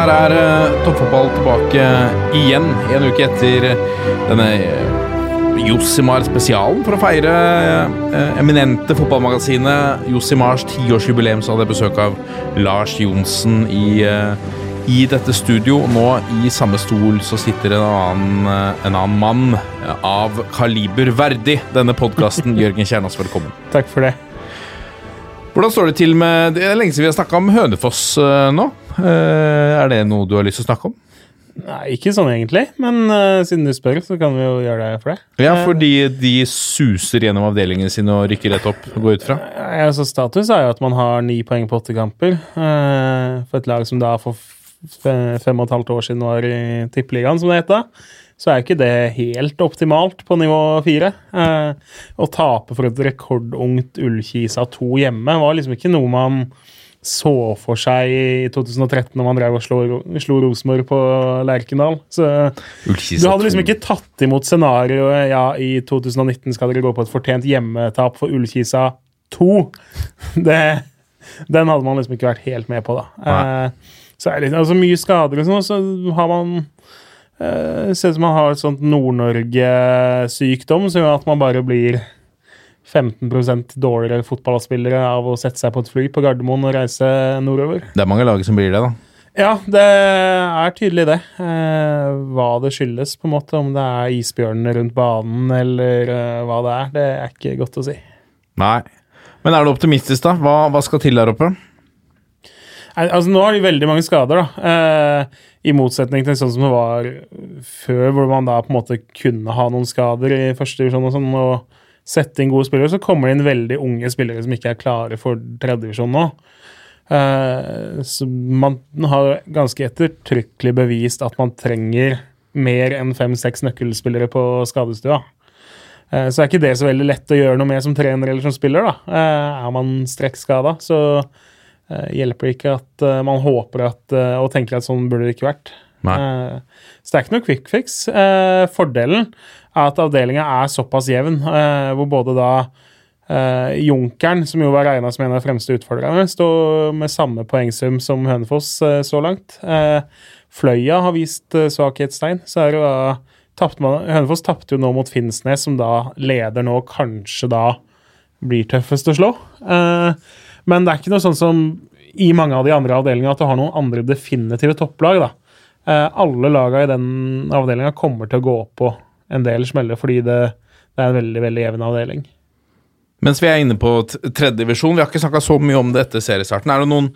der er uh, toppfotball tilbake igjen, en uke etter denne uh, Josimar-spesialen for å feire eminente fotballmagasinet Josimars tiårsjubileum. Så hadde jeg besøk av Lars Johnsen i, i dette studio. Nå i samme stol så sitter en annen, en annen mann av kaliber verdig denne podkasten. Jørgen Kjernås, velkommen. Takk for det. Hvordan står det til med Det er lenge siden vi har snakka om Hønefoss nå. Uh, er det noe du har lyst til å snakke om? Nei, ikke sånn egentlig, men uh, siden du spør, så kan vi jo gjøre det for det. Ja, fordi de suser gjennom avdelingene sine og rykker rett opp, og går ut fra. Eh, altså, status er jo at man har ni poeng på åtte kamper. Uh, for et lag som da for fem og et halvt år siden var i Tippeligaen, som det het da. Så er jo ikke det helt optimalt på nivå fire. Eh, å tape for et rekordungt Ullkisa 2 hjemme var liksom ikke noe man så for seg i 2013 når man drev og slo, slo Rosenborg på Lerkendal. Så du hadde liksom ikke tatt imot scenarioet ja, i 2019 skal dere gå på et fortjent hjemmetap for Ullkisa 2. Det, den hadde man liksom ikke vært helt med på, da. Eh, så er det altså, mye skader og sånn, så har man eh, Ser ut som man har et sånt Nord-Norge-sykdom som gjør at man bare blir 15% dårligere fotballspillere av å sette seg på et fly på Gardermoen og reise nordover. Det er mange lag som blir det, da. Ja, det er tydelig det. Eh, hva det skyldes, på en måte. Om det er isbjørnene rundt banen eller eh, hva det er, det er ikke godt å si. Nei. Men er du optimistisk, da? Hva, hva skal til der oppe? Nei, altså Nå har de veldig mange skader, da. Eh, I motsetning til sånn som det var før, hvor man da på en måte kunne ha noen skader i første divisjon og sånn, og sette inn gode spillere, så kommer det inn veldig unge spillere som ikke er klare for tredjevisjon nå. Eh, så man har ganske ettertrykkelig bevist at man trenger mer enn fem-seks nøkkelspillere på skadestua. Eh, Så er ikke det så veldig lett å gjøre noe med som trener eller som spiller. da. Eh, Er man strekkskada, så hjelper det ikke at man håper at, og tenker at sånn burde det ikke vært. Så det er ikke noe quick fix. Fordelen er at avdelinga er såpass jevn, eh, hvor både da eh, Junkeren, som jo var regna som en av de fremste utfordrerne, står med samme poengsum som Hønefoss eh, så langt. Eh, Fløya har vist eh, svakhetstegn. så er det da tapt man, Hønefoss tapte jo nå mot Finnsnes, som da leder nå, kanskje da blir tøffest å slå. Men det er ikke noe sånn som i mange av de andre avdelingene at du har noen andre definitive topplag. da. Alle laga i den avdelinga kommer til å gå på en del smeller, fordi det, det er en veldig veldig jevn avdeling. Mens vi er inne på tredjedivisjon, tredje divisjon, vi har ikke snakka så mye om det etter seriestarten. Er det noen,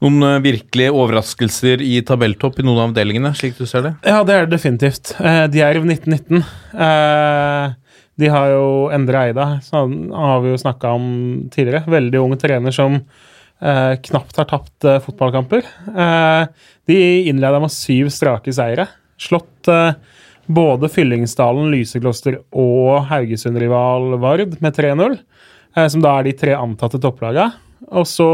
noen eh, virkelige overraskelser i tabelltopp i noen av avdelingene, slik du ser det? Ja, det er det definitivt. Eh, Djerv 1919. Eh, de har jo Endre Eida, som har vi jo snakka om tidligere. Veldig ung trener som eh, knapt har tapt eh, fotballkamper. Eh, de innleda med syv strake seire. Slått eh, både Fyllingsdalen, Lysekloster og Haugesund-rival Vard med 3-0, eh, som da er de tre antatte topplaga. Og så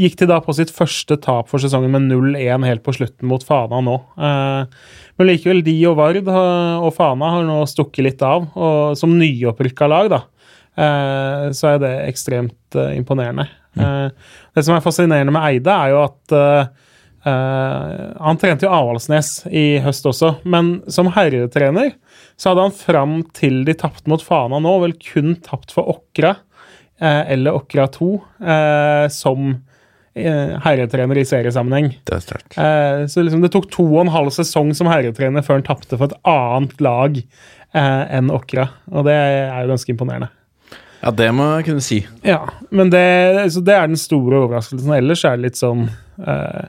gikk de da på sitt første tap for sesongen med 0-1 helt på slutten mot Fana nå. Eh, men likevel, de og Vard og Fana har nå stukket litt av. Og som nyopprykka lag, da, eh, så er det ekstremt imponerende. Eh, det som er fascinerende med Eide, er jo at eh, Han trente jo Avaldsnes i høst også, men som herretrener så hadde han fram til de tapte mot Fana nå, vel kun tapt for Åkra eh, eller Åkra 2 eh, som herretrener i seriesammenheng. Det er sterkt. Eh, så liksom det tok to og en halv sesong som herretrener før han tapte for et annet lag enn Åkra. Og det er jo ganske imponerende. Ja, det må jeg kunne si. Ja, men det, så det er den store overraskelsen. Ellers er det litt sånn eh,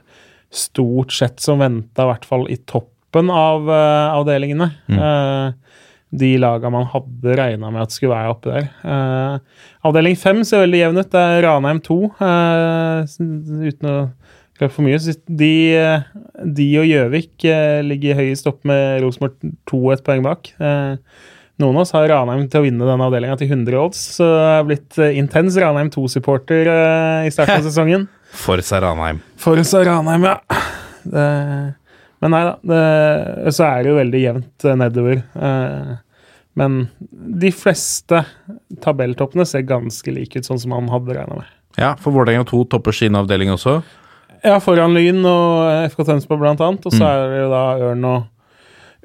stort sett som venta, i hvert fall i toppen av uh, avdelingene. Eh, de laga man hadde regna med at skulle være oppe der. Uh, avdeling fem ser veldig jevn ut. Det er Ranheim 2, eh, uten å røpe for mye. De, de og Gjøvik ligger høyest opp med Rosenborg 2 et poeng bak. Noen av oss har Ranheim til å vinne denne avdelinga til 100 odds, så det er blitt intens Ranheim 2-supporter eh, i starten av sesongen. Forza Saranheim. For Saranheim, ja. Det, men nei da. Det, så er det jo veldig jevnt eh, nedover. Eh, men de fleste tabelltoppene ser ganske like ut, sånn som man hadde regna med. Ja, for Vålerenga 2 topper sin avdeling også. Ja, foran Lyn og FK Tønsberg blant annet. Og så Mm. er det jo da Ørn og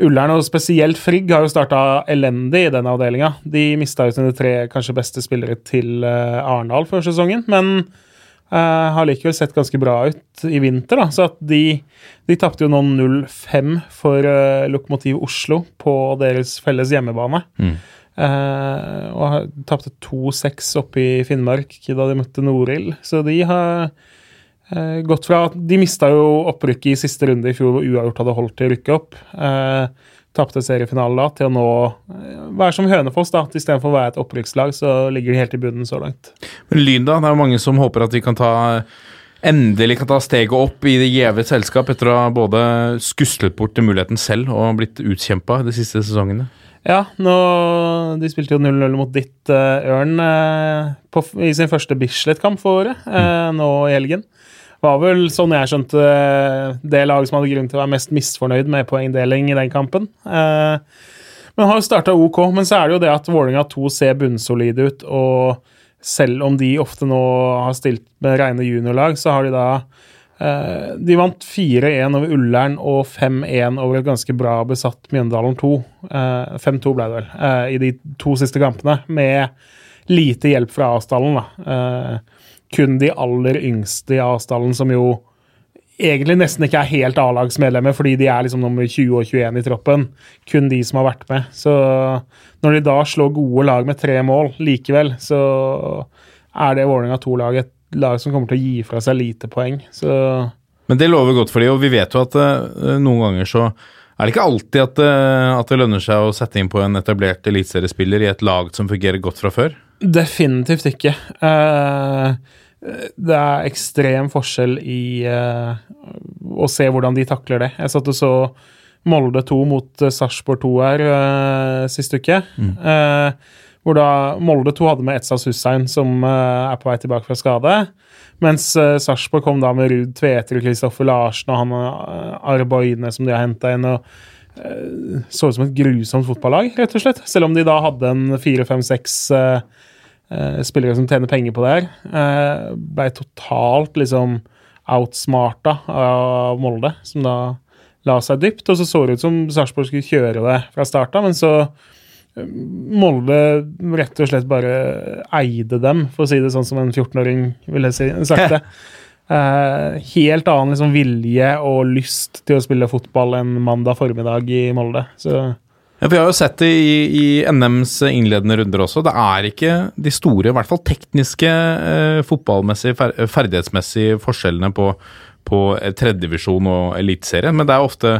Ullern, og spesielt Frigg har jo starta elendig i den avdelinga. De mista jo sine tre kanskje beste spillere til eh, Arendal før sesongen, men eh, har likevel sett ganske bra ut i vinter. da, så at De, de tapte jo nå 0-5 for uh, Lokomotiv Oslo på deres felles hjemmebane. Mm. Uh, og tapte 2-6 oppe i Finnmark da de møtte Norild. Så de har uh, gått fra De mista jo opprykket i siste runde i fjor, hvor uavgjort hadde holdt til å rykke opp. Eh, Tapte seriefinalen da, til å nå eh, være som Hønefoss. da, Istedenfor å være et opprykkslag, så ligger de helt i bunnen så langt. Men Lyn, da? Det er jo mange som håper at de kan ta Endelig kan ta steget opp i det gjeve selskap etter å ha både skuslet bort til muligheten selv og blitt utkjempa de siste sesongene. Ja, nå, de spilte jo 0-0 mot ditt uh, Ørn uh, på, i sin første Bislett-kamp for året, eh, nå i helgen. Var vel, sånn jeg skjønte, eh, det laget som hadde grunn til å være mest misfornøyd med poengdeling i den kampen. Eh, men har jo starta OK. Men så er det jo det at Vålerenga 2 ser bunnsolide ut, og selv om de ofte nå har stilt med rene juniorlag, så har de da eh, De vant 4-1 over Ullern og 5-1 over et ganske bra besatt Mjøndalen 2. Eh, 5-2 ble det vel, eh, i de to siste kampene, med lite hjelp fra Asdalen, da. Kun de aller yngste i avstallen, som jo egentlig nesten ikke er helt A-lagsmedlemmer, fordi de er liksom nummer 20 og 21 i troppen. Kun de som har vært med. Så når de da slår gode lag med tre mål likevel, så er det Vålerenga 2-lag et lag som kommer til å gi fra seg lite poeng. Så Men det lover godt for de, og vi vet jo at uh, noen ganger så er det ikke alltid at, uh, at det lønner seg å sette inn på en etablert eliteseriespiller i et lag som fungerer godt fra før. Definitivt ikke. Eh, det er ekstrem forskjell i eh, å se hvordan de takler det. Jeg satt og så Molde 2 mot uh, Sarpsborg 2 her uh, sist uke. Mm. hvor da Molde 2 hadde med Etzas Hussein, som eh, er på vei tilbake fra skade. Mens uh, Sarpsborg kom da med Ruud Tveter og Kristoffer Larsen og han uh, som de har henta inn. og eh, Så ut som et grusomt fotballag, rett og slett. Selv om de da hadde en fire, fem, seks eh, eh, spillere som tjener penger på det her. Uh, Blei totalt liksom outsmarta av Molde, som da la seg dypt. Og så så det ut som Sarpsborg skulle kjøre det fra starta, men så eh, Molde rett og slett bare eide dem, for å si det sånn som en 14-åring ville si, sagt det. Eh, helt annen liksom, vilje og lyst til å spille fotball enn mandag formiddag i Molde. Så Ja, Vi har jo sett det i, i NMs innledende runder også. Det er ikke de store, i hvert fall tekniske, eh, fotballmessige, fer ferdighetsmessige forskjellene på, på eh, tredjedivisjon og eliteserien, men det er ofte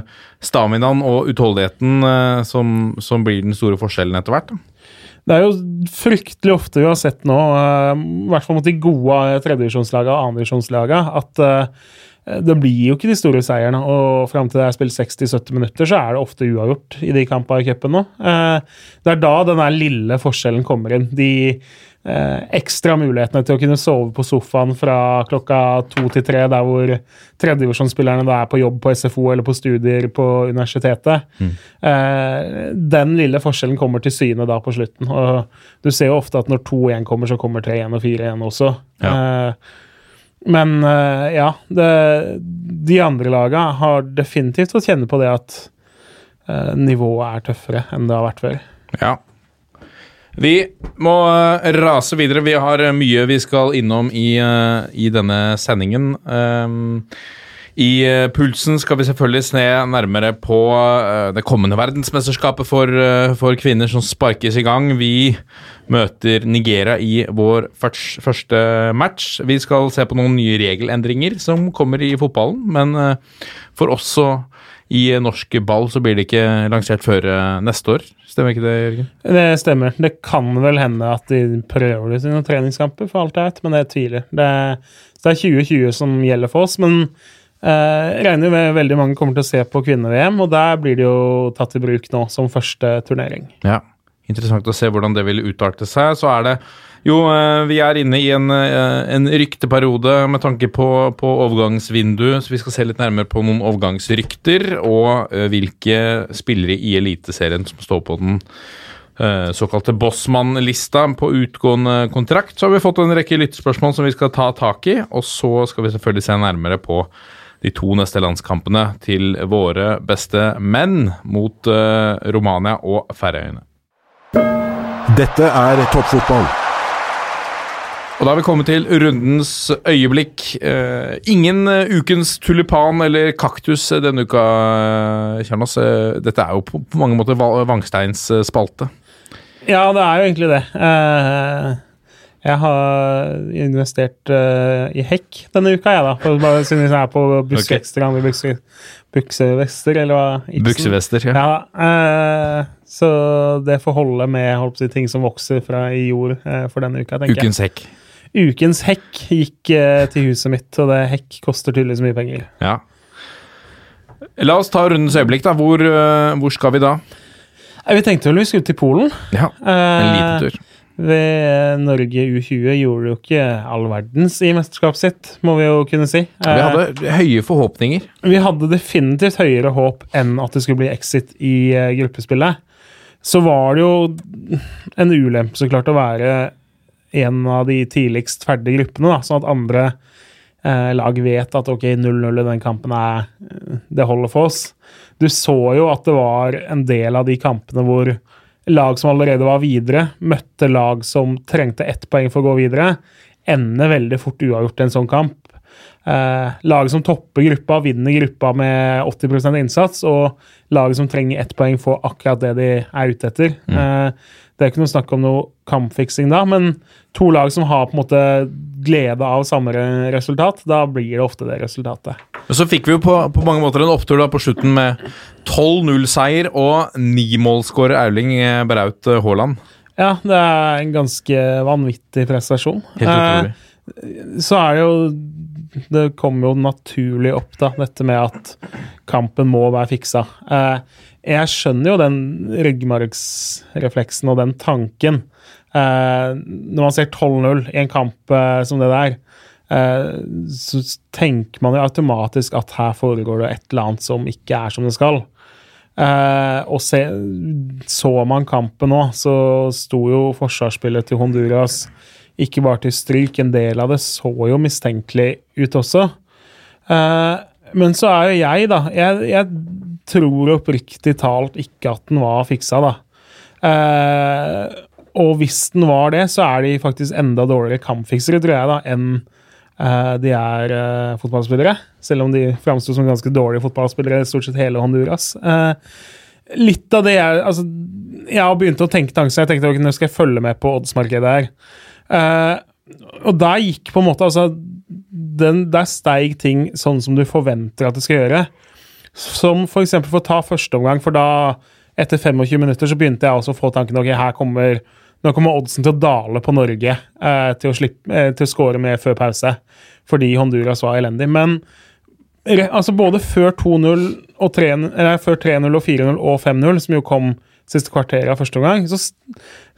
staminaen og utholdenheten eh, som, som blir den store forskjellen etter hvert. Det er jo fryktelig ofte vi har sett nå, eh, i hvert fall mot de gode tredjedivisjonslagene og annendivisjonslagene, at eh, det blir jo ikke de store seierne. Og fram til det er spilt 60-70 minutter, så er det ofte uavgjort i de kampene i cupen nå. Eh, Det er da den lille forskjellen kommer inn. De eh, ekstra mulighetene til å kunne sove på sofaen fra klokka to til tre, der hvor tredjevisjonsspillerne da er på jobb på SFO eller på studier på universitetet. Mm. den lille forskjellen kommer til syne da på slutten. Og du ser jo ofte at når 2-1 kommer, så kommer 3-1 og 4-1 også. Eh, men eh, ja, det, de andre laga har definitivt fått kjenne på det at eh, nivået er tøffere enn det har vært før. Ja. Vi må eh, rase videre. Vi har eh, mye vi skal innom i, i denne sendingen. Um, I eh, pulsen skal vi selvfølgelig se nærmere på eh, det kommende verdensmesterskapet for, eh, for kvinner som sparkes i gang. Vi møter Nigeria i vår først- første match. Vi skal se på noen nye regelendringer som kommer i fotballen, men for også i norsk ball så blir det ikke lansert før neste år. Stemmer ikke det, Jørgen? Det stemmer. Det kan vel hende at de prøver det i noen treningskamper, for alt jeg vet, men jeg tviler. Det, det er 2020 som gjelder for oss. Men jeg regner med veldig mange kommer til å se på kvinne-VM, og der blir det jo tatt i bruk nå som første turnering. Ja. Interessant å se hvordan det vil utarte seg. Så er det jo, eh, vi er inne i en, eh, en rykteperiode med tanke på, på overgangsvindu, så vi skal se litt nærmere på noen overgangsrykter og eh, hvilke spillere i Eliteserien som står på den såkalte Bossmann-lista på utgående kontrakt. Så har vi fått en rekke lyttespørsmål som vi skal ta tak i, og så skal vi selvfølgelig se nærmere på de to neste landskampene til våre beste menn mot Romania og Færøyene. Dette er toppfotball. Og da har vi kommet til rundens øyeblikk. Eh, ingen uh, ukens tulipan eller kaktus denne uka, uh, Kjernos. Uh, dette er jo på, på mange måter Vangsteins spalte. Ja, det er jo egentlig det. Jeg har investert i hekk denne uka, jeg, da. For bare siden jeg er på Buskextra okay. Buksevester, eller hva? Buksevester, ja. ja så det får holde med holdt på, ting som vokser fra i jord for denne uka, tenker jeg. Ukens hekk. Ukens hekk gikk til huset mitt, og det hekk koster tydeligvis mye penger. Ja. La oss ta rundens øyeblikk, da. Hvor, uh, hvor skal vi da? Vi tenkte vel vi skulle til Polen. Ja, en liten tur. Eh, ved Norge U20 gjorde jo ikke all verdens i mesterskapet sitt, må vi jo kunne si. Vi hadde høye forhåpninger. Vi hadde definitivt høyere håp enn at det skulle bli exit i gruppespillet. Så var det jo en ulempe, så klart, å være en av de tidligst ferdige gruppene, da, sånn at andre eh, lag vet at ok, 0-0 i den kampen er eh, Det holder for oss. Du så jo at det var en del av de kampene hvor lag som allerede var videre, møtte lag som trengte ett poeng for å gå videre. Ender veldig fort uavgjort i en sånn kamp. Eh, laget som topper gruppa, vinner gruppa med 80% innsats, og laget som trenger ett poeng, får akkurat det de er ute etter. Mm. Eh, det er ikke noe snakk om noe kampfiksing da, men to lag som har på en måte glede av samme resultat, da blir det ofte det resultatet. Men Så fikk vi jo på, på mange måter en opptur da på slutten med 12-0-seier og nimålsskårer Auling eh, Braut eh, Haaland. Ja, det er en ganske vanvittig prestasjon. Helt utrolig. Eh, så er det jo Det kommer jo naturlig opp, da, dette med at kampen må være fiksa. Eh, jeg skjønner jo den ryggmargsrefleksen og den tanken. Eh, når man ser 12-0 i en kamp eh, som det der, så tenker man jo automatisk at her foregår det et eller annet som ikke er som det skal. Eh, og se, så man kampen nå, så sto jo forsvarsspillet til Honduras ikke bare til stryk, en del av det så jo mistenkelig ut også. Eh, men så er jo jeg, da Jeg, jeg tror oppriktig talt ikke at den var fiksa, da. Uh, og hvis den var det, så er de faktisk enda dårligere kampfiksere, tror jeg, da, enn eh, de er eh, fotballspillere. Selv om de framsto som ganske dårlige fotballspillere stort sett hele Honduras. Eh, litt av det jeg Altså, jeg har begynt å tenke tanker, jeg tenkte nå skal jeg følge med på oddsmarkedet her. Eh, og der gikk på en måte altså den, Der steig ting sånn som du forventer at det skal gjøre. Som f.eks. for å ta første omgang, for da, etter 25 minutter, så begynte jeg også å få tanken ok, her kommer nå kommer oddsen til å dale på Norge eh, til, å slippe, eh, til å score med før pause, fordi Honduras var elendig. Men altså både før 2-0 og 3-0 og 4-0 og 5-0, som jo kom siste kvarteret av første omgang, så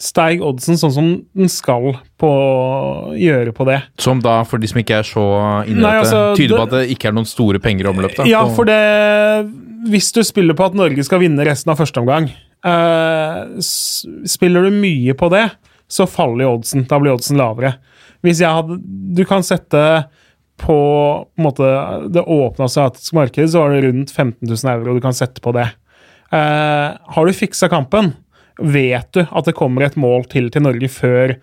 steig oddsen sånn som den skal på gjøre på det. Som da, for de som ikke er så inne i dette, altså, tyder på at det ikke er noen store penger i omløp? da? Ja, for det Hvis du spiller på at Norge skal vinne resten av første omgang, uh, spiller du mye på det, så faller jo oddsen. Da blir oddsen lavere. Hvis jeg hadde Du kan sette på, på en måte, det åpne asiatiske markedet, så var det rundt 15 000 euro du kan sette på det. Uh, har du fiksa kampen, vet du at det kommer et mål til til Norge før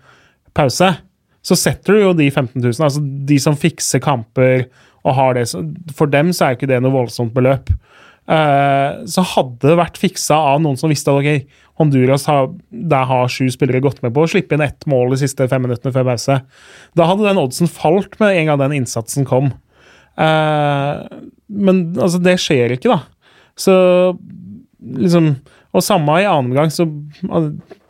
pause, så setter du jo de 15 000. Altså de som fikser kamper og har det For dem så er ikke det noe voldsomt beløp. Uh, så hadde det vært fiksa av noen som visste at ok, Honduras har, der har sju spillere gått med på å slippe inn ett mål de siste fem minuttene før pause. Da hadde den oddsen falt med en gang den innsatsen kom. Uh, men altså, det skjer ikke, da. Så liksom Og samme i annen omgang, så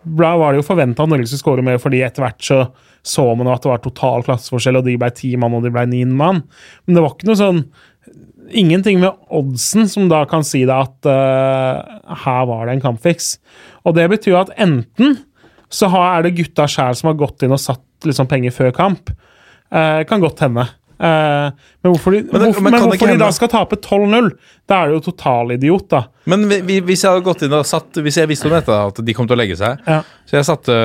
da var det jo forventa at Norge skulle skåre mer, fordi etter hvert så så man at det var total klasseforskjell, og de ble ti mann, og de ble ni mann. Men det var ikke noe sånn Ingenting med oddsen som da kan si deg at uh, her var det en kampfiks. Og det betyr jo at enten så er det gutta sjæl som har gått inn og satt liksom, penger før kamp. Uh, kan godt hende. Eh, men hvorfor de, Men det- hvorfor, men men det hvorfor de da skal tape 12-0? Da er det jo totalidiot, da. Men vi- vi- hvis jeg hadde gått inn og satt Hvis jeg visste om dette, at de kom til å legge seg Ja. Så jeg satte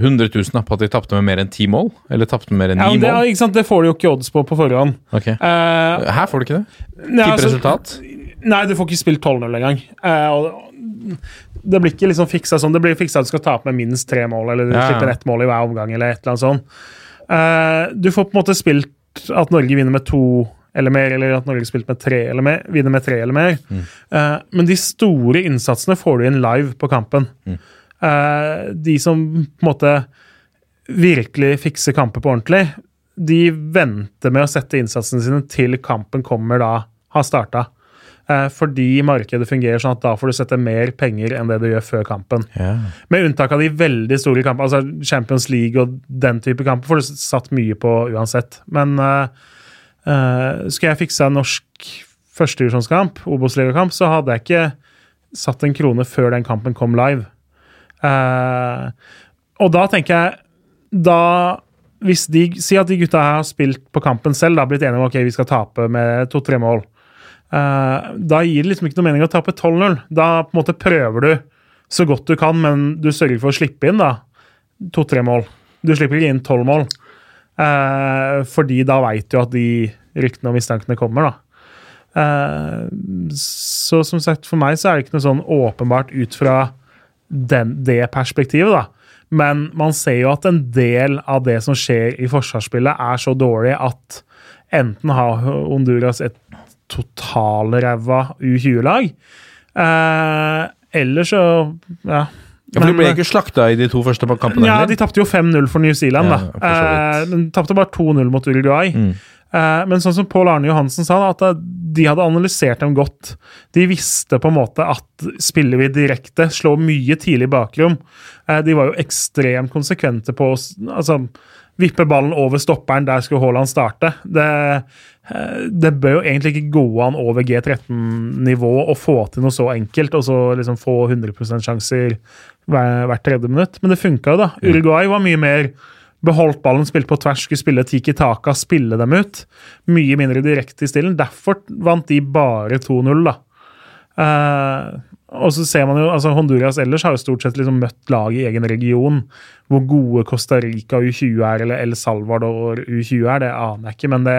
100 000 på at de tapte med mer enn ti mål. Eller tapte med mer enn ni ja, det, mål. sant? det får du jo ikke odds på på forhånd. Okay. Eh, Her får du ikke det. nei, Ja, altså- resultat. Nei, du får ikke spilt 12-0 engang. Eh, det blir ikke liksom fiksa sånn. Det blir fiksa at du skal tape med minst tre mål, eller du Ja, slipper ett mål i hver omgang, eller et eller annet sånt. Eh, du får på en måte spilt at Norge vinner med to eller mer, eller at Norge spilte med tre eller mer, vinner med tre eller mer. Eh, men de store innsatsene får du inn live på kampen. Eh, de som på en måte virkelig fikser kamper på ordentlig, de venter med å sette innsatsene sine til kampen kommer da har starta. Eh, fordi markedet fungerer sånn at da får du sette mer penger enn det du gjør før kampen. Med unntak av de veldig store kampene, altså Champions League og den type kamper, får du satt mye på uansett. Men uh, skal jeg fikse en norsk førstedivisjonskamp, Obos-ligakamp, så hadde jeg ikke satt en krone før den kampen kom live. Uh, og da tenker jeg Da hvis de, Si at de gutta her har spilt på kampen selv, da blitt enige om ok, vi skal tape med to-tre mål. Eh, da gir det liksom ikke noe mening å tape 12-0. Da på en måte prøver du så godt du kan, men du sørger for å slippe inn da to-tre mål. Du slipper ikke inn tolv mål. Eh, fordi da veit du at de ryktene og mistankene kommer, da. Eh, så som sagt, for meg så er det ikke noe sånn åpenbart ut fra den, det perspektivet, da. Men man ser jo at en del av det som skjer i forsvarsspillet, er så dårlig at enten har Honduras et totalræva U20-lag, eh, ellers så Ja. Ja, for De ble ikke slakta i de to første kampene? ja, de tapte jo 5-0 for New Zealand, Ja, da. Eh, de tapte bare 2-0 mot Uruguay. Mm. Eh, men sånn som Pål Arne Johansen sa, at eh, de hadde analysert dem godt. De visste på en måte at spiller vi direkte, slår mye tidlig bakrom. Eh, de var jo ekstremt konsekvente på å altså, vippe ballen over stopperen. Der skulle Haaland starte. Det, eh, det bør jo egentlig ikke gå an over G13-nivå å få til noe så enkelt, og så liksom få 100 sjanser hver, hvert tredje minutt. Men det funka jo, da. Uruguay var mye mer beholdt ballen, spilte på tvers, skulle spille tiki taka, spille dem ut. Mye mindre direkte i stilen. Derfor vant de bare 2-0, da. Uh, og så ser man jo, altså Honduras ellers har jo stort sett liksom møtt lag i egen region. Hvor gode Costa Rica U20 er, eller El Salvador U20 er, det aner jeg ikke. Men det,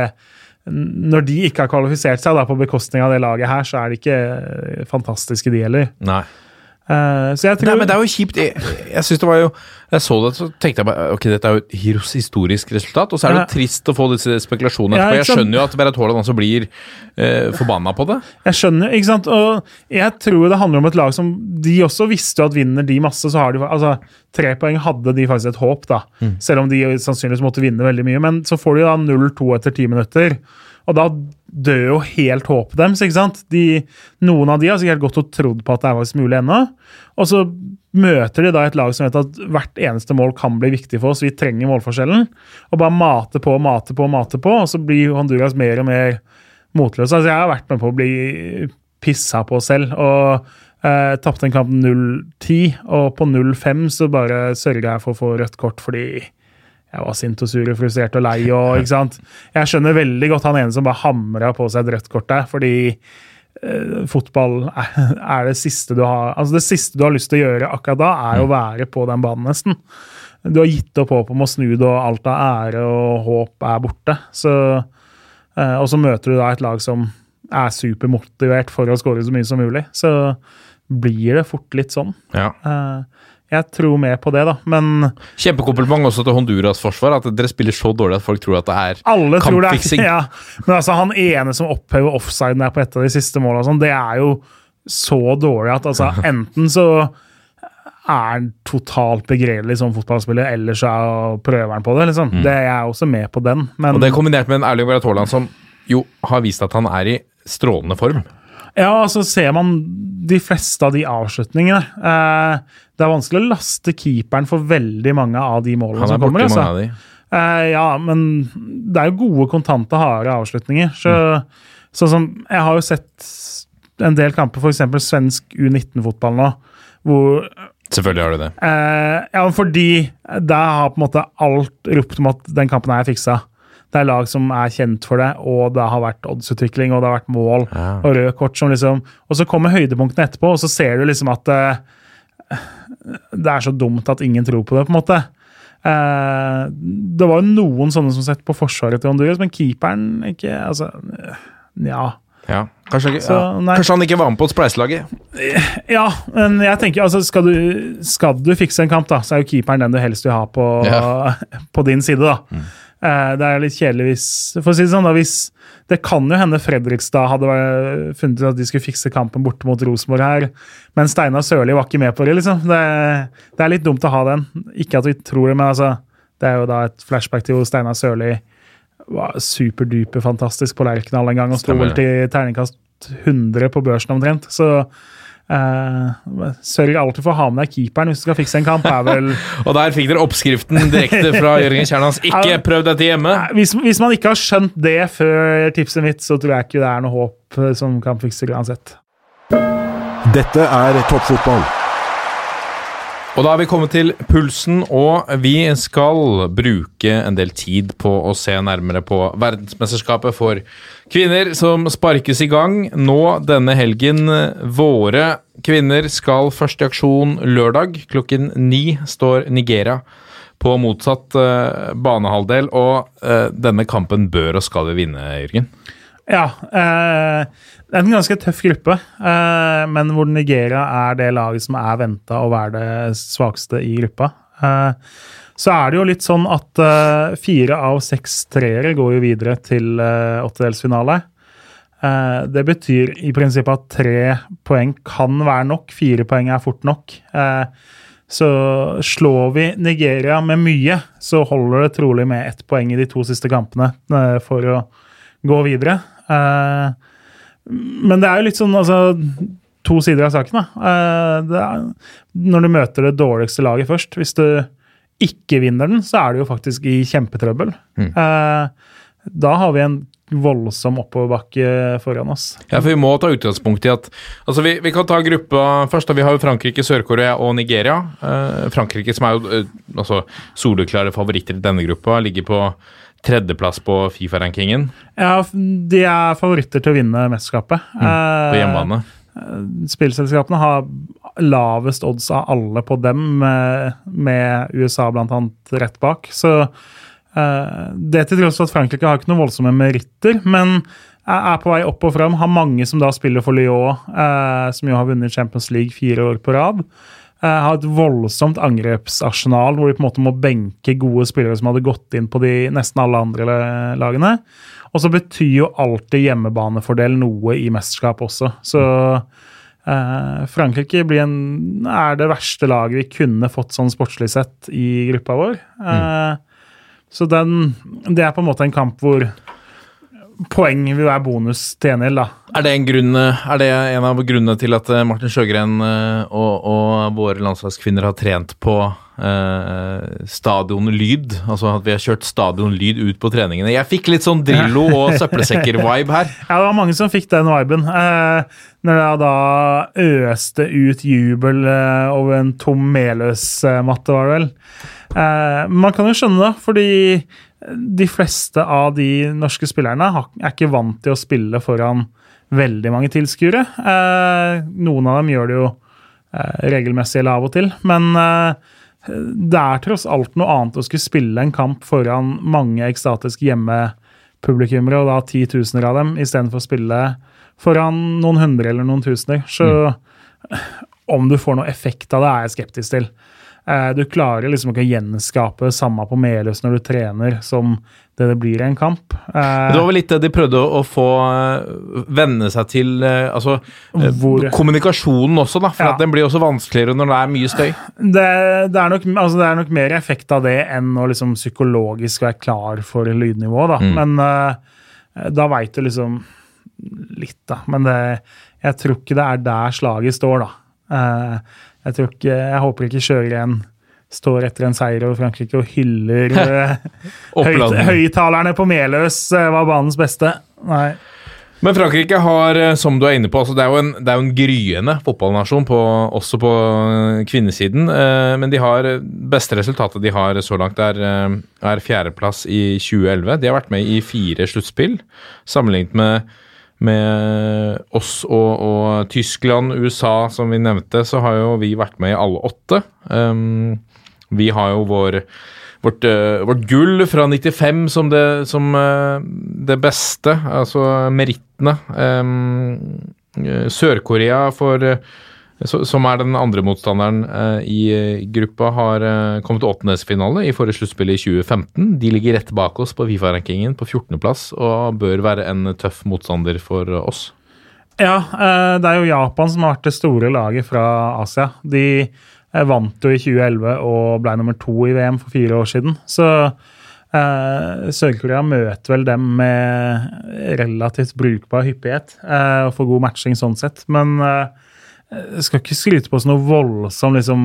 når de ikke har kvalifisert seg da på bekostning av det laget her, så er de ikke eh, fantastiske, de heller. Nei. Eh, så jeg tror Nei, men det er jo kjipt. Jeg, jeg synes det var jo Jeg så det, så tenkte jeg bare Ok, dette er jo et historisk resultat, og så er det Ja. jo trist å få disse spekulasjonene etterpå. Jeg skjønner jo at Berat Haaland også blir eh, forbanna på det. Jeg skjønner, ikke sant? Og jeg tror det handler om et lag som De også visste jo at vinner de masse, så har de Altså, tre poeng hadde de faktisk et håp, da. Selv om de sannsynligvis måtte vinne veldig mye. Men så får de da 0-2 etter ti minutter. Og da dør jo helt håpet deres, ikke sant? De, noen av de har sikkert gått og trodd på at det er faktisk mulig ennå. Og så møter de da et lag som vet at hvert eneste mål kan bli viktig for oss. Vi trenger målforskjellen. Og bare mate på, mate på, mate på, og så blir Honduras mer og mer motløse. Altså, jeg har vært med på å bli pissa på selv. og eh, Tapte en kamp 0-10, og på 0-5 så bare sørga jeg for å få rødt kort fordi jeg var sint og sur og frustrert og lei. og ikke sant? Jeg skjønner veldig godt han ene som bare hamra på seg et rødt kort der, fordi eh, fotball er, det siste du har altså det siste du har lyst til å gjøre akkurat da, er å være på den banen, nesten. Du har gitt opp håpet om å snu det, og alt av ære og håp er borte. Så, eh, og så møter du da et lag som er supermotivert for å skåre så mye som mulig. Så blir det fort litt sånn. Ja. Eh, jeg tror mer på det, da. Men Kjempekompliment også til Honduras forsvar, at dere spiller så dårlig at folk tror at det er alle tror det er ja. Men altså, han ene som opphever offsiden der på et av de siste målene, sånn, det er jo så dårlig at altså, enten så er han totalt begredelig som fotballspiller, eller så er- prøver han på det. liksom. Det er jeg også med på den. Men Og det er kombinert med en Erling Braut Haaland som jo har vist at han er i strålende form. Ja, altså ser man de fleste av de avslutningene. Eh, det er vanskelig å laste keeperen for veldig mange av de målene som kommer. Altså. mange av de. Eh, ja, men det er jo gode, kontante, harde avslutninger. Så, Sånn som Jeg har jo sett en del kamper, f.eks. svensk U19-fotball nå, hvor Selvfølgelig har du det. Eh, ja, men fordi der har på en måte alt ropt om at den kampen er fiksa. Det er lag som er kjent for det, og det har vært oddsutvikling og det har vært mål Ja. og røde kort som liksom Og så kommer høydepunktene etterpå, og så ser du liksom at eh, det er så dumt at ingen tror på det, på en måte. Eh, det var jo noen sånne som sett på forsvaret til Honduras, men keeperen ikke Altså, ja. Ja. Kanskje, ikke, Så, ja. Kanskje han ikke var med på spleiselaget? Ja, men jeg tenker altså, skal du, skal du fikse en kamp, da, så er jo keeperen den du helst vil ha på, Ja. på din side. da. Eh, det er litt kjedelig hvis For å si det sånn, da, hvis Det kan jo hende Fredrikstad hadde funnet ut at de skulle fikse kampen borte mot Rosenborg her, men Steinar Sørli var ikke med på det, liksom. Det, det er litt dumt å ha den. Ikke at vi tror det, men altså Det er jo da et flashback til hvor Steinar Sørli var superduper fantastisk på Lerkendal en gang og sto vel til terningkast 100 på børsen omtrent. Så eh, sørg alltid for å ha med deg keeperen hvis du skal fikse en kamp. er vel Og der fikk dere oppskriften direkte fra Jørgen Kjernans. Ikke prøv dette hjemme! Hvis, hvis man ikke har skjønt det før tipset mitt, så tror jeg ikke det er noe håp eh, som kan fikse det uansett. Dette er toppfotball. Og da er vi kommet til pulsen, og vi skal bruke en del tid på å se nærmere på verdensmesterskapet for kvinner som sparkes i gang nå denne helgen. Våre kvinner skal først i aksjon lørdag. Klokken ni står Nigeria på motsatt eh, banehalvdel, og eh, denne kampen bør og skal vi vinne, Jørgen. Ja. Eh, det er en ganske tøff gruppe, eh, men hvor Nigeria er det laget som er venta å være det svakeste i gruppa. Eh, så er det jo litt sånn at eh, fire av seks treere går jo videre til eh, åttedelsfinale. Eh, det betyr i prinsippet at tre poeng kan være nok. Fire poeng er fort nok. Så slår vi Nigeria med mye, så holder det trolig med ett poeng i de to siste kampene for å gå videre. Eh, men det er jo litt sånn altså, to sider av saken. Da. Eh, når du møter det dårligste laget først Hvis du ikke vinner den, så er du jo faktisk i kjempetrøbbel. Mm. da har vi en voldsom oppoverbakke foran oss. Ja, for Vi må ta utgangspunkt i at altså vi, vi kan ta gruppa først. da Vi har jo Frankrike, Sør-Korea og Nigeria. Eh, Frankrike, som er jo eh, altså soleklare favoritter i denne gruppa, ligger på tredjeplass på Fifa-rankingen Ja, de er favoritter til å vinne mesterskapet. på Eh, hjemmebane. spillselskapene har lavest odds av alle på dem, med, USA annet rett bak. Så eh, det til tross for at Frankrike har ikke noen voldsomme meritter, men er på vei opp og fram. Har mange som da spiller for Lyon, eh, som jo har vunnet Champions League fire år på rad. Eh, har et voldsomt angrepsarsenal hvor de på en måte må benke gode spillere som hadde gått inn på de nesten alle andre lagene. Og så betyr jo alltid hjemmebanefordel noe i mesterskap også. Så eh, Frankrike blir en, er det verste laget vi kunne fått sånn sportslig sett i gruppa vår. Eh, Så den, det er på en måte en kamp hvor poeng vil være bonus til gjengjeld, da. Er det, en grunn, er det en av grunnene til at eh, Martin Sjøgren eh, og, og våre landslagskvinner har trent på eh, stadionlyd? Altså at vi har kjørt stadionlyd ut på treningene. Jeg fikk litt sånn Drillo og søppelsekker-vibe her. Ja, det var mange som fikk den viben. Eh, når det da øste ut jubel eh, over en tom Meløs-matte, var det vel. Eh, man kan jo skjønne det, fordi de fleste av de norske spillerne er ikke vant til å spille foran veldig mange tilskuere. Eh, noen av dem gjør det jo eh, regelmessig eller av og til, men eh, det er tross alt noe annet å skulle spille en kamp foran mange ekstatiske hjemmepublikummere, og da titusener av dem, istedenfor å spille foran noen hundre eller noen tusener. Så om du får noe effekt av det, er jeg skeptisk til. Eh, Du klarer liksom ikke å gjenskape samme på Meløs når du trener, som det det blir i en kamp. Eh, Det var vel litt det de prøvde å få eh, venne seg til Altså Hvor- kommunikasjonen også, da. For Ja. den blir også vanskeligere når det er mye støy. det, det, er nok, altså det er nok mer effekt av det enn å liksom psykologisk være klar for lydnivå, da. Men eh, da veit du liksom litt, da. Men det, jeg tror ikke det er der slaget står, da. Jeg, tror ikke, jeg håper ikke sjøgren står etter en seier over Frankrike og hyller eh, høyttalerne på Meløs eh, var banens beste. Nei. Men Frankrike har, eh, som du er inne på, altså det, er en, det er jo en gryende fotballnasjon, på, også på kvinnesiden. Men de har beste resultatet de har så langt, er, er fjerdeplass i 2011. De har vært med i fire sluttspill, sammenlignet med, med oss og, og Tyskland, USA, som vi nevnte, så har jo vi vært med i alle åtte. Um, vi har jo vår Vårt, eh, vårt gull fra 95 som det, som, eh, det beste, altså merittene. Um, Sør-Korea, for, som er den andre motstanderen eh, i eh, gruppa, har eh, kommet til åttendedelsfinale i forrige sluttspill i 2015. De ligger rett bak oss på Fifa-rankingen på 14.-plass og bør være en tøff motstander for oss. Ja, det er jo Japan som har vært det store laget fra Asia. De vant jo i 2011 og ble nummer to i VM for fire år siden. Så Sør-Korea møter vel dem med relativt brukbar hyppighet og får god matching sånn sett. Men skal ikke skryte på oss noe voldsom liksom,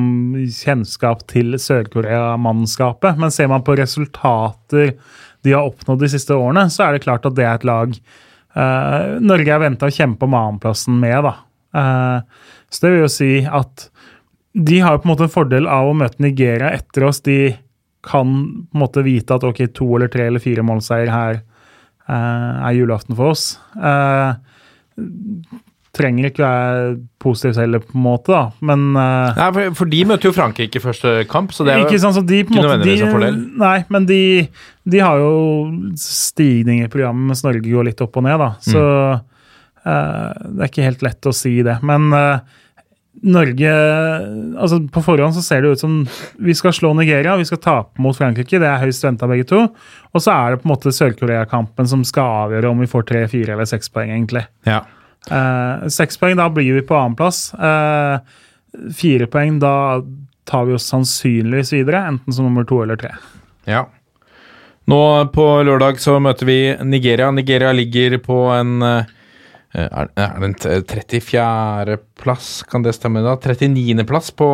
kjennskap til Sør-Korea-mannskapet. Men ser man på resultater de har oppnådd de siste årene, så er det klart at det er et lag eh, Norge er venta å kjempe om annenplassen med. da. Eh, så det vil jo si at de har på en måte en fordel av å møte Nigeria etter oss. De kan på en måte vite at ok, to eller tre eller fire målseier her eh, er julaften for oss. Eh, trenger ikke være positivt selv, på en måte, da. Men uh, Nei, for, for de møter jo Frankrike i første kamp, så det er jo ikke sant, så de ikke måte nødvendigvis en fordel. Nei, men de, de har jo stigning i programmet mens Norge går litt opp og ned, da. Mm. Så eh, det er ikke helt lett å si det. Men uh, Norge altså På forhånd så ser det ut som vi skal slå Nigeria, vi skal tape mot Frankrike. Det er høyst venta, begge to. Og så er det på en måte Sør-Korea-kampen som skal avgjøre om vi får tre, fire eller seks poeng, egentlig. ja. Eh, Seks poeng, da blir vi på annenplass. Eh, fire poeng, da tar vi oss sannsynligvis videre, enten som nummer to eller tre. Ja. Nå på lørdag så møter vi Nigeria. Nigeria ligger på en eh, er, det en 34. plass, kan det stemme da? 39. plass på,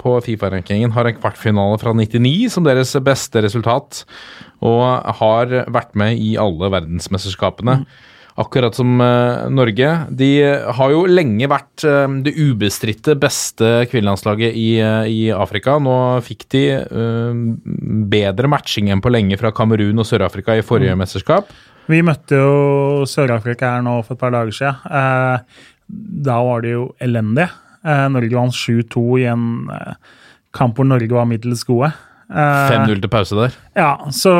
på Fifa-rankingen. Har en kvartfinale fra 99 som deres beste resultat. Og har vært med i alle verdensmesterskapene. Akkurat som eh, Norge. De har jo lenge vært eh, det ubestridte beste kvinnelandslaget i, eh, i Afrika. Nå fikk de eh, bedre matching enn på lenge fra Kamerun og Sør-Afrika i forrige mesterskap. Vi møtte jo Sør-Afrika her nå for et par dager siden. Eh, da var det jo elendig. Eh, Norge vant 7-2 i en eh, kamp hvor Norge var middels gode. Eh, 5-0 til pause der. Ja, så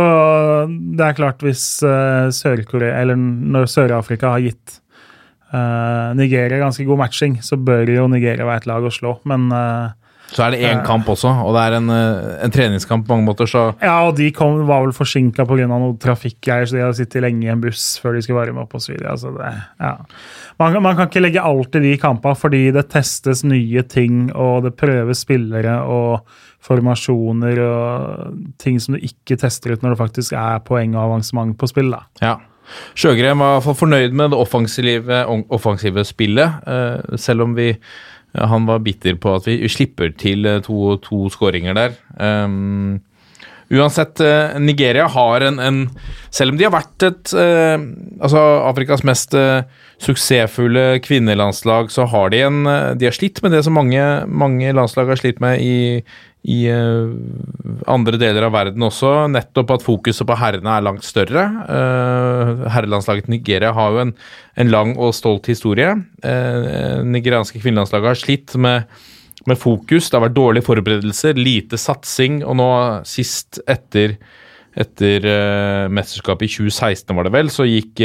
det er klart hvis eh, Sør-Korea Eller når Sør-Afrika har gitt eh, Nigeria ganske god matching, så bør jo Nigeria være et lag å slå. Men eh, Så er det én kamp også, og det er en, eh, en treningskamp på mange måter, så ja, og de kom, var vel forsinka pga. noe trafikkgreier, så de hadde sittet lenge i en buss før de skulle varme opp osv. Altså det- ja. man, man kan ikke legge alt i de kampene, fordi det testes nye ting, og det prøves spillere og formasjoner og ting som du ikke tester ut når det faktisk er poeng og avansement på spill. da. Ja. Sjøgren var i hvert fall fornøyd med det offensive, offensive spillet, eh, selv om vi han var bitter på at vi slipper til eh, to, to skåringer der. Um, uansett, eh, Nigeria har en, en Selv om de har vært et uh, Altså Afrikas mest uh, suksessfulle kvinnelandslag, så har de en De har slitt med det som mange, mange landslag har slitt med i, i eh, andre deler av verden også. Nettopp at fokuset på herrene er langt større. Uh, herrelandslaget Nigeria har jo en, en lang og stolt historie. Uh, nigerianske kvinnelandslaget har slitt med, med fokus. Det har vært dårlige forberedelser, lite satsing, og nå sist etter etter eh, mesterskapet i 2016, var det vel, så gikk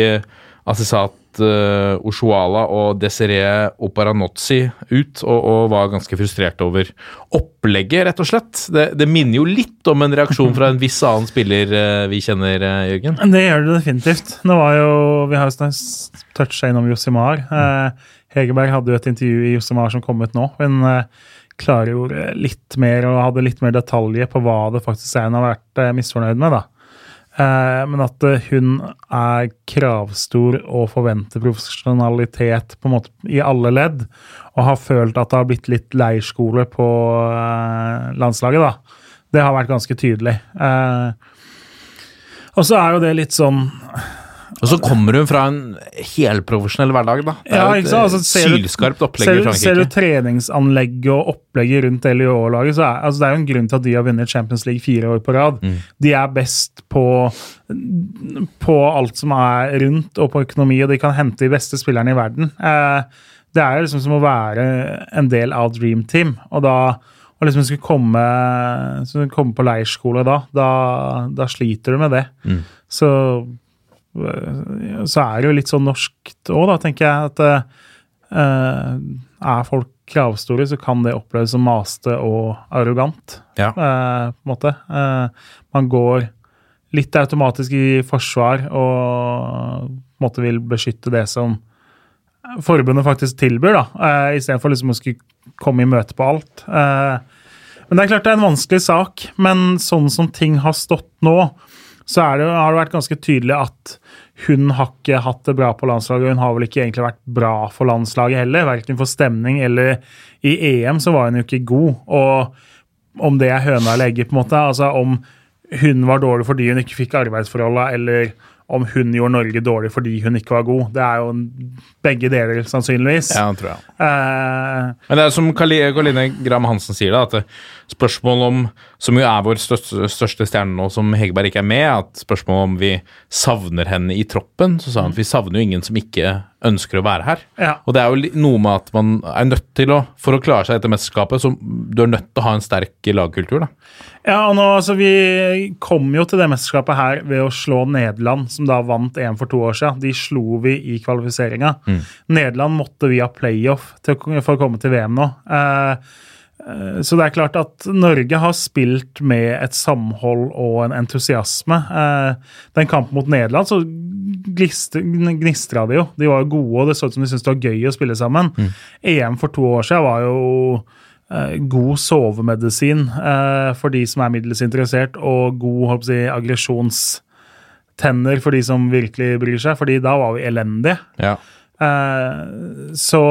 Assisat uh, Oshuala og Desiree Oparanozzi ut og, og var ganske frustrert over opplegget, rett og slett. Det, det minner jo litt om en reaksjon fra en viss annen spiller uh, vi kjenner, uh, Jørgen. Det gjør det definitivt. Det var jo, Vi har jo toucha innom Josimar. Uh, Hegerberg hadde jo et intervju i Josimar som kom ut nå. men eh, klargjorde litt mer og hadde litt mer detaljer på hva det faktisk er hun har vært eh, misfornøyd med. da. Eh, men at eh, hun er kravstor og forventer profesjonalitet på en måte i alle ledd, og har følt at det har blitt litt leirskole på eh, landslaget, da. Det har vært ganske tydelig. Og så er jo det litt sånn Og så kommer hun fra en helprofesjonell hverdag, da. Det er Ja, jo ikke et Altså, ser sylskarpt opplegg Ser, i du- ser du treningsanlegget og opplegget rundt LIO-laget, så er altså, det er jo en grunn til at de har vunnet Champions League fire år på rad. Mm. De er best på, på alt som er rundt, og på økonomi, og de kan hente de beste spillerne i verden. Eh, det er jo liksom som å være en del av Dream Team, og da og liksom skulle komme, skulle komme på leirskole da, da, da sliter du med det. Mm. Så så er det jo litt sånn norskt òg, da, tenker jeg. At uh, er folk kravstore, så kan det oppleves som maste og arrogant. Ja. Uh, på en måte. Uh, man går litt automatisk i forsvar og på en måte vil beskytte det som forbundet faktisk tilbyr, da, uh, istedenfor liksom å skulle komme i møte på alt. Men det er klart det er en vanskelig sak, men sånn som ting har stått nå, så er det, har det vært ganske tydelig at hun har ikke hatt det bra på landslaget, og hun har vel ikke egentlig vært bra for landslaget heller, verken for stemning eller i EM så var hun jo ikke god. Og om det er høna eller egget, på en måte, altså om hun var dårlig fordi hun ikke fikk arbeidsforholdet, eller om hun gjorde Norge dårlig fordi hun ikke var god. Det er jo begge deler, sannsynligvis. Ja, tror jeg. Eh, Men det er som Karline Karoline Graham Hansen sier, da, at spørsmål om Som jo er vår største, største stjerne nå, som Hegerberg ikke er med, at spørsmål om vi savner henne i troppen, så sa han at vi savner jo ingen som ikke ønsker å være her. Ja. Og det er jo noe med at man er nødt til å For å klare seg etter mesterskapet, så du er nødt til å ha en sterk lagkultur, da. Ja, og nå, altså Vi kom jo til det mesterskapet her ved å slå Nederland, som da vant EM for to år siden. De slo vi i kvalifiseringa. Nederland måtte via playoff til, for å komme til VM nå. Eh, så det er klart at Norge har spilt med et samhold og en entusiasme. Eh, den kampen mot Nederland så gnistra de jo. De var jo gode, og det så ut som de syntes det var gøy å spille sammen. EM for to år siden var jo eh, god sovemedisin eh, for de som er middels interessert, og god håper jeg, si, aggresjonstenner for de som virkelig bryr seg, fordi da var vi elendige. Ja. Eh, så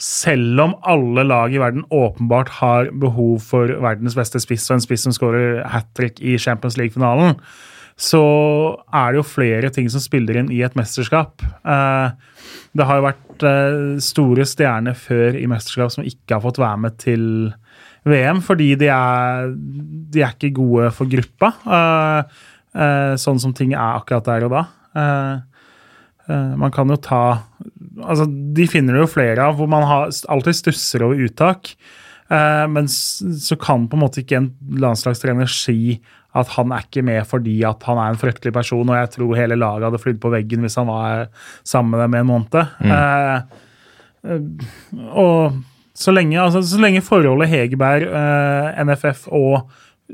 selv om alle lag i verden åpenbart har behov for verdens beste spiss og en spiss som skårer hat trick i Champions League-finalen, så er det jo flere ting som spiller inn i et mesterskap. Eh, det har jo vært eh, store stjerner før i mesterskap som ikke har fått være med til VM, fordi de er, de er ikke gode for gruppa, eh, sånn som ting er akkurat der og da. Man kan jo ta altså De finner det jo flere av hvor man har, alltid stusser over uttak. Eh, men så kan på en måte ikke en landslagstrener si at han er ikke med fordi at han er en fryktelig person, og jeg tror hele laget hadde flydd på veggen hvis han var sammen med dem i en måned. Mm. eh, og så lenge, altså, så lenge forholdet Hegerberg, eh, NFF og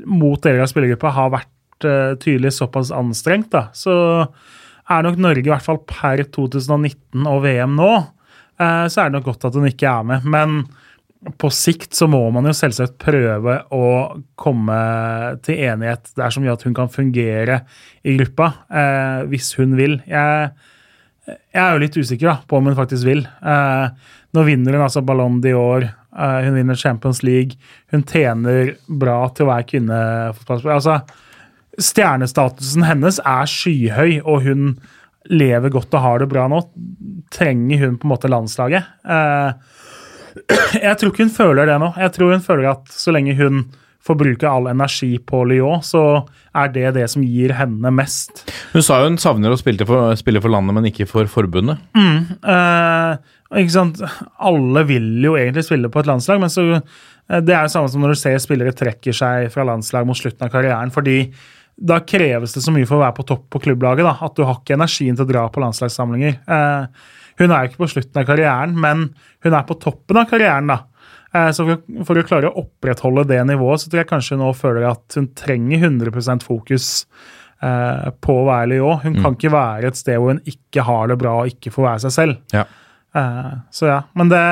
mot deler av spillergruppa har vært eh, tydelig såpass anstrengt, da, så er nok Norge, i hvert fall per 2019 og VM nå, eh, så er det nok godt at hun ikke er med. Men på sikt så må man jo selvsagt prøve å komme til enighet der som gjør at hun kan fungere i gruppa, eh, hvis hun vil. Jeg, jeg er jo litt usikker da, på om hun faktisk vil. Eh, nå vinner hun altså Ballon d'Or, eh, hun vinner Champions League, hun tjener bra til å være kvinnefotballspiller. Altså, stjernestatusen hennes er skyhøy, og hun lever godt og har det bra nå. Trenger hun på en måte landslaget? Eh, jeg tror ikke hun føler det nå. Jeg tror hun føler at så lenge hun får bruke all energi på Lyon, så er det det som gir henne mest. Hun sa jo hun savner å spille for, spille for landet, men ikke for forbundet. Eh, ikke sant? Alle vil jo egentlig spille på et landslag, men så, eh, det er jo samme som når du ser spillere trekker seg fra landslag mot slutten av karrieren. fordi da kreves det så mye for å være på topp på klubblaget da, at du har ikke energien til å dra på landslagssamlinger. Eh, hun er jo ikke på slutten av karrieren, men hun er på toppen av karrieren. da. Eh, så for, for å klare å opprettholde det nivået, så tror jeg kanskje hun nå føler at hun trenger 100% fokus eh, på å være Lyon. Hun kan ikke være et sted hvor hun ikke har det bra og ikke får være seg selv. Ja. Eh, så ja, Men det,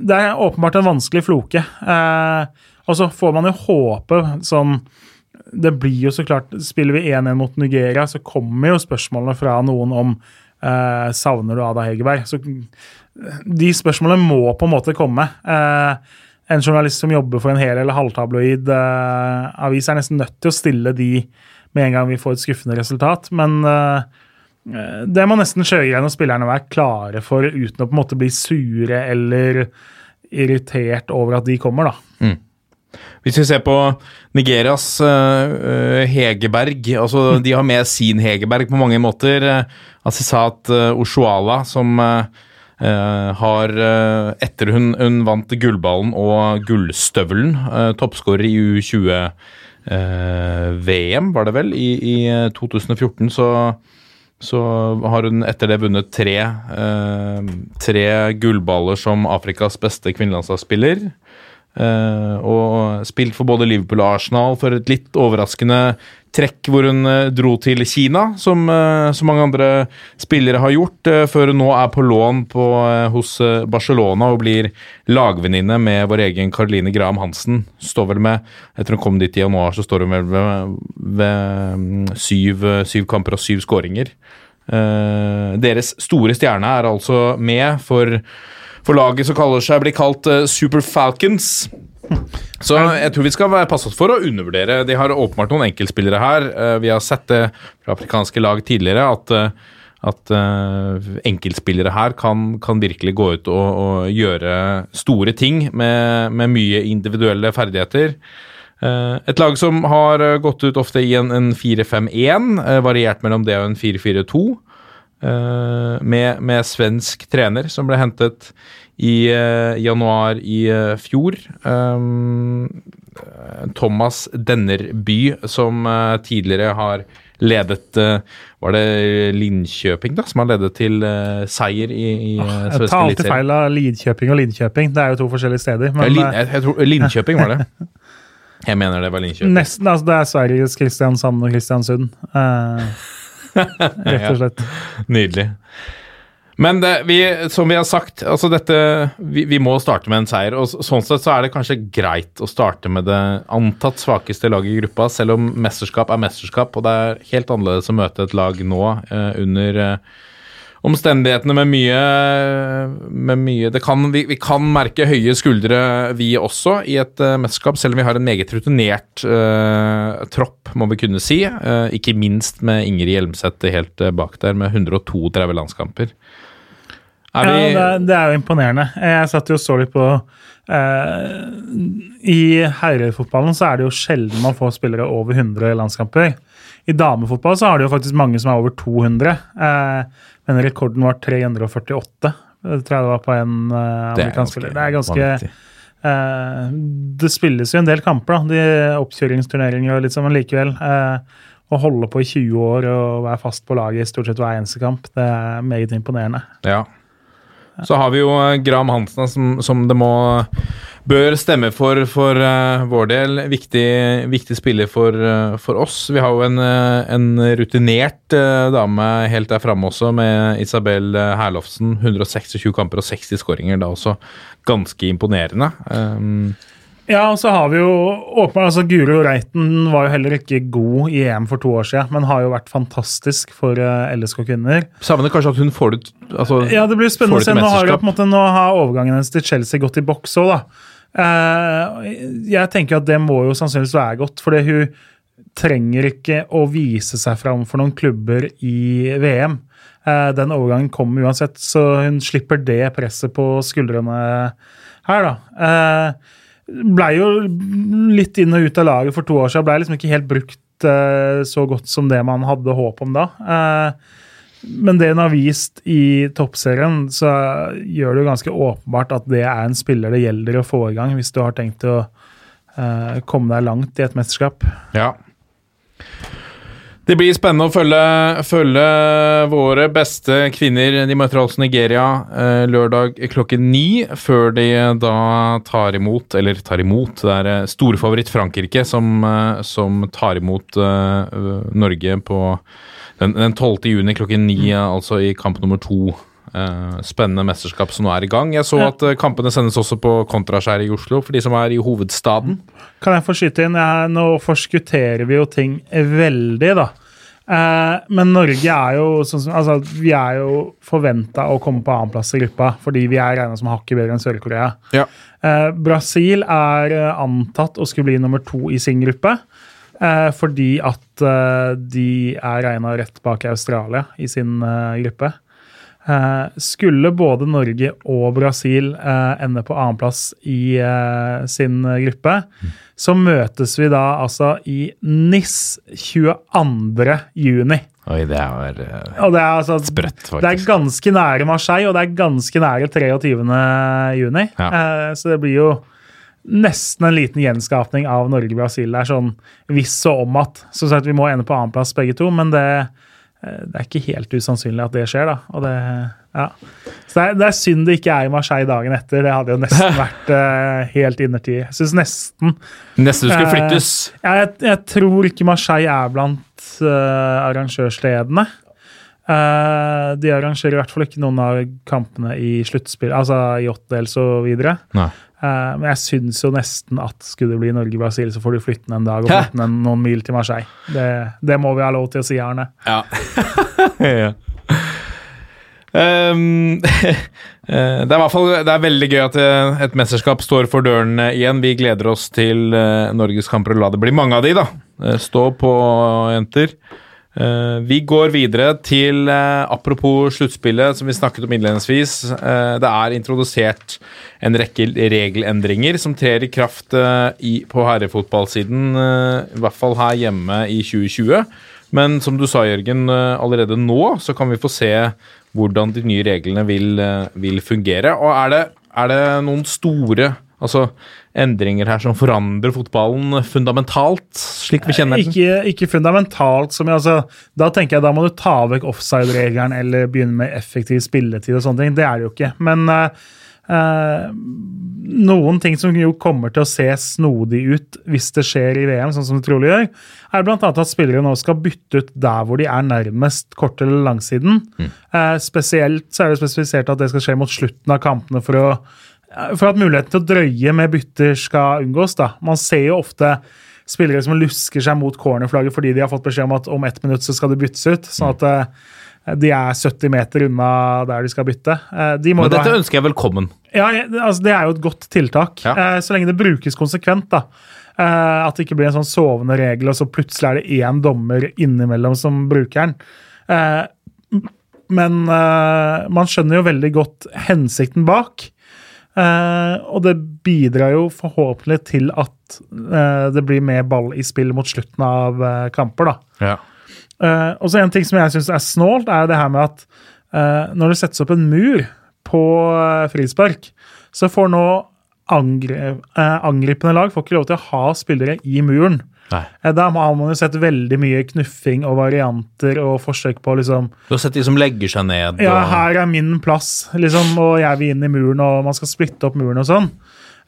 det er åpenbart en vanskelig floke. Eh, og så får man jo håpe sånn det blir jo så klart Spiller vi 1-1 mot Nigeria, så kommer jo spørsmålene fra noen om eh, savner du Ada Hegerberg. Så de spørsmålene må på en måte komme. Eh, en journalist som jobber for en hel- eller halvtabloid eh, avis, er nesten nødt til å stille de med en gang vi får et skuffende resultat. Men eh, eh, det må nesten Sjøgren og spillerne være klare for uten å på en måte bli sure eller irritert over at de kommer, da. Hvis vi ser på Nigerias uh, Hegerberg altså De har med sin Hegerberg på mange måter. Uh, Asisat uh, Oshuala, som Uh, eh, har uh, Etter hun, hun vant gullballen og gullstøvelen, uh, toppskårer i U20-VM, var det vel, i, i eh, 2014, så så har hun etter det vunnet tre, eh, tre gullballer som Afrikas beste kvinnelandslagsspiller. Eh, og spilt for både Liverpool og Arsenal for et litt overraskende trekk hvor hun eh, dro til Kina, som eh, så mange andre spillere har gjort, før hun nå er på lån på, hos Barcelona og blir lagvenninne med vår egen Caroline Graham Hansen. Står vel med Etter hun kom dit i januar, så står hun vel ved, ved mm, syv, syv kamper og syv skåringer. Deres store stjerne er altså med for, for laget som kaller seg blir kalt eh, Super Falcons. Så jeg tror vi skal passe oss for å undervurdere. De har åpenbart noen enkeltspillere her. Eh, Vi har sett det fra afrikanske lag tidligere at, eh, at enkeltspillere her kan, kan virkelig gå ut og, og gjøre store ting med, med mye individuelle ferdigheter. Et lag som har gått ut ofte i en, en 4-5-1, eh, variert mellom det og en 4-4-2. Eh, Med, med svensk trener som ble hentet i eh, januar i eh, fjor. Thomas Dennerby, som tidligere har ledet Var det Linköping da, som har ledet til seier i, i uh, Jeg tar alltid feil av Lidkjøping og Linköping. Det er jo to forskjellige steder. Ja, Lin, jeg, jeg tror Linköping var det. Jeg mener det var Linköping. nesten, altså, det er Sveriges Kristiansand og Kristiansund. Eh, rett og slett. Nydelig. Men det, vi, som vi har sagt, altså dette vi, vi må starte med en seier. og Sånn sett så er det kanskje greit å starte med det antatt svakeste laget i gruppa, selv om mesterskap er mesterskap, og det er helt annerledes å møte et lag nå eh, under eh, omstendighetene med mye, med mye det kan, vi, vi kan merke høye skuldre, vi også, i et uh, mesterskap, selv om vi har en meget rutinert uh, tropp, må vi kunne si. Uh, ikke minst med Ingrid Hjelmseth helt bak der, med 132 landskamper. Er Ja, det, er- det er jo imponerende. Jeg satt jo og så litt på I herrefotballen så er det jo sjelden man får spillere over 100 landskamper. I damefotball så har det jo faktisk mange som er over 200. Eh, men rekorden var 348. Det tror jeg det var på en uh, er amerikansk spiller. Det er ganske eh, Det spilles jo en del kamper, da. De oppkjøringsturneringer og litt sånn, men likevel. Uh, å holde på i 20 år og være fast på laget i stort sett hver eneste kamp, det er meget imponerende. Ja. Så har vi jo eh, Graham Hansen, som, som det må bør stemme for for uh, vår del. Viktig, viktig spiller for, uh, for oss. Vi har jo en, en rutinert dame helt der framme også, med Isabel Herlofsen. 126 kamper og 60 skåringer. Da også ganske imponerende. Um, Ja, og så har vi jo åpenbart, altså Guro Reiten var jo heller ikke god i EM for to år siden, men har jo vært fantastisk for eh, LSK kvinner. savner kanskje at hun får det altså, Ja, det blir spennende å se. Nå har, jo på en måte, nå har overgangen hennes til Chelsea gått i boks òg, da. Eh, jeg tenker at det må jo sannsynligvis være godt, for hun trenger ikke å vise seg fram for noen klubber i VM. Eh, den overgangen kommer uansett, så hun slipper det presset på skuldrene her, da. Eh, blei jo litt inn og ut av laget for to år siden. Blei liksom ikke helt brukt uh, så godt som det man hadde håp om da. Uh, men det hun har vist i toppserien, så gjør det jo ganske åpenbart at det er en spiller det gjelder å få i gang hvis du har tenkt å uh, komme deg langt i et mesterskap. Ja. Det blir spennende å følge, følge våre beste kvinner. De møter altså Nigeria eh, lørdag klokken ni, før de da tar imot Eller tar imot, det er eh, storfavoritt Frankrike som, eh, som tar imot eh, Norge på den, den 12. juni klokken ni, altså i kamp nummer to eh, spennende mesterskap som nå er i gang. Jeg så at eh, kampene sendes også på kontraskjæret i Oslo, for de som er i hovedstaden. Kan jeg få skyte inn? Jeg, nå forskutterer vi jo ting veldig, da. Eh, men Norge er jo sånn som Altså, vi er jo forventa å komme på annenplass i gruppa fordi vi er regna som hakket bedre enn Sør-Korea. Ja. Eh, Brasil er eh, antatt å skulle bli nummer to i sin gruppe. eh, fordi at eh, de er regna rett bak Australia i sin eh, gruppe. Eh, skulle både Norge og Brasil eh, ende på annenplass i eh, sin gruppe, så møtes vi da altså i NIS 22. juni. Oi, det er Og det er altså sprøtt, det er ganske nære Marseille, og det er ganske nære 23. juni. Ja. Så det blir jo nesten en liten gjenskapning av Norge-Brasil. Det er sånn hvis og om at. Som sagt, vi må ende på annenplass begge to, men det, det er ikke helt usannsynlig at det skjer, da. Og det, ja. Så det er, det er synd det ikke er i Marseille dagen etter. Det hadde jo nesten vært uh, helt innertid. Jeg syns nesten Nesten du skulle Eh, flyttes. jeg, jeg tror ikke Marseille er blant uh, arrangørstedene. Eh, de arrangerer i hvert fall ikke noen av kampene i sluttspill, altså i åttedels og videre. Nei. Eh, men jeg syns jo nesten at skulle det bli Norge-Brasil, så får du flytte den en dag og flytte den noen mil til Marseille. Det, det må vi ha lov til å si, Arne. Ja. ja. Eh, det er i hvert fall det er veldig gøy at eh, et mesterskap står for døren eh, igjen. Vi gleder oss til Norges kamper og la det bli mange av de, da. Stå på, jenter. Eh, vi går videre til eh, Apropos sluttspillet, som vi snakket om innledningsvis. eh, det er introdusert en rekke regelendringer som trer i kraft på herrefotballsiden, i hvert fall her hjemme i 2020. Men som du sa, Jørgen, allerede nå så kan vi få se hvordan de nye reglene vil, vil fungere. Og er det, er det noen store altså, endringer her som forandrer fotballen fundamentalt, slik vi kjenner den? Ikke, ikke fundamentalt. som jeg, altså, Da tenker jeg da må du ta vekk offside-regelen eller begynne med effektiv spilletid og sånne ting. Det er det jo ikke. Men uh, noen ting som jo kommer til å se snodig ut hvis det skjer i VM, sånn som det trolig gjør, er bl.a. at spillere nå skal bytte ut der hvor de er nærmest kort- eller langsiden. Eh, spesielt så er det spesifisert at det skal skje mot slutten av kampene for å for at muligheten til å drøye med bytter skal unngås. da. Man ser jo ofte spillere som lusker seg mot cornerflagget fordi de har fått beskjed om at om ett minutt så skal det byttes ut. Sånn at eh, de er 70 meter unna der de skal bytte. Eh, de Men da- dette ønsker jeg velkommen. ja, altså Det er jo et godt tiltak, Ja. eh, så lenge det brukes konsekvent. da. Eh, at det ikke blir en sånn sovende regel, og så plutselig er det én dommer innimellom som bruker den. Eh, men eh, man skjønner jo veldig godt hensikten bak. Eh, og det bidrar jo forhåpentlig til at eh, det blir mer ball i spill mot slutten av eh, kamper. da. Eh, og så En ting som jeg syns er snålt, er det her med at eh, når det settes opp en mur på uh, frispark, så får nå angri angripende lag får ikke lov til å ha spillere i muren. Nei. Der da har man jo sett veldig mye knuffing og varianter og forsøk på liksom Du har sett de som legger seg ned. ja, her er min plass, liksom, og jeg vil inn i muren, og man skal splitte opp muren og sånn.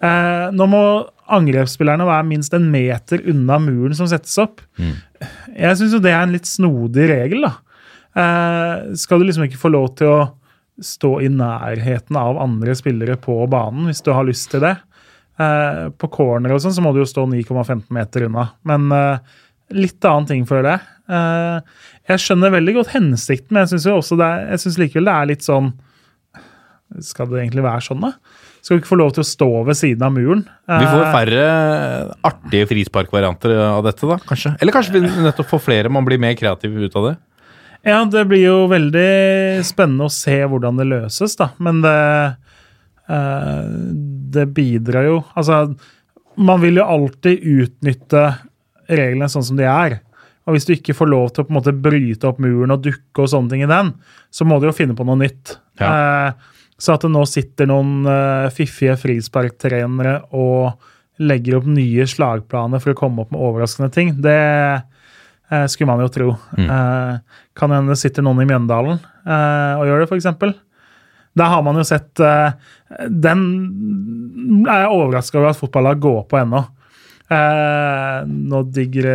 Eh, nå må angrepsspillerne være minst en meter unna muren som settes opp. Jeg syns jo det er en litt snodig regel, da. Eh, skal du liksom ikke få lov til å stå i nærheten av andre spillere på banen hvis du har lyst til det? Eh, på corner og sånn så må du jo stå 9,15 meter unna. Men uh, litt annen ting, føler jeg. Uh, jeg skjønner veldig godt hensikten, men jeg syns også det jeg synes likevel det er litt sånn Skal det egentlig være sånn, da? Skal vi ikke få lov til å stå ved siden av muren? Vi får Eh, færre artige frisparkvarianter av dette, da, kanskje? Eller kanskje vi nettopp får flere, man blir mer kreativ ut av det? Ja, det blir jo veldig spennende å se hvordan det løses, da. Men det, eh, det bidrar jo Altså, man vil jo alltid utnytte reglene sånn som de er. Og hvis du ikke får lov til å på en måte bryte opp muren og dukke og sånne ting i den, så må du jo finne på noe nytt. Eh, så at det nå sitter noen eh, fiffige frisparktrenere og legger opp nye slagplaner for å komme opp med overraskende ting, det eh, skulle man jo tro. Eh, kan hende det sitter noen i Mjøndalen eh, og gjør det, f.eks. Der har man jo sett eh, Den er jeg overraska over at fotballag går på ennå. Eh, nå digre...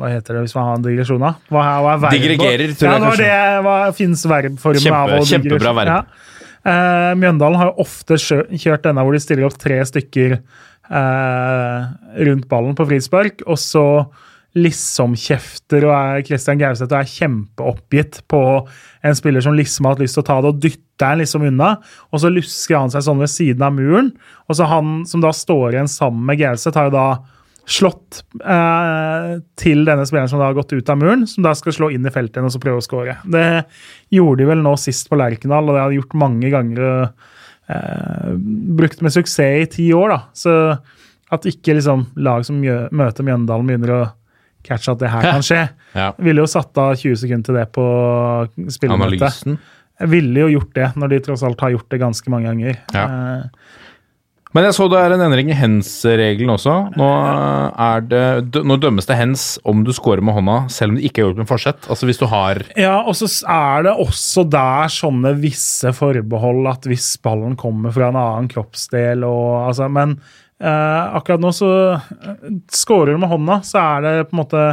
Hva heter det hvis man har en digresjon, da? Hva, er- hva er? Digregerer, tror ja, jeg kanskje. det hva finnes verbformen Kjempe- av kjempebra verb. Ja. Eh, Mjøndalen har jo ofte kjørt denne hvor de stiller opp tre stykker eh, rundt ballen på frispark, og så liksom kjefter og er Christian Gauseth og er kjempeoppgitt på en spiller som liksom har hatt lyst til å ta det, og dytter han liksom unna. Og så lusker han seg sånn ved siden av muren, og så han som da står igjen sammen med Gauseth, har jo da slått eh, til denne spilleren som da har gått ut av muren, som da skal slå inn i feltet igjen og så prøve å skåre. Det gjorde de vel nå sist på Lerkendal, og det har de gjort mange ganger. Eh, brukt med suksess i ti år, da. Så at ikke liksom lag som mjø møter Mjøndalen begynner å catche at det her kan skje. Ja. Ville jo satt av 20 sekunder til det på spillemøtet. Analysen. Jeg ville jo gjort det, når de tross alt har gjort det ganske mange ganger. Ja. Eh, Men jeg så det er en endring i hens-regelen også. Nå, er det, nå dømmes det hens om du scorer med hånda, selv om det ikke er gjort med forsett. Altså hvis du har Ja, og så er det også der sånne visse forbehold at hvis ballen kommer fra en annen kroppsdel og altså, Men eh, akkurat nå så eh, Scorer du med hånda, så er det på en måte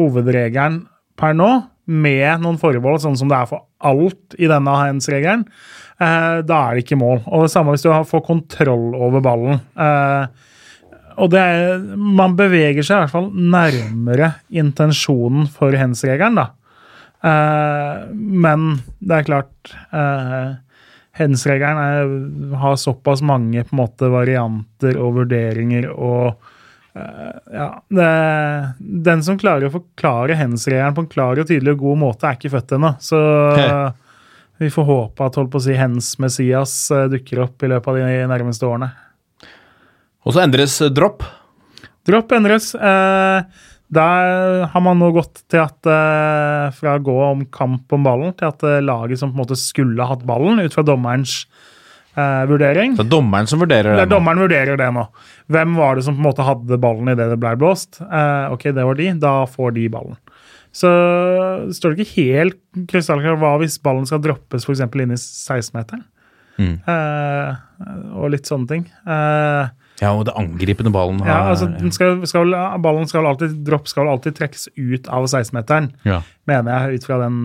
hovedregelen per nå, med noen forbehold, sånn som det er for alt i denne hands-regelen. Eh, da er det ikke mål. Og det samme hvis du får kontroll over ballen. Eh, og det er, man beveger seg i hvert fall nærmere intensjonen for hands-regelen, da. Eh, men det er klart Hens-regelen er- har såpass mange måte varianter og vurderinger og eh, ja, det, Den som klarer å forklare hens-regelen på en klar og tydelig og god måte, er ikke født ennå. Så vi får håpe at holdt på å si hens-Messias eh, dukker opp i løpet av de nærmeste årene. Og så endres eh, dropp. Dropp endres. Eh, der har man nå gått til at eh, fra å gå om kamp om ballen, til at eh, laget som på en måte skulle hatt ballen, ut fra dommerens eh, vurdering Det er dommeren som vurderer det det. er nå. Dommeren vurderer det nå. Hvem var det som på en måte hadde ballen idet det ble blåst? Eh, ok, det var de. Da får de ballen. Så står det ikke helt krystallklart hva hvis ballen skal droppes f.eks. inn i 16-meteren. Mm. Eh, og litt sånne ting. Eh, Ja, og det angripende ballen har ja, altså, den skal, skal, ballen skal alltid, dropp skal alltid trekkes ut av 16-meteren, ja. mener jeg, ut fra den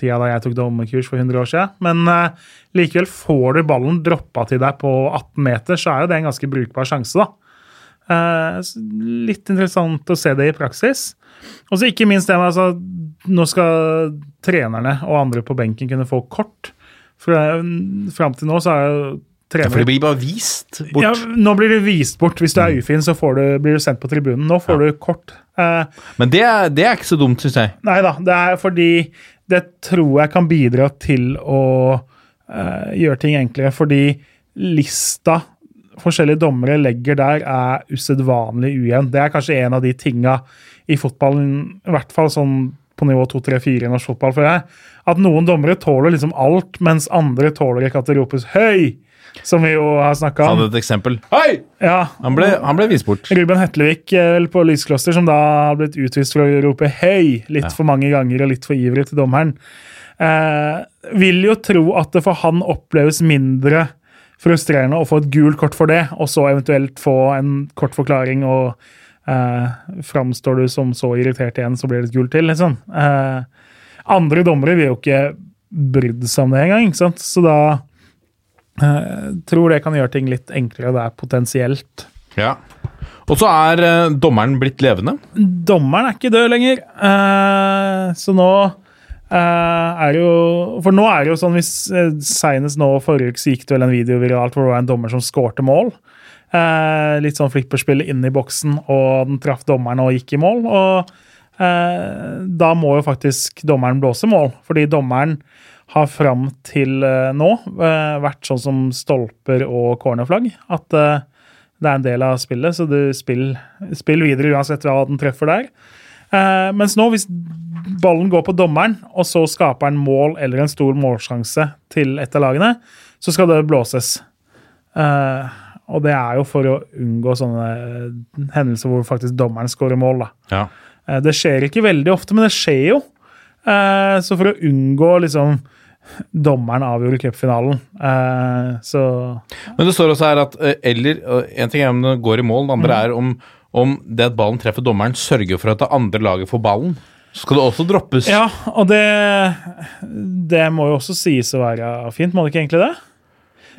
tida da jeg tok dommerkurs for 100 år siden. Men uh, likevel, får du ballen droppa til deg på 18 meter, så er jo det en ganske brukbar sjanse, da. Uh, litt interessant å se det i praksis. Og så ikke minst det med altså, Nå skal trenerne og andre på benken kunne få kort. For eh, fram til nå så er jo ja, for det blir bare vist bort. ja, nå blir det vist bort. Hvis du er ufin, så får du, blir du sendt på tribunen. Nå får du kort. Eh, Men det, er- det er ikke så dumt, syns jeg. nei da, det er fordi det tror jeg kan bidra til å eh, gjøre ting enklere. Fordi lista forskjellige dommere legger der, er usedvanlig ujevn. Det er kanskje en av de tinga i fotballen, i hvert fall sånn på nivå 2-3-4 i norsk fotball, føler jeg, at noen dommere tåler liksom alt, mens andre tåler ikke at det ropes høy! Som vi jo har snakka Han hadde et eksempel. Hei! Ja, Han ble, han ble vist bort. Ruben Hetlevik eh, på Lyskloster, som da har blitt utvist for å rope 'hei' litt Ja. for mange ganger og litt for ivrig til dommeren. Eh, vil jo tro at det for han oppleves mindre frustrerende å få et gult kort for det, og så eventuelt få en kort forklaring, og eh, framstår du som så irritert igjen, så blir det et gult til, liksom. Eh, andre dommere vil jo ikke brydd seg om det engang, ikke sant? Så da eh, tror det kan gjøre ting litt enklere der, potensielt. Ja. Og så er uh, dommeren blitt levende. dommeren er ikke død lenger. Uh, så nå er det jo For nå er det jo sånn hvis uh, Senest nå forrige uke så gikk det vel en video viralt hvor det var en dommer som skårte mål. Litt sånn flipperspill inn i boksen, og den traff dommeren og gikk i mål. Og da må jo faktisk dommeren blåse mål, fordi dommeren har fram til eh, nå eh, vært sånn som stolper og cornerflagg. At eh, det er en del av spillet, så du spill, spill videre uansett hva den treffer der. Mens nå, hvis ballen går på dommeren, og så skaper en mål eller en stor målsjanse til et av lagene, så skal det blåses. Og det er jo for å unngå sånne hendelser hvor faktisk dommeren skårer mål. Ja. Det skjer ikke veldig ofte, men det skjer jo. Så for å unngå liksom Dommeren avgjorde cupfinalen. Eh, Så Men det står også her at eh, eller En ting er om det går i mål, det andre er om, om det at ballen treffer dommeren, sørger for at det andre laget får ballen. Så skal det også droppes. Ja, og det Det må jo også sies å være fint, må det ikke egentlig det?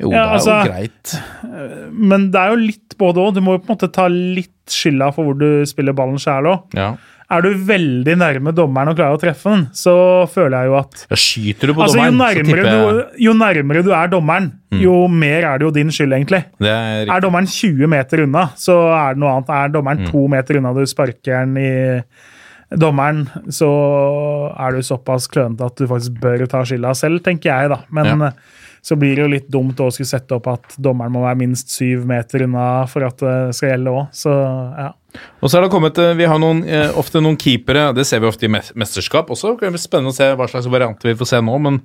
Jo, Ja, det er altså- jo greit. Men det er jo litt både òg. Du må jo på en måte ta litt skylda for hvor du spiller ballen sjæl òg. Ja. Er du veldig nærme dommeren og klarer å treffe den, så føler jeg jo at Ja, skyter du på Altså, jo dommeren, så tipper jeg Mm. du, jo nærmere du er dommeren, jo mer er det jo din skyld, egentlig. det er Er dommeren 20 meter unna, så er det noe annet. Er dommeren Mm. to meter unna, du sparker den i dommeren, så er du såpass klønete at du faktisk bør ta skylda selv, tenker jeg, da. Men Ja. Så blir det jo litt dumt å skulle sette opp at dommeren må være minst syv meter unna for at det skal gjelde òg. Så ja. Og så er det kommet, eh, Vi har noen, eh, ofte noen keepere, det ser vi ofte i mesterskap også. Det blir spennende å se hva slags varianter vi får se nå. Men,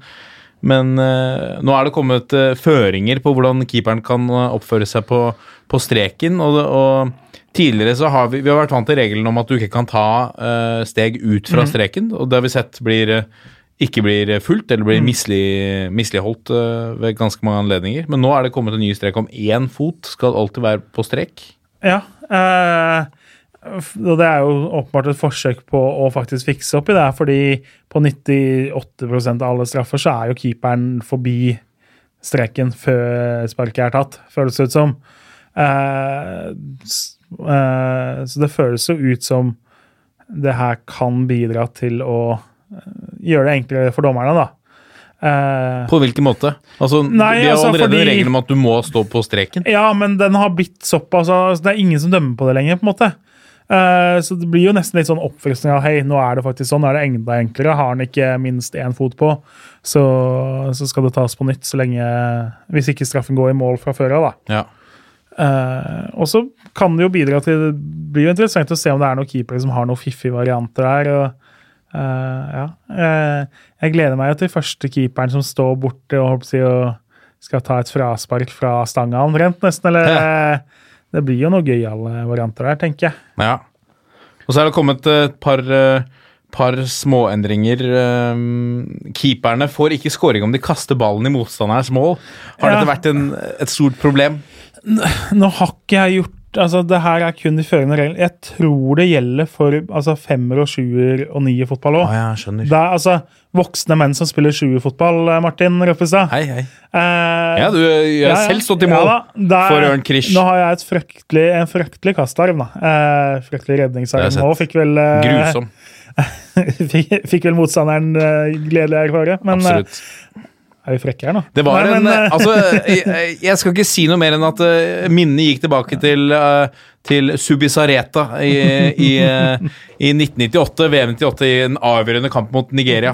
men eh, nå er det kommet føringer på hvordan keeperen kan oppføre seg på, på streken. Og, og tidligere så har vi, vi har vært vant til regelen om at du ikke kan ta eh, steg ut fra streken. Og det har vi sett blir, ikke blir fulgt eller blir mislig, misligholdt uh, ved ganske mange anledninger. Men nå er det kommet en ny strek om én fot skal alltid være på strek. Ja. Eh, det er jo åpenbart et forsøk på å faktisk fikse opp i det. fordi på 98% av alle straffer så er jo keeperen forbi streken før sparket er tatt, føles det ut som. Eh, eh, så det føles jo ut som det her kan bidra til å gjøre det enklere for dommerne, da. Uh, På hvilken måte? Altså, Nei, vi har altså, allerede fordi- en regel om at du må stå på streken. Ja, men den har blitt såpass altså, Det er ingen som dømmer på det lenger, på en måte. Uh, så det blir jo nesten litt sånn oppfriskning av hei, nå er det faktisk sånn, nå er det enda enklere. Har han ikke minst én fot på, så, så skal det tas på nytt så lenge Hvis ikke straffen går i mål fra før av, da. Ja. Uh, og så kan det jo bidra til Det blir jo interessant å se om det er noen keepere som har noen fiffige varianter der. og eh, ja. Uh, jeg gleder meg jo til første keeperen som står borte og håper og skal ta et fraspark fra stanga omtrent, nesten. Eller eh, Det blir jo noen gøyale varianter der, tenker jeg. ja. Og så er det kommet et par, par småendringer. Keeperne får ikke scoring om de kaster ballen i motstanderens mål. Har Ja. dette vært en, et stort problem? Nå har ikke jeg gjort altså Det her er kun de førende reglene. Jeg tror det gjelder for altså femmer og sjuer og nier fotball òg. ja, skjønner. Det er altså voksne menn som spiller sjuerfotball, eh, Martin Røffestad. Hei, hei. Eh, Ja, du jeg har selv stått i mål da. er, for Ørn Krish. Nå har jeg et fryktelig, en fryktelig kastarm, da. Eh, fryktelig redningsarm òg. Fikk vel, eh, Grusom. fikk, fikk vel motstanderen eh, gledelig erfare. Men eh, Absolutt. Er vi frekke her nå? Det var Nei, en men, eh, Altså, jeg, jeg skal ikke si noe mer enn at uh, minnet gikk tilbake til, uh, til Subisareta i, i, uh, i 1998, VM 98, i en avgjørende kamp mot Nigeria.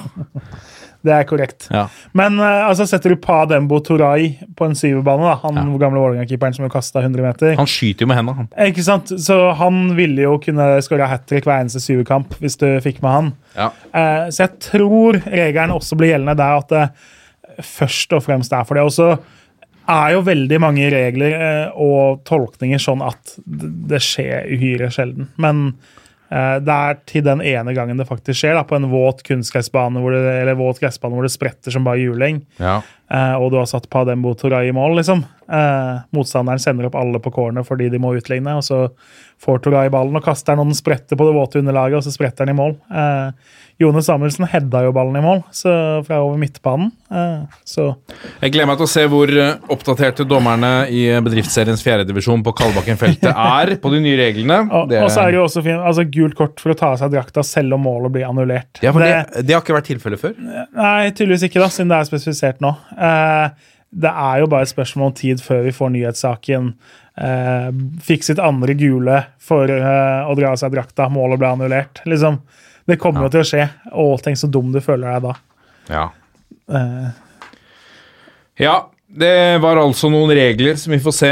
Det er korrekt. Ja. Men uh, altså, setter du Pa Dembo Torai på en syverbane, da, han Ja. gamle Vålerenga-keeperen som kasta 100 meter Han skyter jo med hendene, han. Ikke sant? Så han ville jo kunne skåra hat trick hver eneste syverkamp hvis du fikk med han. Ja. Eh, så jeg tror regelen også blir gjeldende der at først og fremst er for det. Og så er jo veldig mange regler eh, og tolkninger sånn at det det skjer uhyre sjelden. Men eh, det er til den ene gangen det faktisk skjer, da, på en våt kunstgressbane hvor det, eller våt gressbane hvor det spretter som bare juling, Ja. Eh, og du har satt Padembo Toray i mål, liksom. Eh, motstanderen sender opp alle på corner fordi de må utligne, og så får Toray ballen og kaster den, og den spretter på det våte underlaget, og så spretter den i mål. Eh, Jone Samuelsen hedda jo ballen i mål, så fra over midtbanen. Eh, så Jeg gleder meg til å se hvor oppdaterte dommerne i bedriftsseriens fjerdedivisjon på Kalbakken-feltet er på de nye reglene. og, og så er det jo også fint, altså gult kort for å ta av seg drakta selv om målet blir annullert. ja, for det, Det- det har ikke vært tilfellet før. Nei, tydeligvis ikke, da, siden det er spesifisert nå. Eh, det er jo bare et spørsmål om tid før vi får nyhetssaken. Eh, fikk sitt andre gule for eh, å dra av seg drakta. Målet ble annullert. Liksom. Det kommer jo til å skje. Å, tenk så dum du føler deg da. Ja. Eh, Ja, det var altså noen regler som vi får se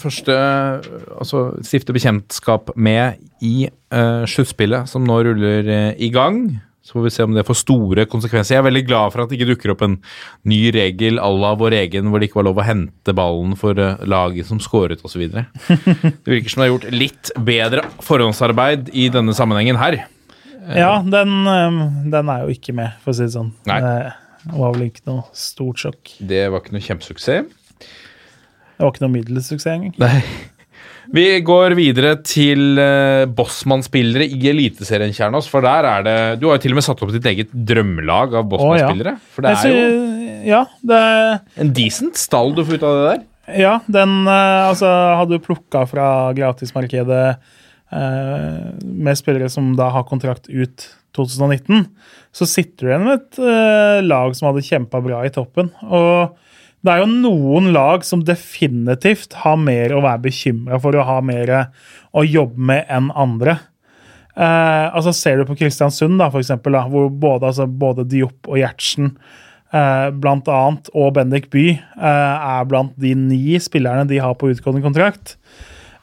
første Altså stifte bekjentskap med i eh, sluttspillet, som nå ruller eh, i gang. Så får vi se om det får store konsekvenser. Jeg er veldig glad for at det ikke dukker opp en ny regel à la vår egen, hvor det ikke var lov å hente ballen for eh, laget som skåret osv. Det virker som det er gjort litt bedre forhåndsarbeid i denne sammenhengen her. ja, den, eh, den er jo ikke med, for å si det sånn. Nei. Det var vel ikke noe stort sjokk. Det var ikke noe kjempesuksess. Det var ikke noe middels suksess engang. Vi går videre til uh, Bossmann-spillere i Eliteserien, Kjernås. For der er det Du har jo til og med satt opp ditt eget drømmelag av Bossmann-spillere. For det er jo Ja, det en decent stall du får ut av det der. Ja, den eh, altså, hadde du plukka fra gratismarkedet eh, med spillere som da har kontrakt ut 2019, så sitter du igjen med et eh, lag som hadde kjempa bra i toppen. Og det er jo noen lag som definitivt har mer å være bekymra for å ha mer å jobbe med enn andre. Eh, altså Ser du på Kristiansund, da, for eksempel, da, hvor både, altså, både Diop og Gjertsen eh, blant annet, og Bendik By eh, er blant de ni spillerne de har på utgående kontrakt.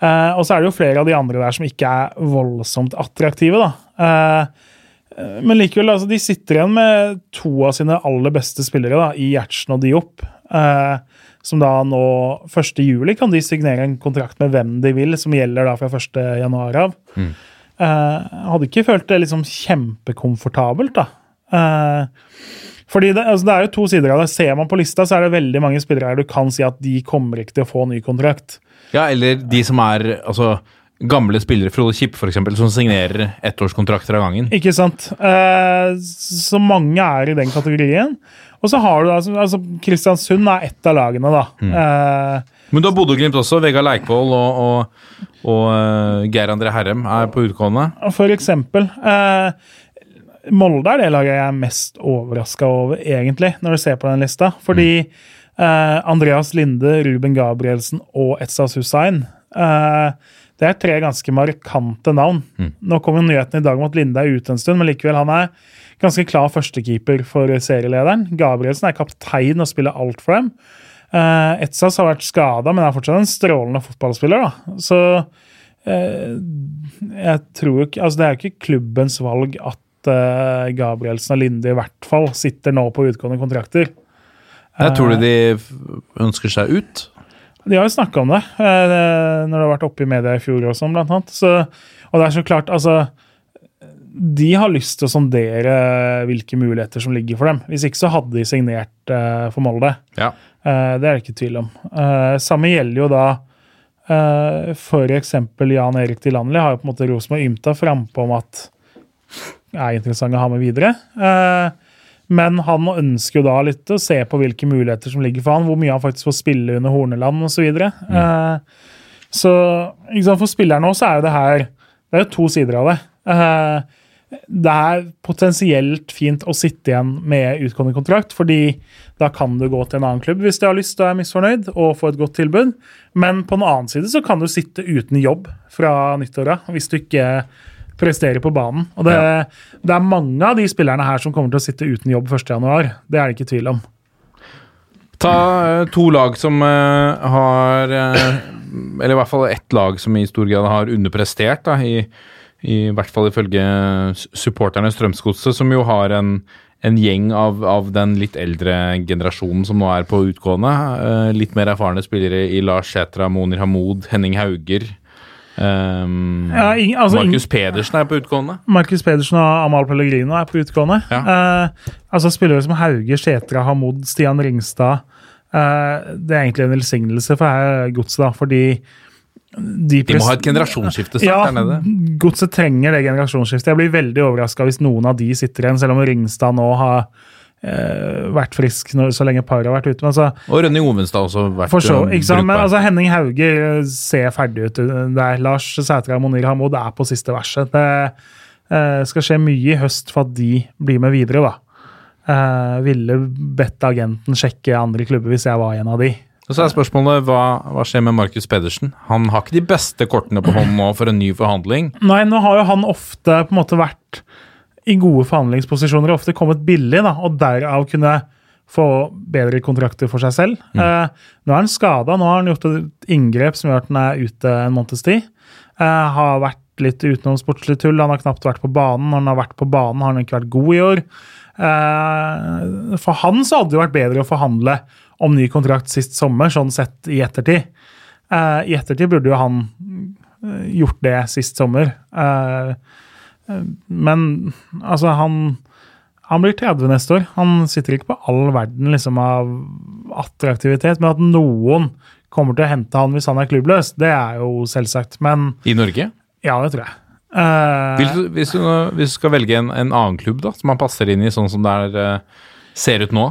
Eh, og så er det jo flere av de andre der som ikke er voldsomt attraktive. da. Eh, men likevel, altså, de sitter igjen med to av sine aller beste spillere da, i Gjertsen og Diop. Eh, som da nå 1. juli kan de signere en kontrakt med hvem de vil, som gjelder da fra 1. januar av. Mm. Eh, hadde ikke følt det liksom kjempekomfortabelt, da. Eh, fordi det, altså det er jo to sider av det. Ser man på lista, så er det veldig mange spillere her du kan si at de kommer ikke til å få ny kontrakt. Ja, eller de som er altså, gamle spillere, Frode Kipp f.eks., som signerer ettårskontrakter av gangen. Ikke sant? Eh, så mange er i den kategorien. Og så har du da, altså- Kristiansund er ett av lagene, da. Eh, Men du har Bodø-Glimt også. Vegard Leikvoll og, og, og uh, Geir André Herrem er på utgående. For eksempel. Eh, Molde er det laget jeg er mest overraska over, egentlig, når du ser på den lista. Fordi eh, Andreas Linde, Ruben Gabrielsen og Etzas Hussein eh, Det er tre ganske markante navn. Nå kom jo nyheten i dag om at Linde er ute en stund, men likevel, han er ganske klar førstekeeper for serielederen. Gabrielsen er kaptein og spiller alt for dem. Uh, Etsas har vært skada, men er fortsatt en strålende fotballspiller. da. Så eh, jeg tror ikke Altså, det er jo ikke klubbens valg at eh, Gabrielsen og Linde i hvert fall sitter nå på utgående kontrakter. Jeg tror du de ønsker seg ut? De har jo snakka om det når det har vært oppe i media i fjor og sånn, blant annet. Så, og det er så klart, altså De har lyst til å sondere hvilke muligheter som ligger for dem. Hvis ikke så hadde de signert uh, for Molde. Ja. Uh, det er det ikke tvil om. Uh, samme gjelder jo da uh, f.eks. Jan Erik Tilandli har jo på en måte Rosenborg ymta frampå om at er interessant å ha med videre. Men han ønsker jo da litt å se på hvilke muligheter som ligger for han, hvor mye han faktisk får spille under Horneland osv. Så, uh, så sant, for spilleren også er jo det her Det er jo to sider av det. Eh, det er potensielt fint å sitte igjen med utgående kontrakt, fordi da kan du gå til en annen klubb hvis du har lyst og er misfornøyd, og få et godt tilbud. Men på den annen side så kan du sitte uten jobb fra nyttåra hvis du ikke presterer på banen. Og det, det er mange av de spillerne her som kommer til å sitte uten jobb 1.1. Det er det ikke tvil om. Ta eh, to lag som eh, har eh, Eller i hvert fall ett lag som i stor grad har underprestert, da, i, i hvert fall ifølge supporterne Strømsgodset, som jo har en, en gjeng av, av den litt eldre generasjonen som nå er på utgående. Litt mer erfarne spillere i Lars Sætra, Monir Hamoud, Henning Hauger. Um, Ja, ingen- altså, Markus Pedersen er på utgående. Markus Pedersen og Amal Pellegrino er på utgående. Ja. Uh, altså Spillere som Hauge, Skjetra, Hamod, Stian Ringstad. uh, det er egentlig en velsignelse for godset, fordi de, De må ha et generasjonsskifte snart Ja, der nede. godset trenger det generasjonsskiftet. Jeg blir veldig overraska hvis noen av de sitter igjen, selv om Ringstad nå har eh, vært frisk når, så lenge paret har vært ute. Men altså, Og Rønning Ovenstad også vært for så, eh, ikke sant? Men altså, Henning Hauge eh, ser ferdig ut. Der. Lars Sætra Monir Hamoud er på siste verset. Det uh, skal skje mye i høst for at de blir med videre, da. Uh, ville bedt agenten sjekke andre klubber hvis jeg var en av de. Og så er spørsmålet hva, hva skjer med Markus Pedersen? Han har ikke de beste kortene på hånden nå for en ny forhandling. Nei, nå har jo han ofte på en måte vært i gode forhandlingsposisjoner ofte kommet billig, da, og derav kunne få bedre kontrakter for seg selv. Eh, nå er han skada, nå har han gjort et inngrep som gjør at han er ute en måneds tid. Eh, har vært litt utenom sportslig tull, han har knapt vært på banen. Når han har vært på banen, har han ikke vært god i år. Eh, for han så hadde det vært bedre å forhandle om ny kontrakt sist sommer, sånn sett i ettertid. Eh, I ettertid burde jo han eh, gjort det sist sommer. Eh, men altså, han han blir 30 neste år. Han sitter ikke på all verden liksom, av attraktivitet, men at noen kommer til å hente han hvis han er klubbløs. Det er jo selvsagt, men I Norge? ja, det tror jeg. Uh, du, hvis, du, hvis du skal velge en, en annen klubb da, som han passer inn i, sånn som det er, eh, ser ut nå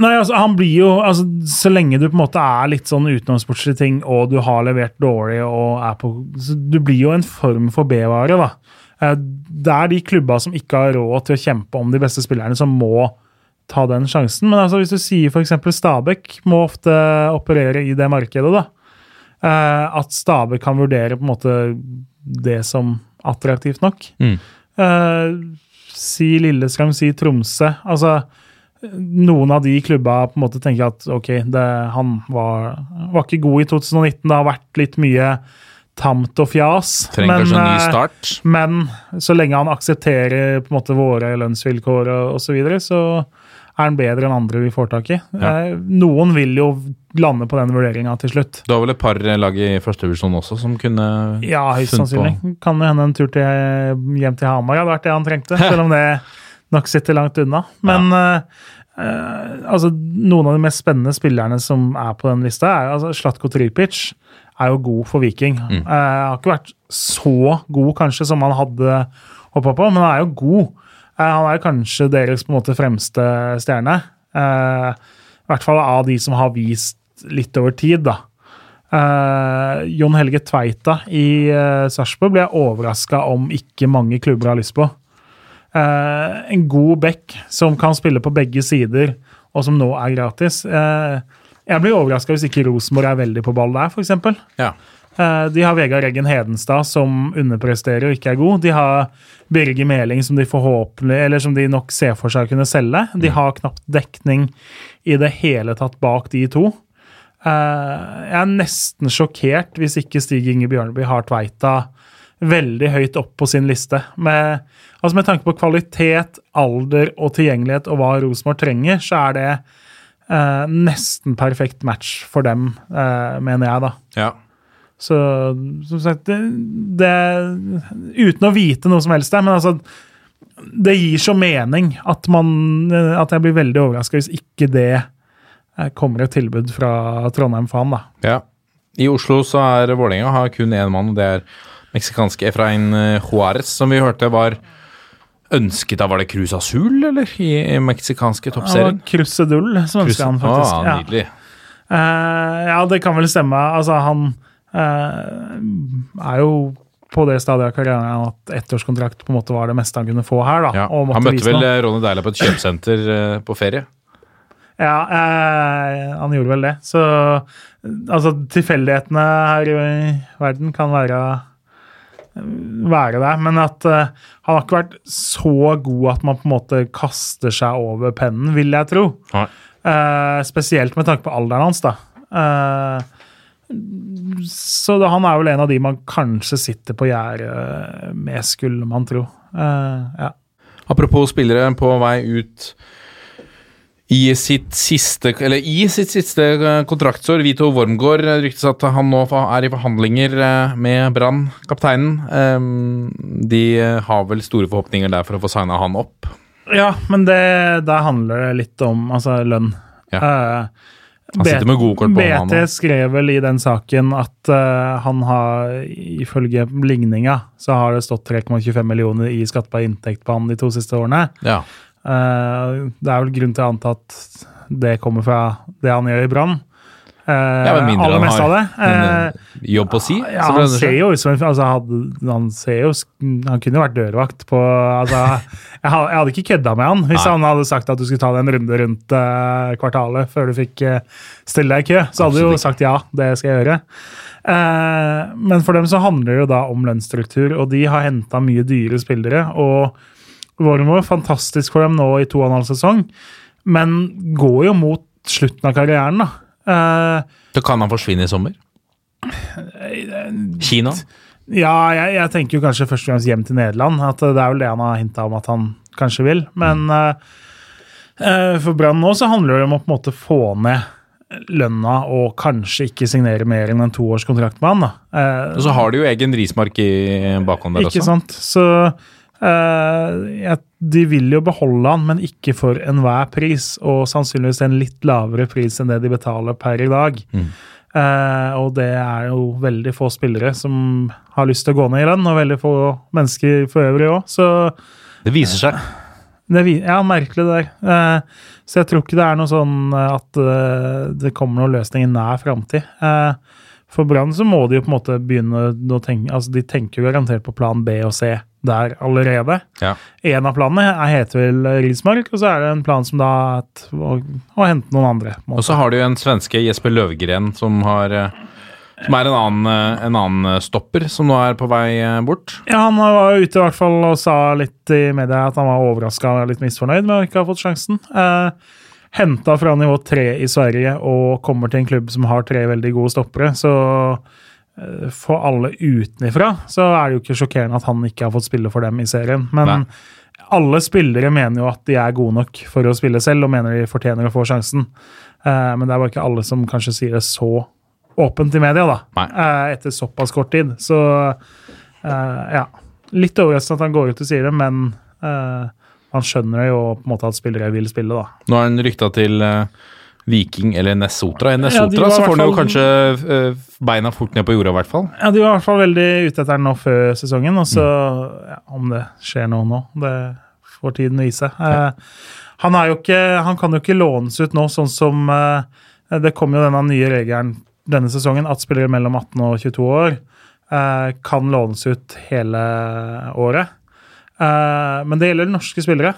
Nei, altså, han blir jo altså, Så lenge du på en måte er litt sånn utenomsportslige ting, og du har levert dårlig og er på så Du blir jo en form for B-vare, da. Eh, Det er de klubba som ikke har råd til å kjempe om de beste spillerne, som må ta den sjansen. Men altså, hvis du sier f.eks. Stabæk må ofte operere i det markedet, da. Eh, At Stabæk kan vurdere på en måte det som attraktivt nok. Mm. Eh, si Lillestrøm, si Tromsø. Altså, noen av de klubba på en måte tenker at ok, det, han var, var ikke god i 2019. Det har vært litt mye tamt og fjas. Trenger kanskje en ny eh, start. men så lenge han aksepterer på en måte våre lønnsvilkår osv., så, videre, så er han bedre enn andre vi får tak i. Ja. Eh, Noen vil jo lande på den vurderinga til slutt. Det var vel et par lag i førstevisjon også som kunne Ja, høyst sannsynlig. på. Kan hende en tur til, hjem til Hamar hadde vært det han trengte, selv om det nok sitter langt unna. Men ja. Uh, altså, noen av de mest spennende spillerne som er på den lista, er altså Slatko Tripic. Er jo god for Viking. Mm. Eh, har ikke vært så god kanskje som han hadde håpa på, men han er jo god. Eh, han er kanskje deres på en måte fremste stjerne. Eh, I hvert fall av de som har vist litt over tid, da. Eh, Jon Helge Tveita i uh, Sarpsborg ble jeg overraska om ikke mange klubber har lyst på. Eh, en god back som kan spille på begge sider, og som nå er gratis. Eh, jeg blir overraska hvis ikke Rosenborg er veldig på ball der, f.eks. Ja. Eh, De har Vegard Eggen Hedenstad, som underpresterer og ikke er god. De har Birger Meling, som de forhåpentlig, eller som de nok ser for seg å kunne selge. De har knapt dekning i det hele tatt bak de to. Eh, Jeg er nesten sjokkert hvis ikke Stig Inge Bjørneby har Tveita veldig høyt opp på sin liste. Med, altså med tanke på kvalitet, alder og tilgjengelighet og hva Rosenborg trenger, så er det eh, nesten perfekt match for dem, eh, mener jeg, da. ja. Så som sagt det, det, Uten å vite noe som helst der, men altså Det gir så mening at man At jeg blir veldig overraska hvis ikke det eh, kommer et tilbud fra Trondheim for han, da. Ja. I Oslo så er Vålerenga har kun én mann, og det er meksikanske Efrain Juárez, som vi hørte var ønsket av Var det Cruz Azul, eller? I, meksikanske toppserien? Krusedull som ønska han faktisk. Ah, ja. Eh, ja, det kan vel stemme. Altså, han uh, er jo på det stadiet av karrieren at ettårskontrakt på en måte var det meste han kunne få her. da. Ja. Han møtte vel noe. Ronny Deila på et kjøpesenter uh, på ferie? Ja, eh, han gjorde vel det. Så altså, tilfeldighetene her i verden kan være være det. men at uh, han har ikke vært så god at man på en måte kaster seg over pennen, vil jeg tro. Eh, spesielt med tanke på alderen hans, da. Uh, så da, han er vel en av de man kanskje sitter på gjerdet med, skulle man tro. Eh, ja. Apropos spillere på vei ut i sitt siste Eller i sitt siste eh, kontraktsår. Vito Wormgård eh, ryktes at han nå er i forhandlinger eh, med Brann, kapteinen. De har vel store forhåpninger der for å få signa han opp. ja, men det, der handler det litt om altså, lønn. Ja. Han sitter med gode kort på BT han, skrev vel i den saken at uh, han har, ifølge ligninga, så har det stått 3,25 millioner i skattbar inntekt på han de to siste årene. Ja. Eh, det er vel grunn til å anta at det kommer fra det han gjør i Brann. Uh, Ja, men mindre han har en, Eh, eh, jobb på si. ja, han ser jo ut som en altså, Han ser jo Han kunne jo vært dørvakt på altså, jeg, hadde ikke kødda med han hvis Nei. han hadde sagt at du skulle ta deg en runde rundt eh, kvartalet før du fikk eh, stille deg i kø. Så hadde du jo sagt ja, det skal jeg gjøre. Eh, men for dem så handler det jo da om lønnsstruktur, og de har henta mye dyre spillere. og Wormor, fantastisk for dem nå i to og en halv sesong, men går jo mot slutten av karrieren, da. Uh, Så kan han forsvinne i sommer? Kina? Ja, jeg, jeg tenker jo kanskje først og fremst hjem til Nederland. At det er vel det han har hinta om at han kanskje vil. Men mm. uh, for Brann nå så handler det om å på en måte få ned lønna og kanskje ikke signere mer enn en toårskontrakt med han. da. Uh, Og så har de jo egen Rismark i bakhånd der ikke også. sant? Så jeg, de vil jo beholde han, men ikke for enhver pris. Og sannsynligvis en litt lavere pris enn det de betaler per i dag. Mm. Uh, og det er jo veldig få spillere som har lyst til å gå ned i lønn, og veldig få mennesker for øvrig òg. Så Det viser seg. det, vi- ja, merkelig det der. Uh, så jeg tror ikke det er noe sånn at det kommer noen løsning i nær framtid. For Brann så må de jo på en måte begynne å tenke Altså, de tenker jo garantert på plan B og C der allerede. Ja. En av planene er- heter vel Rismark, og så er det en plan som da er å, å hente noen andre. Måte. Og så har du en svenske, Jesper Løvgren, som har eh, som er en annen, eh, en annen stopper, som nå er på vei eh, bort. Ja, han var ute i hvert fall og sa litt i media at han var overraska og litt misfornøyd med å ikke ha fått sjansen. Eh, Henta fra nivå tre i Sverige og kommer til en klubb som har tre veldig gode stoppere. Så eh, for alle utenifra så er det jo ikke sjokkerende at han ikke har fått spille for dem i serien. Men Nei. alle spillere mener jo at de er gode nok for å spille selv, og mener de fortjener å få sjansen. Eh, men det er bare ikke alle som kanskje sier det så åpent i media, da. Nei. Eh, etter såpass kort tid. Så eh, ja. Litt overraskende at han går ut og sier det, men eh, han skjønner jo på en måte at spillere vil spille, da. Nå er han rykta til eh, Viking eller Nessotra. I Ja, Nessotra var så får han jo kanskje eh, beina fort ned på jorda, i hvert fall. Ja, De var i hvert fall veldig ute etter den nå før sesongen, og så ja, om det skjer noe nå, det får tiden vise. Eh, han, ikke, han kan jo ikke lånes ut nå, sånn som eh, Det kom jo denne nye regelen denne sesongen, at spillere mellom 18 og 22 år eh, kan lånes ut hele året. Eh, men det gjelder norske spillere.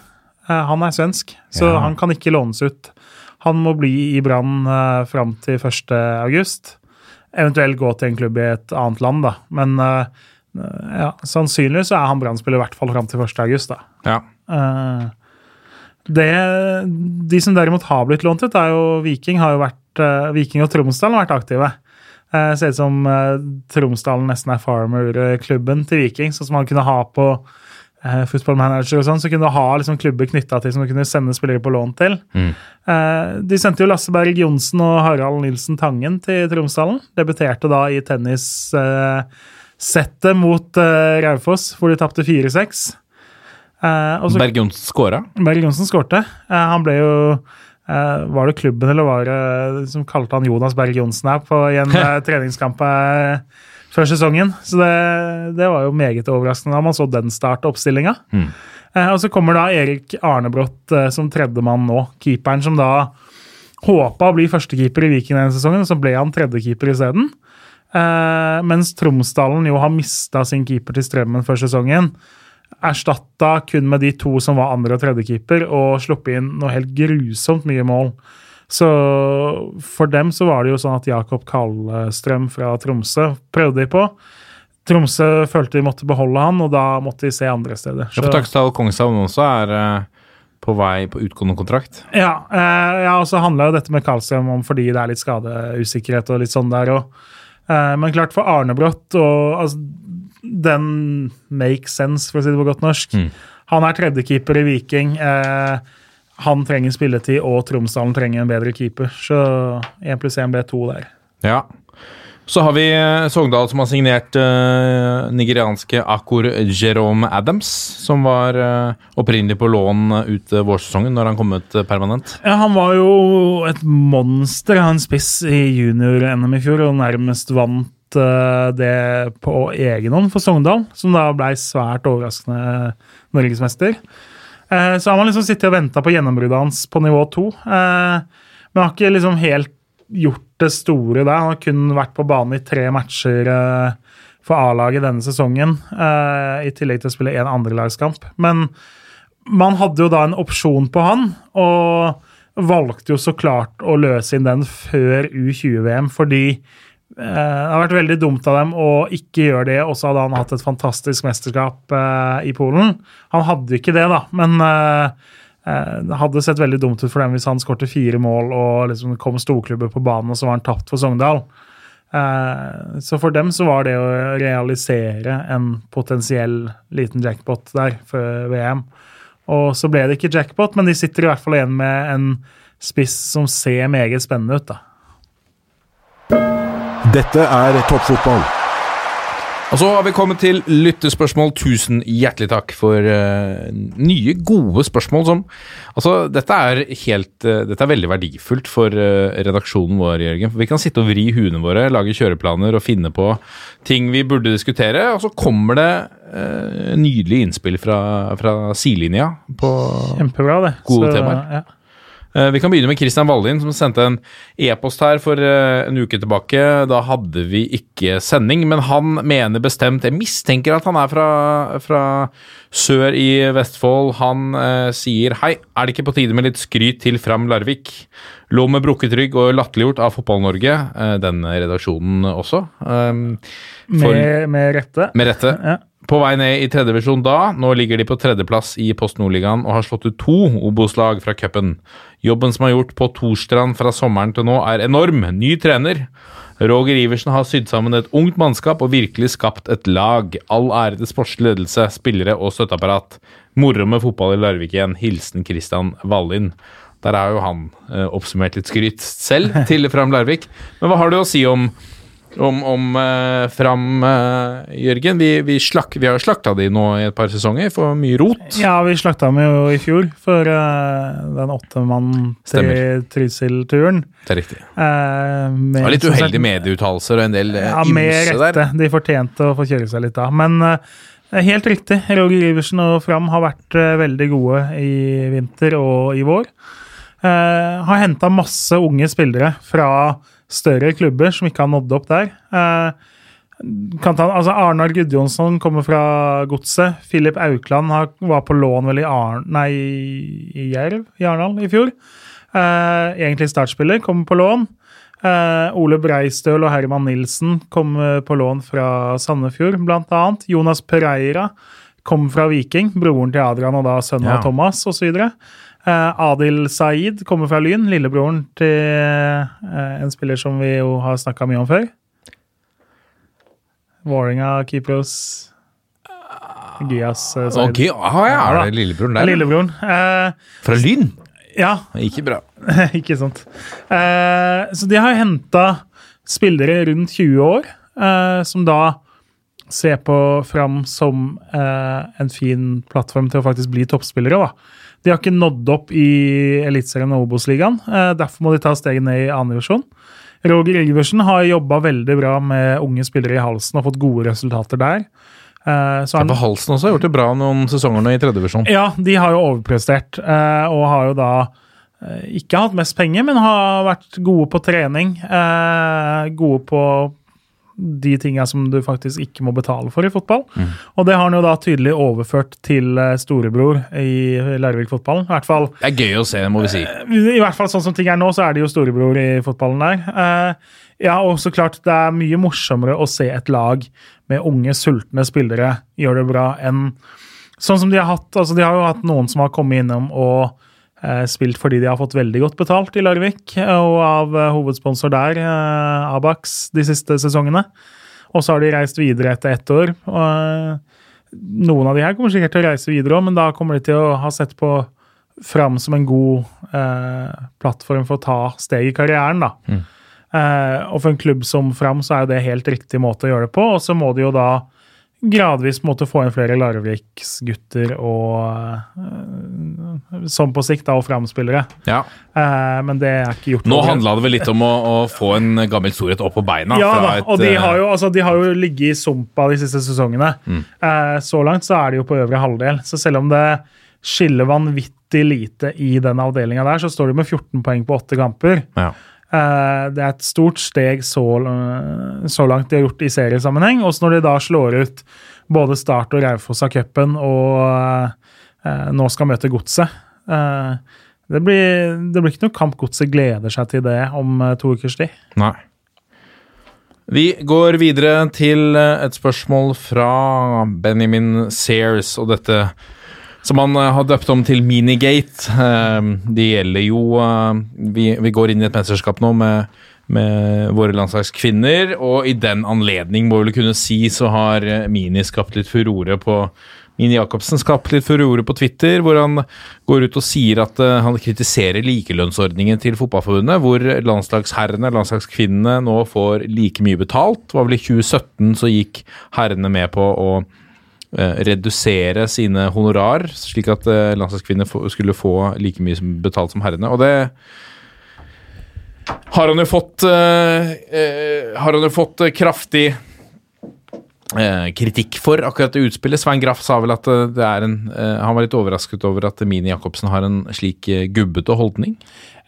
Han er svensk, så Ja. han kan ikke lånes ut. Han må bli i Brann uh, fram til 1. august. Eventuelt gå til en klubb i et annet land, da. Men uh, ja, sannsynligvis så er han Brann-spiller i hvert fall fram til 1. august. Ja. Uh, det, de som derimot har blitt lånt ut, er jo Viking. har jo vært, uh, Viking og Tromsdalen har vært aktive. Uh, ser ut som Tromsdalen nesten er farmer-klubben til Viking, sånn som han kunne ha på uh, Football Manager og sånn. Så kunne du ha liksom, klubber knytta til som du kunne sende spillere på lån til. Mm. Eh, de sendte jo Lasse Berg Johnsen og Harald Nilsen Tangen til Tromsdalen. Debuterte da i tennissettet mot uh, Raufoss, hvor de tapte 4-6. Eh, Berg Johnsen skåra? Berg Johnsen skårte. Eh, han ble jo eh, Var det klubben eller var det som kalte han Jonas Berg Johnsen her på, i en eh, treningskamp eh, før sesongen? Så det, det var jo meget overraskende da man så den startoppstillinga. Mm. Eh, og så kommer da Erik Arnebrott eh, som tredjemann nå. Keeperen som da håpa å bli førstekeeper i Viking denne sesongen, og så ble han tredjekeeper isteden. Eh, mens Tromsdalen jo har mista sin keeper til Strømmen før sesongen erstatta kun med de to som var andre- og tredjekeeper, og sluppet inn noe helt grusomt mye mål. Så for dem så var det jo sånn at Jakob Kallestrøm fra Tromsø prøvde de på. Tromsø følte de måtte beholde han, og da måtte de se andre steder. Ja, for Taksdal Kongshavn også er eh, på vei på utgående kontrakt. Ja, eh, ja og så handla jo dette med Karlstrøm om fordi det er litt skadeusikkerhet og litt sånn der òg. Eh, men klart for Arnebrott og altså, Den makes sense, for å si det på godt norsk. Mm. Han er tredjekeeper i Viking. Eh, han trenger spilletid, og Tromsdalen trenger en bedre keeper. Så 1 pluss 1 ble 2 der. Ja. Så har vi eh, Sogndal som har signert uh, nigerianske Akur Jerome Adams, som var uh, opprinnelig på lån ut vårsesongen når han kom ut permanent. Ja, Han var jo et monster av en spiss i junior-NM i fjor, og nærmest vant uh, det på egen hånd for Sogndal, som da ble svært overraskende norgesmester. Eh, så har man liksom sittet og venta på gjennombruddet hans på nivå to, eh, men har ikke liksom helt gjort det store der. Han har kun vært på banen i tre matcher eh, for A-laget denne sesongen, eh, i tillegg til å spille én andrelagskamp. Men man hadde jo da en opsjon på han, og valgte jo så klart å løse inn den før U20-VM, fordi det har vært veldig dumt av dem å ikke gjøre det, og så hadde han hatt et fantastisk mesterskap eh, i Polen. Han hadde ikke det, da, men eh, eh, det hadde sett veldig dumt ut for dem hvis han skårte fire mål og liksom kom storklubber på banen, og så var han tapt for Sogndal. Eh, Så for dem så var det å realisere en potensiell liten jackpot der før VM. Og så ble det ikke jackpot, men de sitter i hvert fall igjen med en spiss som ser meget spennende ut. da. Dette er toppfotball. Og så har vi kommet til lyttespørsmål. Tusen hjertelig takk for uh, nye, gode spørsmål som Altså, dette er helt uh, Dette er veldig verdifullt for uh, redaksjonen vår, Jørgen. For vi kan sitte og vri huene våre, lage kjøreplaner og finne på ting vi burde diskutere, og så kommer det uh, nydelige innspill fra, fra sidelinja på Kjempebra, det. Gode Så, temaer. Ja. Eh, Vi kan begynne med Christian Wallin, som sendte en e-post her for eh, en uke tilbake. Da hadde vi ikke sending, men han mener bestemt Jeg mistenker at han er fra, fra sør i Vestfold. Han eh, sier hei, er det ikke på tide med litt skryt til Fram Larvik? Lå med brukket rygg og latterliggjort av Fotball-Norge, eh, denne redaksjonen også. Eh, for, Med, med rette. med rette. Ja. På vei ned i tredje divisjon da. Nå ligger de på tredjeplass i Post Nordligaen og har slått ut to Obos-lag fra cupen. Jobben som er gjort på Torstrand fra sommeren til nå, er enorm. Ny trener. Roger Iversen har sydd sammen et ungt mannskap og virkelig skapt et lag. All ære til sportslig ledelse, spillere og støtteapparat. Moro med fotball i Larvik igjen. Hilsen Christian Wallin. Der er jo han eh, oppsummert litt skryt selv til Fram Larvik. Men hva har du å si om om, om eh, Fram, eh, Jørgen. Vi, vi, slak, vi har jo slakta de nå i et par sesonger for mye rot. Ja, vi slakta dem jo i fjor for eh, den åtte mann til Trysil-turen. Det er riktig. Uh, Det var litt uheldige medieuttalelser og en del eh, Ja, med ymse der. De fortjente å få kjøre seg litt av. Men eh, helt riktig. Roger Iversen og Fram har vært eh, veldig gode i vinter og i vår. Eh, har henta masse unge spillere fra større klubber som ikke har nådd opp der. Eh, kan ta, altså Arnar Gudjonsson kommer fra Godset. Filip Aukland har, var på lån vel i, Arn, nei, i Jerv i Arendal i fjor. Eh, egentlig startspiller, kommer på lån. Eh, Ole Breistøl og Herman Nilsen kom eh, på lån fra Sandefjord, annet. Jonas Pereira kom fra Viking, broren til Adrian og da sønnen Ja. av Thomas osv. Eh, Adil Saeed kommer fra Lyn, lillebroren til eh, en spiller som vi jo har snakka mye om før. Vålerenga Kypros Gyas eh, Saeed. Ok, ah, ja, er det lillebroren der? Lillebroren. Eh, Fra Lyn? ja, Ikke bra. ikke sant. Eh, så de har henta spillere rundt 20 år, eh, som da ser på Fram som eh, en fin plattform til å faktisk bli toppspillere. Da. De har ikke nådd opp i Eliteserien og Obos-ligaen. Eh, derfor må de ta steget ned i annen divisjon. Roger Iversen har jobba veldig bra med unge spillere i halsen og fått gode resultater der. Eh, så han, På Halsen også har gjort det bra noen sesonger nå i tredje divisjon. ja, de har jo overprestert, eh, og har jo da ikke hatt mest penger, men har vært gode på trening. Gode på de tinga som du faktisk ikke må betale for i fotball. Og det har han jo da tydelig overført til eh, storebror i Larvik fotball. I hvert fall Det er gøy å se, må vi si. i hvert fall sånn som ting er nå, så er det jo storebror i fotballen der. Eh, ja, og så klart det er mye morsommere å se et lag med unge, sultne spillere gjøre det bra, enn sånn som de har hatt. Altså, de har jo hatt noen som har kommet innom og eh, spilt fordi de har fått veldig godt betalt i Larvik, og av eh, hovedsponsor der, eh, Abax, de siste sesongene. Og så har de reist videre etter ett år. og eh, Noen av de her kommer sikkert til å reise videre òg, men da kommer de til å ha sett på fram som en god eh, plattform for å ta steg i karrieren. da. Eh, og for en klubb som Fram så er jo det helt riktig måte å gjøre det på. Og så må de jo da gradvis måtte få inn flere Larviksgutter og eh, Som på sikt, da, og Fram-spillere. Ja. Eh, men det er ikke gjort. Nå handla det vel litt om å, å få en gammel storhet opp på beina. ja, da, et, og de eh, har, jo, altså, de har jo ligget i sumpa de siste sesongene. Eh, så langt så er de jo på øvre halvdel. Så selv om det skiller vanvittig lite i den avdelinga der, så står de med 14 poeng på åtte kamper. ja. Eh, det er et stort steg så, eh, så langt de har gjort i seriesammenheng. Også når de da slår ut både Start og Raufoss av cupen og eh, nå skal møte Godset. Det, det blir ikke noe kamp Godset gleder seg til det om to ukers tid. Nei. Vi går videre til et spørsmål fra Benjamin Sears, og dette som han eh, har døpt om til Minigate. Eh, Det gjelder jo eh, vi, vi går inn i et mesterskap nå med, med våre landslagskvinner, og i den anledning, må vi vel kunne si, så har eh, Mini skapt litt furore på, Mini Jacobsen skapt litt furore på Twitter, hvor han går ut og sier at han kritiserer likelønnsordningen til Fotballforbundet, hvor landslagsherrene, landslagskvinnene, nå får like mye betalt. Det var vel i 2017 så gikk herrene med på å redusere sine honorar, slik at eh, landslagskvinner skulle få like mye betalt som herrene. Og det har han jo fått eh, eh, Har han jo fått eh, kraftig eh, kritikk for akkurat det utspillet. Svein Graff sa vel at eh, det er en eh, Han var litt overrasket over at Mini Jacobsen har en slik eh, gubbete holdning.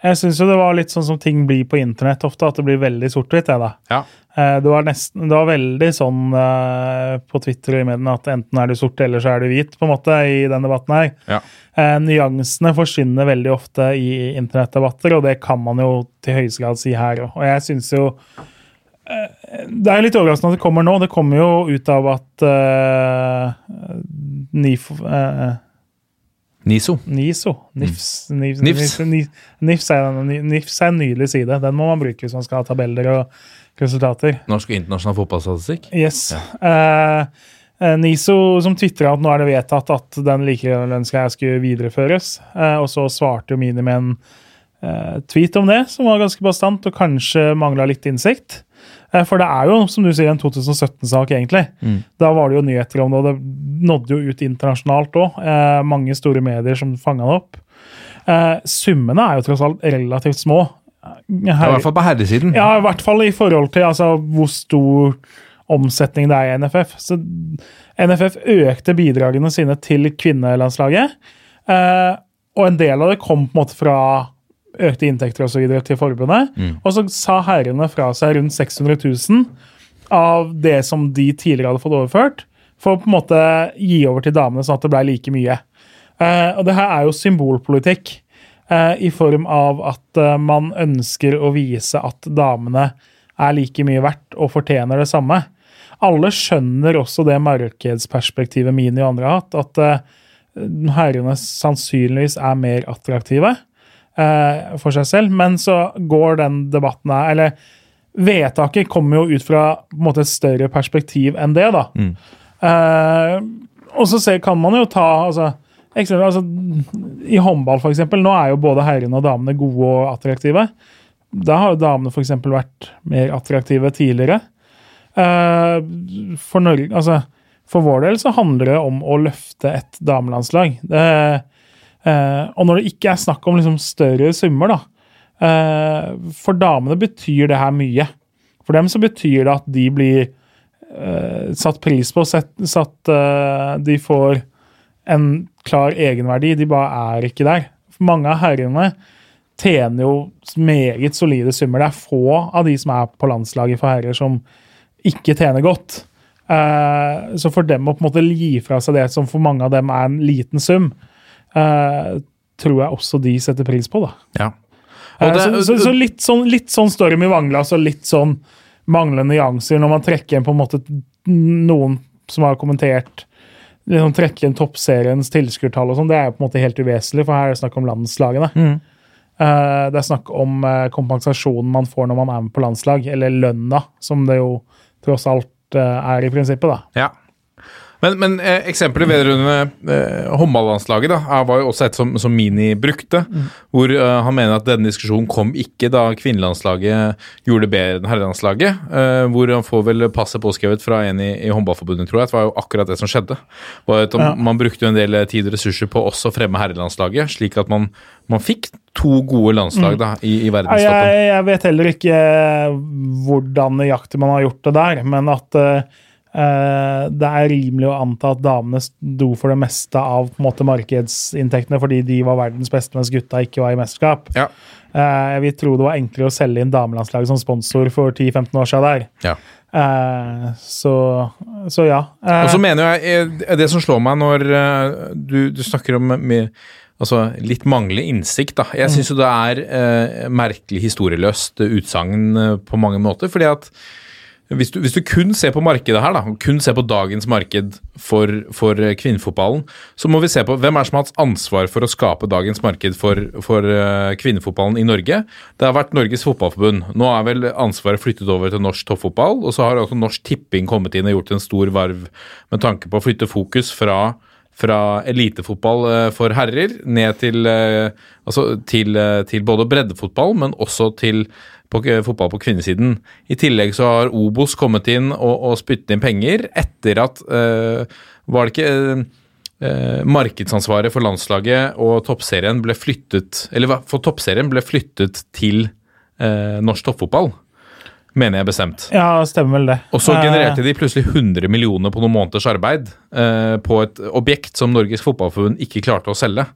Jeg syns jo det var litt sånn som ting blir på internett ofte, at det blir veldig sort-hvitt. Ja. Eh, Det var, nesten, det var veldig sånn eh, på Twitter og i mediene at enten er du sort eller så er du hvit, på en måte, i den debatten her. Ja. Eh, nyansene forsvinner veldig ofte i internettdebatter, og det kan man jo til høyeste grad si her òg. Og jeg syns jo Det er litt overraskende at det kommer nå. Det kommer jo ut av at uh, NIF, uh, Niso. NISO NIFS, NIFS, Nifs. NIFS, NIFS, er, NIFS er en nydelig side. Den må man bruke hvis man skal ha tabeller og resultater. Norsk og internasjonal fotballstatistikk. Yes. Ja. eh, NISO som tvitra at nå er det vedtatt at den likelønnsgreia skulle videreføres. Eh, og så svarte jo Mini med en eh, tweet om det, som var ganske bastant og kanskje mangla litt innsikt. Eh, for det er jo, som du sier, en 2017-sak, egentlig. Da var det jo nyheter om det, og det nådde jo ut internasjonalt òg. Eh, mange store medier som fanga det opp. Eh, summene er jo tross alt relativt små. I hvert fall på herresiden. Ja, i hvert fall i forhold til altså, hvor stor omsetning det er i NFF. Så NFF økte bidragene sine til kvinnelandslaget. Eh, og en del av det kom på en måte fra økte inntekter og så videre til forbundet. Og så sa herrene fra seg rundt 600 000 av det som de tidligere hadde fått overført, for å på en måte gi over til damene, sånn at det ble like mye. Eh, og det her er jo symbolpolitikk i form av at eh, man ønsker å vise at damene er like mye verdt og fortjener det samme. Alle skjønner også det markedsperspektivet Mini og andre har hatt, at eh, herrene sannsynligvis er mer attraktive eh, for seg selv, men så går den debatten her Eller vedtaket kommer jo ut fra måte, et større perspektiv enn det, da. Eh, og så ser, kan man jo ta altså, eksempel, altså, I håndball, eksempel, nå er jo både herrene og damene gode og attraktive. Da har jo damene eksempel vært mer attraktive tidligere. Eh, for, Norge, altså, for vår del så handler det om å løfte et damelandslag. Det, eh, og når det ikke er snakk om liksom større summer, da. eh, for damene betyr det her mye. For dem så betyr det at de blir satt pris på, satt, de får en klar egenverdi. De bare er ikke der. Mange av herrene tjener jo meget solide summer. Det er få av de som er på landslaget for herrer, som ikke tjener godt. Uh, så for dem å på en måte gi fra seg det som for mange av dem er en liten sum, uh, tror jeg også de setter pris på. da. Ja. Eh, det- så, så, så litt, sånn, litt sånn storm i vanglass og litt sånn manglende nyanser når man trekker inn på en måte noen som har kommentert liksom trekke inn toppseriens tilskuertall og sånn, det er jo på en måte helt uvesentlig, for her er det snakk om landslagene. Eh, det er snakk om uh, kompensasjonen man får når man er med på landslag, eller lønna, som det jo tross alt uh, er i prinsippet. da. Ja. Men, men eh, eksempelet vedrørende eh, håndballandslaget da, var jo også et som, som Mini brukte. Hvor eh, han mener at denne diskusjonen kom ikke da kvinnelandslaget gjorde det bedre enn herrelandslaget. Eh, hvor han får vel passet påskrevet fra en i, i håndballforbundet, tror jeg. Det var jo akkurat det som skjedde. Var at Ja. Man brukte jo en del tid og ressurser på også å fremme herrelandslaget, slik at man, man fikk to gode landslag da, i, i verdenstoppen. Jeg, jeg vet heller ikke hvordan nøyaktig man har gjort det der, men at eh, eh, det er rimelig å anta at damene sto for det meste av måte, markedsinntektene fordi de var verdens beste, mens gutta ikke var i mesterskap. Ja. Eh, jeg vil tro det var enklere å selge inn damelandslaget som sponsor for 10-15 år siden der. Ja. Eh, så, så ja. Eh, Og så mener jeg, eh, Det som slår meg når eh, du, du snakker om med, altså litt manglende innsikt da. Jeg syns jo det er eh, merkelig historieløst eh, utsagn eh, på mange måter. fordi at hvis du, hvis du kun ser på markedet her, da, kun ser på dagens marked for, for eh, kvinnefotballen, så må vi se på hvem er som har hatt ansvar for å skape dagens marked for, for eh, kvinnefotballen i Norge. Det har vært Norges Fotballforbund. Nå er vel ansvaret flyttet over til norsk toppfotball, og så har også Norsk Tipping kommet inn og gjort en stor varv med tanke på å flytte fokus fra fra elitefotball eh, for herrer ned til, altså til, til både breddefotball, men også til på, fotball på kvinnesiden. I tillegg så har Obos kommet inn og, og spyttet inn penger etter at øh, Var det ikke eh, markedsansvaret for landslaget og toppserien ble flyttet Eller for toppserien ble flyttet til øh, norsk toppfotball, mener jeg bestemt. Ja, stemmer vel det. Og så genererte de plutselig 100 millioner på noen måneders arbeid eh, på et objekt som Norges Fotballforbund ikke klarte å selge.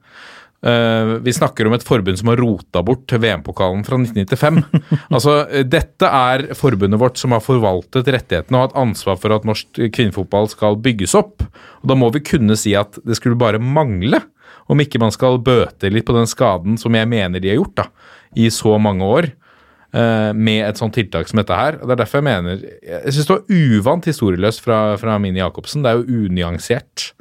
Eh, vi snakker om et forbund som har rota bort VM-pokalen fra 1995. altså, eh, Dette er forbundet vårt som har forvaltet rettighetene og hatt ansvar for at norsk kvinnefotball skal bygges opp. Og Da må vi kunne si at det skulle bare mangle om ikke man skal bøte litt på den skaden som jeg mener de har gjort da, i så mange år Uh, med et sånt tiltak som dette her. Og Det er derfor jeg mener Jeg syns det var uvant historieløst fra, fra Mini Jacobsen. Det er jo unyansert.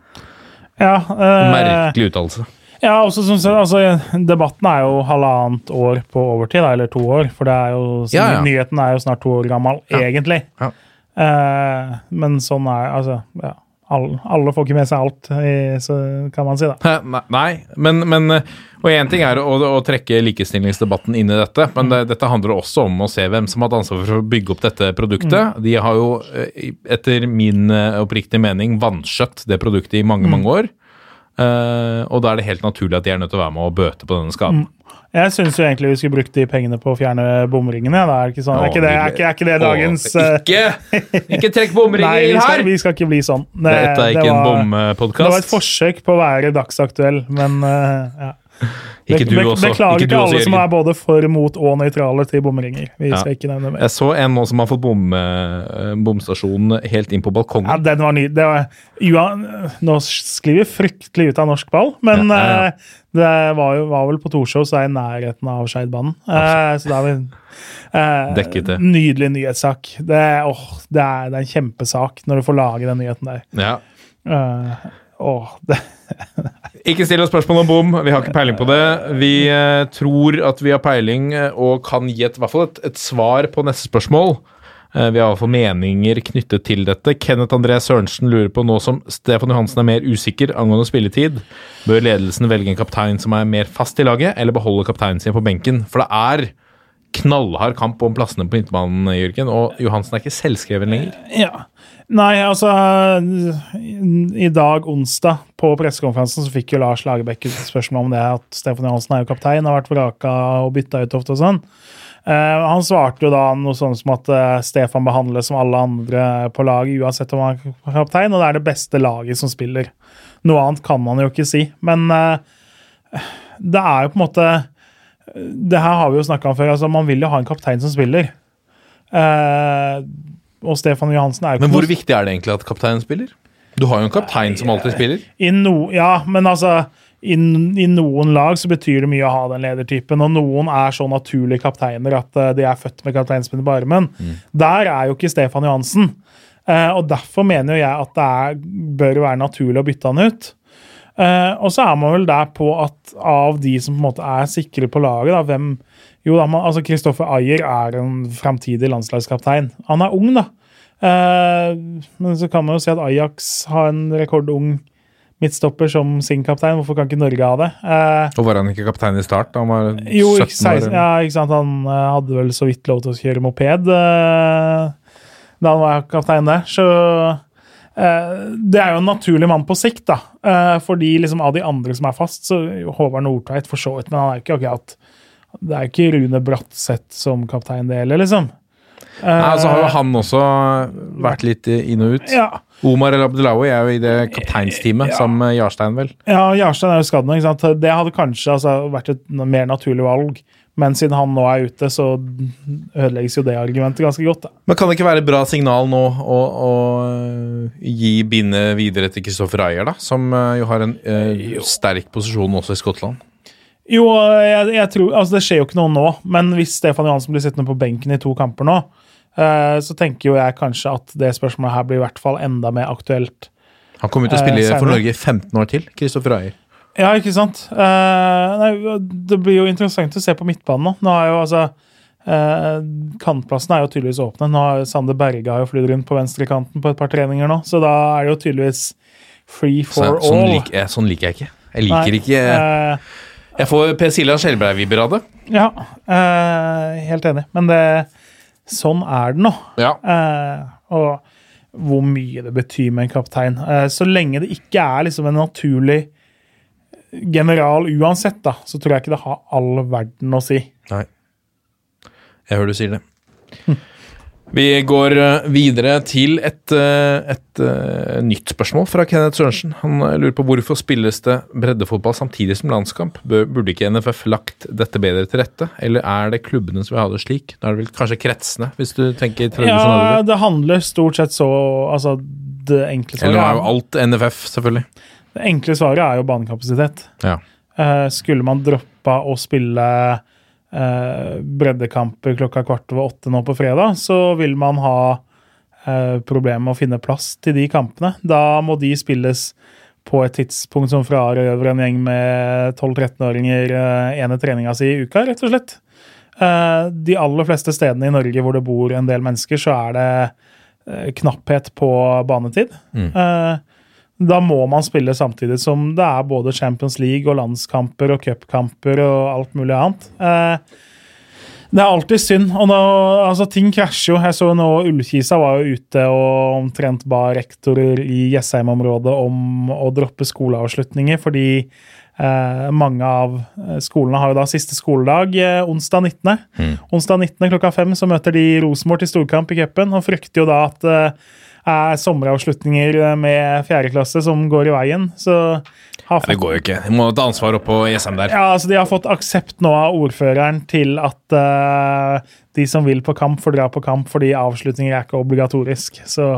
Ja, uh... Merkelig uttalelse. Ja, også, som, sagt, altså, Debatten er jo halvannet år på overtid, eller to år. For det er jo, Ja, ja. nyheten er jo snart to år gammel, egentlig. Ja. Eh, men sånn er altså, ja. Alle, alle får ikke med seg alt, så kan man si. da. Nei, men, men Og én ting er å, å trekke likestillingsdebatten inn i dette, men det, dette handler også om å se hvem som har hatt ansvar for å bygge opp dette produktet. De har jo, eh, etter min eh, oppriktige mening, vanskjøtt det produktet i mange, mange år. Eh, og da er det helt naturlig at de er nødt til å være med og bøte på denne skaden. Jeg syns egentlig vi skulle brukt de pengene på å fjerne bomringene. Da. Er, det ikke sånn? er, ikke det, er, ikke, er ikke det dagens Å, eh, Ikke, ikke trekk bomringer vi skal, her! vi skal ikke bli sånn. Det, Dette er ikke det en var- Det var et forsøk på å være dagsaktuell, men uh, ja. Ikke du også. Beklager Ikke du til alle som er både for, mot og nøytrale til bomringer. Vi Ja. skal ikke nevne mer. Jeg så en nå som har fått bom, eh, bomstasjonen helt inn på balkongen. Ja, den var ny. Det var, Johan, nå sklir vi fryktelig ut av norsk ball, men Ja, ja, ja. eh, det var, jo, var vel på Torshov, så er i nærheten av Skeidbanen. Så da er vi eh, Dekket det. Nydelig nyhetssak. Det, åh, det, er, det er en kjempesak når du får lage den nyheten der. Ja. Uh, åh, det, Ikke still oss spørsmål om bom, vi har ikke peiling på det. Vi eh, tror at vi har peiling eh, og kan gi et, et, et svar på neste spørsmål. Eh, vi har i hvert fall meninger knyttet til dette. Kenneth André Sørensen lurer på nå som Stefan Johansen er mer usikker angående spilletid, bør ledelsen velge en kaptein som er mer fast i laget, eller beholde kapteinen sin på benken? For det er knallhard kamp om plassene på midtbanen, Jørgen, og Johansen er ikke selvskreven lenger. ja. Nei, altså I dag, onsdag, på pressekonferansen, så fikk jo Lars Lagerbäck et spørsmål om det at Stefan Johansen er jo kaptein, har vært vraka og bytta ut ofte og sånn. Uh, han svarte jo da noe sånn som at uh, Stefan behandles som alle andre på laget, uansett om han er kaptein, og det er det beste laget som spiller. Noe annet kan man jo ikke si. Men uh, det er jo på en måte Det her har vi jo snakka om før. altså Man vil jo ha en kaptein som spiller. Eh, og Stefan Johansen er jo Men hvor noe- viktig er det egentlig at kapteinen spiller? Du har jo en kaptein som alltid spiller. I no, ja, men altså i, I noen lag så betyr det mye å ha den ledertypen, og noen er så naturlige kapteiner at eh, de er født med kapteinspinnet på armen. Der er jo ikke Stefan Johansen. Eh, og Derfor mener jo jeg at det er, bør være naturlig å bytte han ut. Eh, og så er man vel der på at av de som på en måte er sikre på laget, da, hvem Jo da, man, altså Kristoffer Ayer er en framtidig landslagskaptein. Han er ung, da. Eh, men så kan man jo si at Ajax har en rekordung midtstopper som sin kaptein. Hvorfor kan ikke Norge ha det? Eh, Og var han ikke kaptein i start? Han var 17 jo, ikke, 16, ja, ikke sant? Han eh, hadde vel så vidt lov til å kjøre moped eh, da han var kaptein der. Så eh, det er jo en naturlig mann på sikt, da. Eh, fordi liksom av de andre som er fast, så Håvard Nordtveit for så vidt, men han er jo ikke akkurat Det er ikke Rune Bratseth som kaptein, det heller, liksom. Eh, Nei, så har jo han også vært litt inn og ut. ja. Omar El Abdelawi er jo i det kapteinsteamet Ja. sammen med Jarstein, vel. Ja, Jarstein er jo skadd nå. ikke sant? Det hadde kanskje altså, vært et mer naturlig valg, men siden han nå er ute, så ødelegges jo det argumentet ganske godt. da. Men kan det ikke være et bra signal nå å, å øh, gi bindet videre til Kristoffer Ayer, da? Som øh, jo har en øh, sterk posisjon også i Skottland. Jo, jeg, jeg tror, altså Det skjer jo ikke noe nå, men hvis Stefan Johansen blir sittende på benken i to kamper nå, eh, så tenker jo jeg kanskje at det spørsmålet her blir i hvert fall enda mer aktuelt. Han kommer til å Eh, spille for. Norge i 15 år til. Kristoffer Ayer. Ja, ikke sant? Eh, nei, det blir jo interessant å se på midtbanen nå. Nå er jo altså Kantplassene Kantplassen er jo tydeligvis åpne. Nå har Sander Berge har jo flydd rundt på venstrekanten på et par treninger nå, så da er det jo tydeligvis free Så, for sånn, all. lik, eh, sånn liker jeg ikke. Jeg liker Nei, ikke eh, Jeg får Per Siljan Skjelbrei-vibber av det. Ja, eh, helt enig. Men det, sånn er det nå. Ja. Eh, og hvor mye det betyr med en kaptein. Eh, så lenge det ikke er liksom en naturlig general uansett, da, så tror jeg ikke det har all verden å si. Nei. Jeg hører du sier det. Vi går eh, videre til et, eh, et eh, nytt spørsmål fra Kenneth Sørensen. Han lurer på hvorfor spilles det breddefotball samtidig som landskamp? Burde ikke NFF lagt dette bedre til rette, eller er det klubbene som vil ha det slik? Da er det vel kanskje kretsene, hvis du tenker Ja, det handler stort sett så Altså, det enkle eller nå er jo alt NFF, selvfølgelig. det enkle svaret er jo banekapasitet. Ja. Skulle man droppa å spille breddekamper klokka kvart over åtte nå på fredag, så vil man ha eh, problemer med å finne plass til de kampene. Da må de spilles på et tidspunkt som frarøver en gjeng med 12-13-åringer eh, ene treninga si i uka, rett og slett. Eh, de aller fleste stedene i Norge hvor det bor en del mennesker, så er det eh, knapphet på banetid. Eh, da må man spille samtidig som det er både Champions League og landskamper og cupkamper og alt mulig annet. Eh, det er alltid synd. og nå, altså Ting krasjer jo. Jeg så nå Ullkisa var jo ute og omtrent ba rektorer i Jessheim-området om å droppe skoleavslutninger, fordi eh, mange av skolene har jo da siste skoledag eh, onsdag 19. Onsdag 19. klokka fem så møter de Rosenborg til storkamp i cupen, og frykter jo da at eh, er sommeravslutninger med fjerde klasse som går i veien. Så har Det går jo ikke. Vi må ta ansvar opp på Jessheim der. ja, altså De har fått aksept nå av ordføreren til at uh, de som vil på kamp, får dra på kamp fordi avslutninger er ikke obligatorisk. Så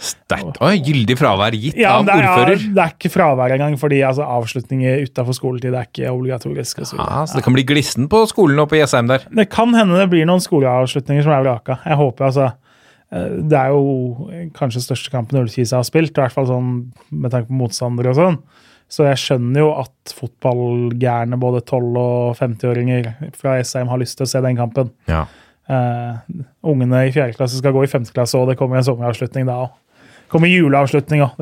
Sterkt. Oi, gyldig fravær gitt ja, av er, ordfører. det er ikke fravær engang, fordi altså, avslutninger utafor skoletid er ikke obligatorisk. Så. Ja, så det kan bli glissen på skolen oppe på Jessheim der. Det kan hende det blir noen skoleavslutninger som er vraka. Jeg håper altså eh, Det er jo kanskje største kampen Ullkisa har spilt, i hvert fall sånn med tanke på motstandere og sånn. Så jeg skjønner jo at fotballgærne, både 12- og 50-åringer fra SM, har lyst til å se den kampen. Ja. Uh, ungene i fjerde klasse skal gå i femte klasse, og det kommer en sommeravslutning da òg. Det kommer juleavslutning òg.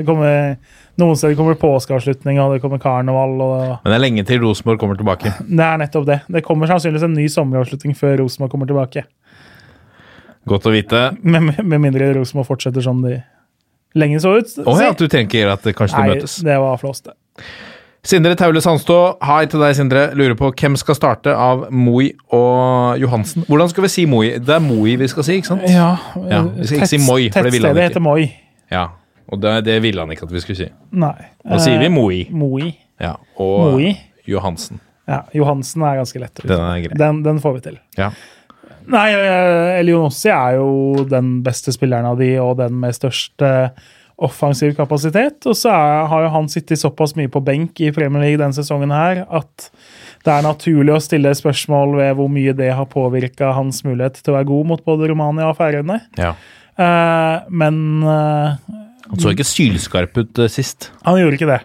Noen steder kommer påskeavslutning, og det kommer karneval. og Men det er lenge til Rosenborg kommer tilbake. Det er nettopp det. Det kommer sannsynligvis en ny sommeravslutning før Rosenborg kommer tilbake. Godt å vite. Med, med mindre Rosenborg fortsetter som de lenge så ut. Å ja, at du tenker at det Nei, de Nei, møtes. det var flåst, det. Sindre Taule Sandstå, hei til deg, Sindre. Lurer på hvem skal starte av Moi og Johansen. Hvordan skal vi si Moi? Det er Moi vi skal si, ikke sant? Ja, Ja, vi skal ikke si Moi, for det ville han Tettstedet ikke. heter Moi. Ja, Og det, det ville han ikke at vi skulle si. Nei. Da sier vi Eh, Moi. Moi. Ja, og Moi. Johansen. Ja, Johansen er ganske lett. Den er grei. Den, den får vi til. Ja. Nei, eh, Elionossi er jo den beste spilleren av de, og den med størst eh, offensiv kapasitet. Og så er, har jo han sittet såpass mye på benk i Premier League denne sesongen her at det er naturlig å stille spørsmål ved hvor mye det har påvirka hans mulighet til å være god mot både Romania og Færøyene. ja. Uh, men uh, Han så ikke sylskarp ut uh, sist. han gjorde ikke det.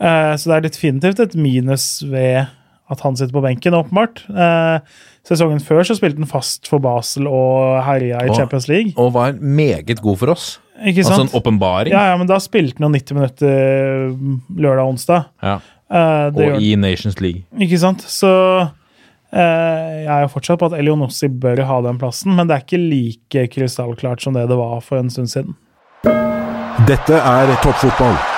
Så det er definitivt et minus ved at han sitter på benken, åpenbart. Eh, sesongen før så spilte han fast for Basel og herja i Og- Champions League. Og var meget god for oss. Ikke Altså en åpenbaring. ja, ja, men da spilte han jo 90 minutter lørdag og onsdag. Ja. Uh, Og gjør, i Nations League. Ikke sant? Så uh, jeg er jo fortsatt på at Elionossi bør ha den plassen, men det er ikke like krystallklart som det det var for en stund siden. Dette er toppfotball.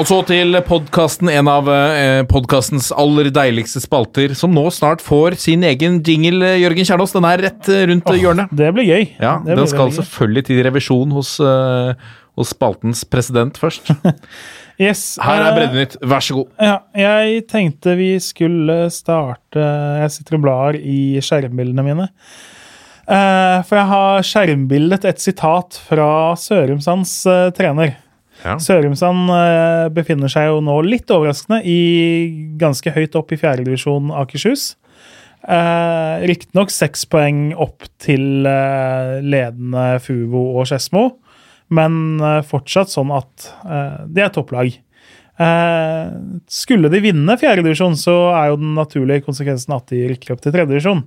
Og så til podkasten, en av eh, podkastens aller deiligste spalter, som nå snart får sin egen jingle, eh, Jørgen Kjernås. Den er rett eh, rundt oh, hjørnet. Det blir gøy. Ja, det Den skal selvfølgelig til revisjon hos, hos spaltens president først. Yes, Her er Breddenytt, vær så god. Ja, jeg tenkte vi skulle starte Jeg sitter og blar i skjermbildene mine. For jeg har skjermbildet et sitat fra Sørumsands trener. Ja. Sørumsand eh, befinner seg jo nå litt overraskende i ganske høyt opp i fjerdedivisjon Akershus. Eh, Riktignok seks poeng opp til eh, ledende Fuvo og Skedsmo, men eh, fortsatt sånn at eh, det er topplag. Eh, skulle de vinne fjerdedivisjon, så er jo den naturlige konsekvensen at de rykker opp til tredjedivisjon.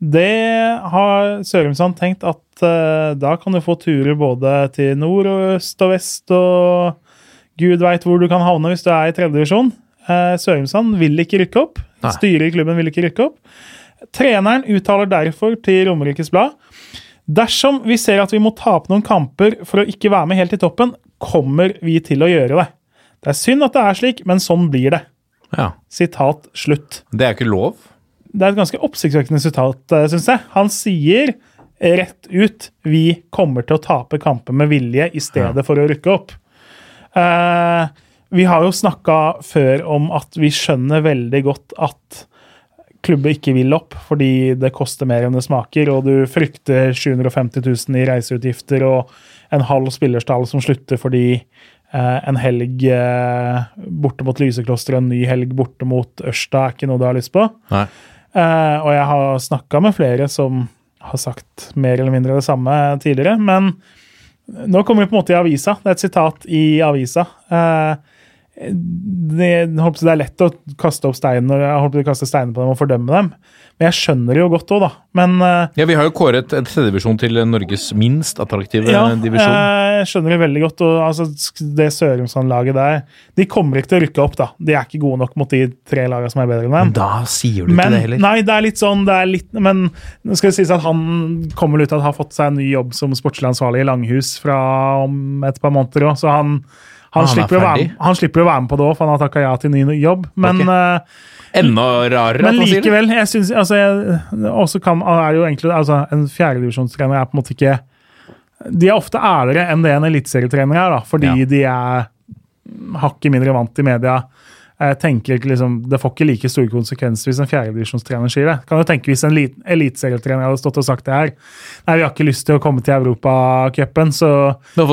Det har Sørumsand tenkt at uh, da kan du få turer både til nord og øst og vest og Gud veit hvor du kan havne hvis du er i tredjedivisjon. Uh, Sørumsand vil ikke rykke opp. Nei. Styret i klubben vil ikke rykke opp. Treneren uttaler derfor til Romerikes Blad Dersom vi ser at vi må tape noen kamper for å ikke være med helt i toppen, kommer vi til å gjøre det. Det er synd at det er slik, men sånn blir det. Ja. Sitat slutt. Det er ikke lov. Det er et ganske oppsiktsvekkende sitat, syns jeg. Han sier rett ut vi kommer til å tape kamper med vilje i stedet for å rykke opp. Eh, vi har jo snakka før om at vi skjønner veldig godt at klubber ikke vil opp fordi det koster mer enn det smaker, og du frykter 750 000 i reiseutgifter og en halv spillerstall som slutter fordi Uh, en helg uh, borte mot Lysekloster og en ny helg borte mot Ørsta er ikke noe du har lyst på. Nei. Eh, og jeg har snakka med flere som har sagt mer eller mindre det samme tidligere. Men nå kommer vi på en måte i avisa. Det er et sitat i avisa. Eh, det, det er lett å kaste opp jeg håper kaste steiner på dem og fordømme dem. Men jeg skjønner det jo godt òg, da. Men eh, Ja, Vi har jo kåret en tredjedivisjon til Norges minst attraktive ja, divisjon. jeg skjønner det veldig godt. Og, altså, det Sørumsand-laget der De kommer ikke til å rykke opp, da. De er ikke gode nok mot de tre lagene som er bedre enn dem. Men Da sier du Men, ikke det heller. nei, det er litt sånn det er litt, Men nå skal det sies at han kommer ut til å ha fått seg en ny jobb som sportslig ansvarlig i Langhus fra om et par måneder òg, så han, han, Ah, han er slipper være, han slipper å være med på det òg, for han har takka ja til ny jobb. Men, Ok. eh, Enda rarere men likevel, jeg synes, altså, jeg, også kan, er jo egentlig, altså, En fjerdedivisjonstrener er på en måte ikke De er ofte ærligere enn det en eliteserietrener er, da, fordi Ja. de er hakket mindre vant i media. Jeg tenker ikke liksom, Det får ikke like store konsekvenser hvis en fjerdedivisjonstrener sier det. Kan jo tenke Hvis en lit- eliteserietrener hadde stått og sagt det her Nei, vi har ikke lyst til å komme til Europacupen, så Du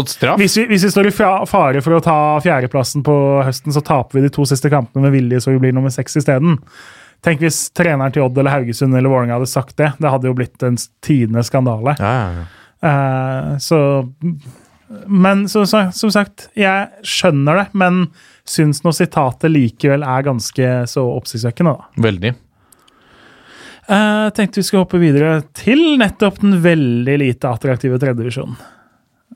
hvis vi, hvis vi står i fare for å ta fjerdeplassen på høsten, så taper vi de to siste kampene med vilje, så vi blir nummer seks isteden. Tenk hvis treneren til Odd eller Haugesund eller Vålerenga hadde sagt det. Det hadde jo blitt en tidenes skandale. Ja, ja, ja. Uh, så Men så, så, som sagt, jeg skjønner det, men syns nå sitatet likevel er ganske så oppsiktsvekkende, da. Veldig. Jeg tenkte vi skulle hoppe videre til nettopp den veldig lite attraktive tredjedivisjonen.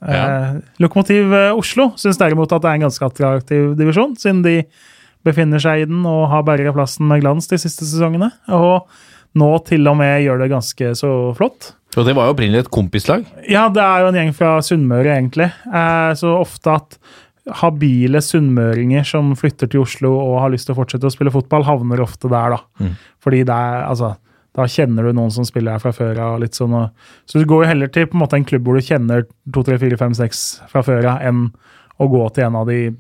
Ja. Eh, Lokomotiv eh, Oslo syns derimot at det er en ganske attraktiv divisjon, siden de befinner seg i den og har berga plassen med glans de siste sesongene. Og nå til og med gjør det ganske så flott. Og det var jo opprinnelig et kompislag. Ja, det er jo en gjeng fra Sunnmøre, egentlig. Eh, så ofte at habile sunnmøringer som flytter til Oslo og har lyst til å fortsette å spille fotball, havner ofte der, da. Mm. Fordi det er, altså, da kjenner du noen som spiller her fra før av. sånn, Så du går jo heller til på en måte en klubb hvor du kjenner 2, 3, 4, 5, 6 fra før av, enn å gå til en av de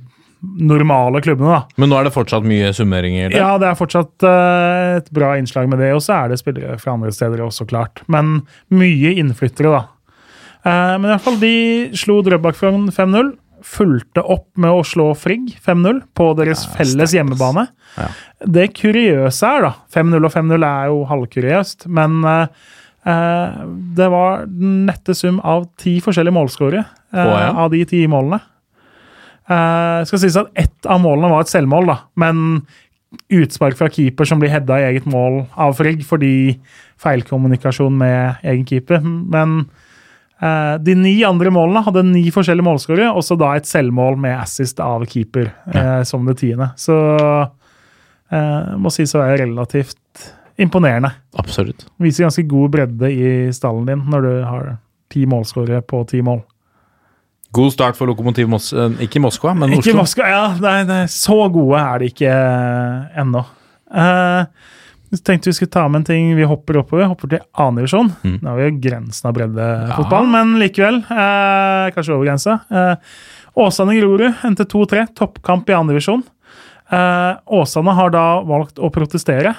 normale klubbene, da. Men nå er det fortsatt mye summeringer der. Ja, det er fortsatt uh, et bra innslag med det, og så er det spillere fra andre steder også, klart. Men mye innflyttere, da. Uh, men i hvert fall, de slo Drøbak 5-0. Fulgte opp med å slå Frigg 5-0 på deres felles hjemmebane. Ja. Det kuriøse er, da 5-0 og 5-0 er jo halvkuriøst, men eh, eh, det var den nette sum av ti forskjellige målskårere eh, oh, ja. av de ti målene. Eh, skal sies at ett av målene var et selvmål, da, men utspark fra keeper som blir hedda i eget mål av Frigg fordi feilkommunikasjon med egen keeper. Men de ni andre målene hadde ni forskjellige målskårere, og så da et selvmål med assist av keeper eh, som det tiende. Så eh, må sies å være relativt imponerende. Absolutt. Viser ganske god bredde i stallen din når du har ti målskårere på ti mål. God start for Lokomotiv Mos eh, Ikke Moskva, men Ikke Oslo. Moskva, ja, nei, nei, Så gode er de ikke eh, ennå. Eh, tenkte vi skulle ta med en ting. Vi hopper oppover. Hopper til annendivisjon. Mm. Nå er vi jo grensen av breddefotballen, men likevel. Eh, kanskje over grensa. Eh, Åsane Grorud endte 2-3. Toppkamp i annendivisjon. Eh, Åsane har da valgt å protestere.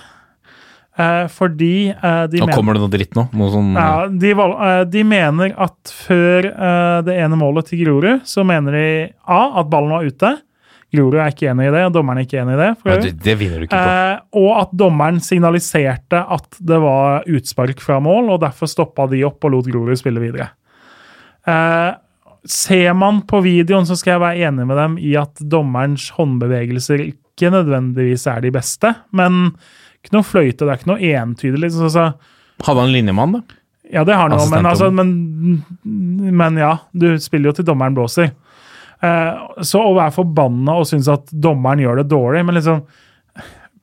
Eh, fordi eh, de Nå mener kommer det noe dritt nå. Noe sånn ja, de, eh, de mener at før eh, det ene målet til Grorud, så mener de A. at ballen var ute. Grorud er ikke enig i det, dommeren er ikke enig i det. det, det vinner du ikke på. Eh, og at dommeren signaliserte at det var utspark fra mål, og derfor stoppa de opp og lot Grorud spille videre. Eh, ser man på videoen, så skal jeg være enig med dem i at dommerens håndbevegelser ikke nødvendigvis er de beste, men ikke noe fløyte, det er ikke noe entydig. Liksom, altså. Hadde han linjemann, da? ja, det har han jo, men, altså, men, men ja, du spiller jo til dommeren blåser. Eh, så å være forbanna og synes at dommeren gjør det dårlig, men liksom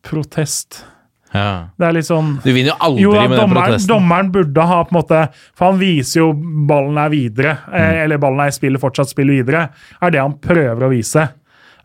Protest. Ja. Det er litt sånn Du vinner jo aldri jo, med dommeren, den protesten. dommeren burde ha på en måte For han viser jo ballen er videre, Mm. eh, eller ballen er i spill, fortsatt spiller videre. Er det han prøver å vise.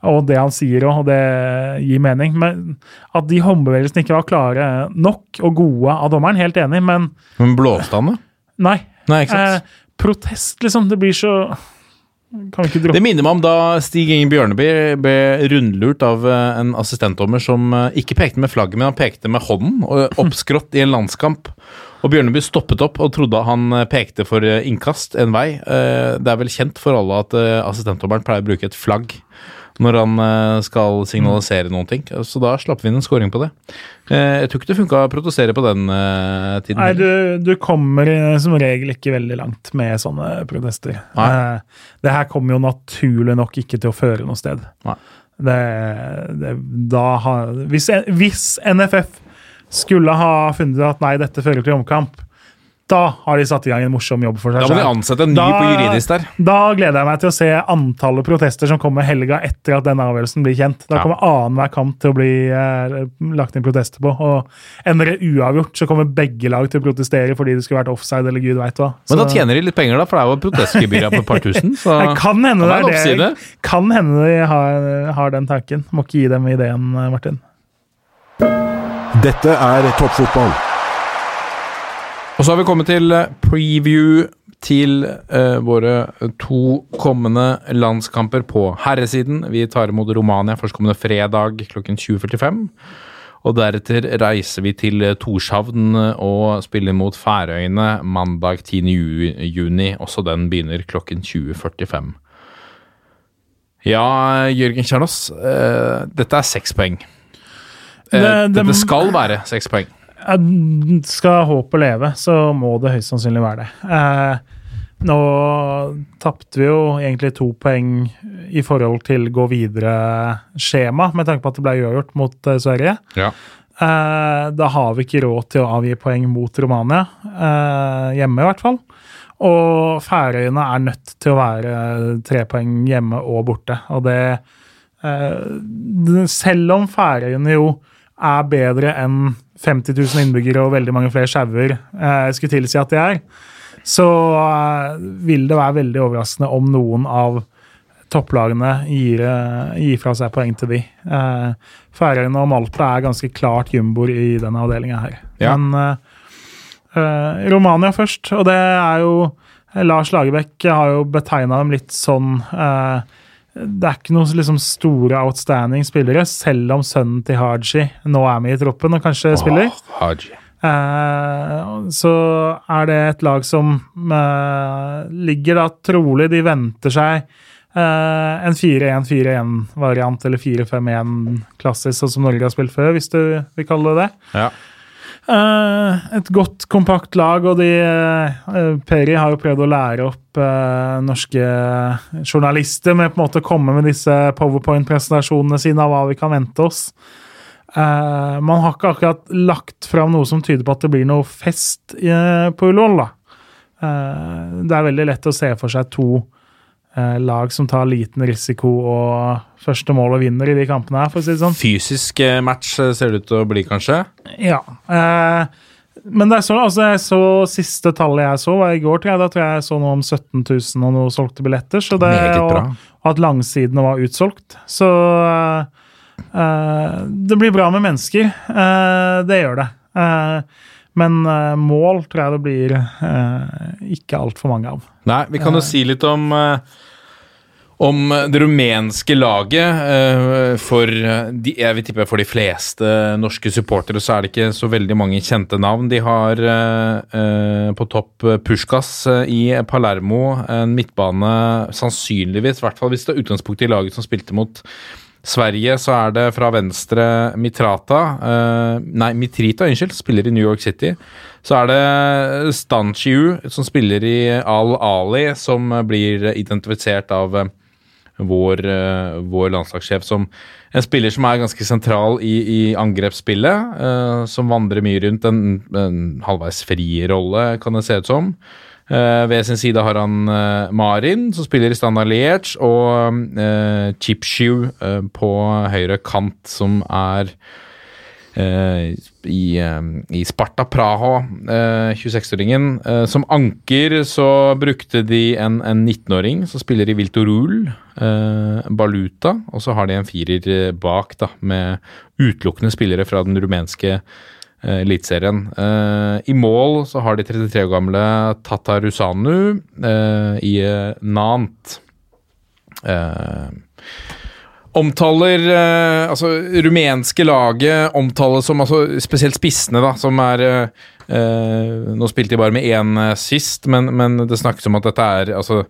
Og det han sier og det gir mening. Men at de håndbevegelsene ikke var klare nok og gode av dommeren, helt enig, men Men blåste han, da? nei. Nei? Eh, protest, liksom. Det blir så Kan vi ikke droppe Det minner meg om da Stig Inge Bjørneby ble rundlurt av eh, en assistentdommer som eh, ikke pekte med flagget, men han pekte med hånden, og oppskrått i en landskamp. Og Bjørneby stoppet opp og trodde han eh, pekte for eh, innkast en vei. Eh, Det er vel kjent for alle at eh, assistentdommeren pleier å bruke et flagg når han eh, skal signalisere noen ting. Så da slapp vi inn en scoring på det. Eh, Jeg tror ikke det funka å protestere på den eh, tiden. Nei, du, du kommer som regel ikke veldig langt med sånne protester. Nei. Det her kommer jo naturlig nok ikke til å føre noe sted. Nei. Det, det, da har, hvis, hvis NFF skulle ha funnet at nei, dette fører til omkamp, da har de satt i gang en morsom jobb for seg Da må de ansette en ny Da- på juridisk der. Da gleder jeg meg til å se antallet protester som kommer helga etter at denne avgjørelsen blir kjent. Da Ja. kommer annenhver kamp til å bli eh, lagt inn protester på. Og ender det uavgjort, så kommer begge lag til å protestere fordi det skulle vært offside eller gud veit hva. Men da tjener de litt penger, da, for det er jo protestgebyr på et par tusen. Så det kan hende det er det. Kan hende de har, har den tanken. Må ikke gi dem ideen, eh, Martin. Dette er toppfotball. Og så har vi kommet til eh, preview til uh, våre to kommende landskamper på herresiden. Vi tar imot Romania førstkommende fredag klokken 20.45. Og deretter reiser vi til eh, Torshavn og spiller mot Færøyene mandag 10. ju- juni. Også den begynner klokken 20.45. Ja, Jørgen Kjernås. uh, dette er seks poeng. Uh, Det- det- dette skal være seks poeng. Eh, Skal håpet leve, så må det høyst sannsynlig være det. Eh, nå tapte vi jo egentlig to poeng i forhold til gå videre-skjema, med tanke på at det ble uavgjort mot eh, Sverige. Ja. Eh, da har vi ikke råd til å avgi poeng mot Romania, eh, hjemme i hvert fall. Og Færøyene er nødt til å være tre poeng hjemme og borte. Og det eh, Selv om Færøyene jo er bedre enn 50 000 innbyggere og veldig mange flere sjauer eh, skulle tilsi at de er, så eh, vil det være veldig overraskende om noen av topplagene gir, eh, gir fra seg poeng til de. Eh, Færøyene og Malta er ganske klart jumboer i denne avdelinga her. Ja. Men eh, eh, Romania først, og det er jo Lars Lagerbäck har jo betegna dem litt sånn eh, Det er ikke noen liksom, store outstanding spillere, selv om sønnen til Haji nå er med i troppen og kanskje spiller. Haji. Eh, så er det et lag som eh, ligger da trolig De venter seg eh, en 4-1-4-1-variant eller 4-5-1 klassisk, sånn som Norge har spilt før, hvis du vil kalle det det. Ja. Eh, et godt, kompakt lag, og de eh, Peri har jo prøvd å lære opp eh, norske journalister med på en måte å komme med disse powerpoint-presentasjonene sine av hva vi kan vente oss. Eh, man har ikke akkurat lagt fram noe som tyder på at det blir noe fest eh, på Ullevål, da. Eh, det er veldig lett å se for seg to eh, lag som tar liten risiko og første mål og vinner i de kampene her, for å si det sånn. Fysisk eh, match eh, ser det ut til å bli, kanskje. Ja. Eh, men det er så, altså jeg så siste tallet jeg så, var i går, tror jeg. Da tror jeg jeg så noe om 17 000 og noe solgte billetter. Så det, og, og at langsidene var utsolgt. Så eh, eh, det blir bra med mennesker. Eh, det gjør det. Eh, men uh, mål tror jeg det blir uh, ikke altfor mange av. Nei, vi kan jo si litt om om det rumenske laget. For de, jeg vil tippe for de fleste norske supportere så er det ikke så veldig mange kjente navn. De har på topp Pushkas Puskas i Palermo, en midtbane sannsynligvis, i hvert fall hvis det er utgangspunktet i laget som spilte mot Sverige, så er det fra venstre Mitrata uh, Nei, Mitrita, unnskyld, spiller i New York City. Så er det Stanchiu, som spiller i Al-Ali, som blir identifisert av eh, vår, vår landslagssjef som en spiller som er ganske sentral i, i angrepsspillet. som vandrer mye rundt en, en halvveis fri rolle, kan det se ut som. Eh, ved sin side har han eh, Marin, som spiller i Standard Liège, og uh, Chipshew eh, på høyre kant, som er Uh, i, uh, i Sparta Praha, uh, 26-åringen. Eh, som anker så brukte de en, en 19-åring som spiller i Viltorul, eh, Baluta, og så har de en firer eh, bak, da, med utelukkende spillere fra den rumenske eh, Eliteserien. Eh, I mål så har de 33 år gamle Tatarusanu Rusanu i eh, Nant. Eh, omtaler eh, Altså, rumenske laget omtales som altså, Spesielt spissene, da, som er eh, eh, Nå spilte de bare med én eh, sist, men, men det snakkes om at dette er altså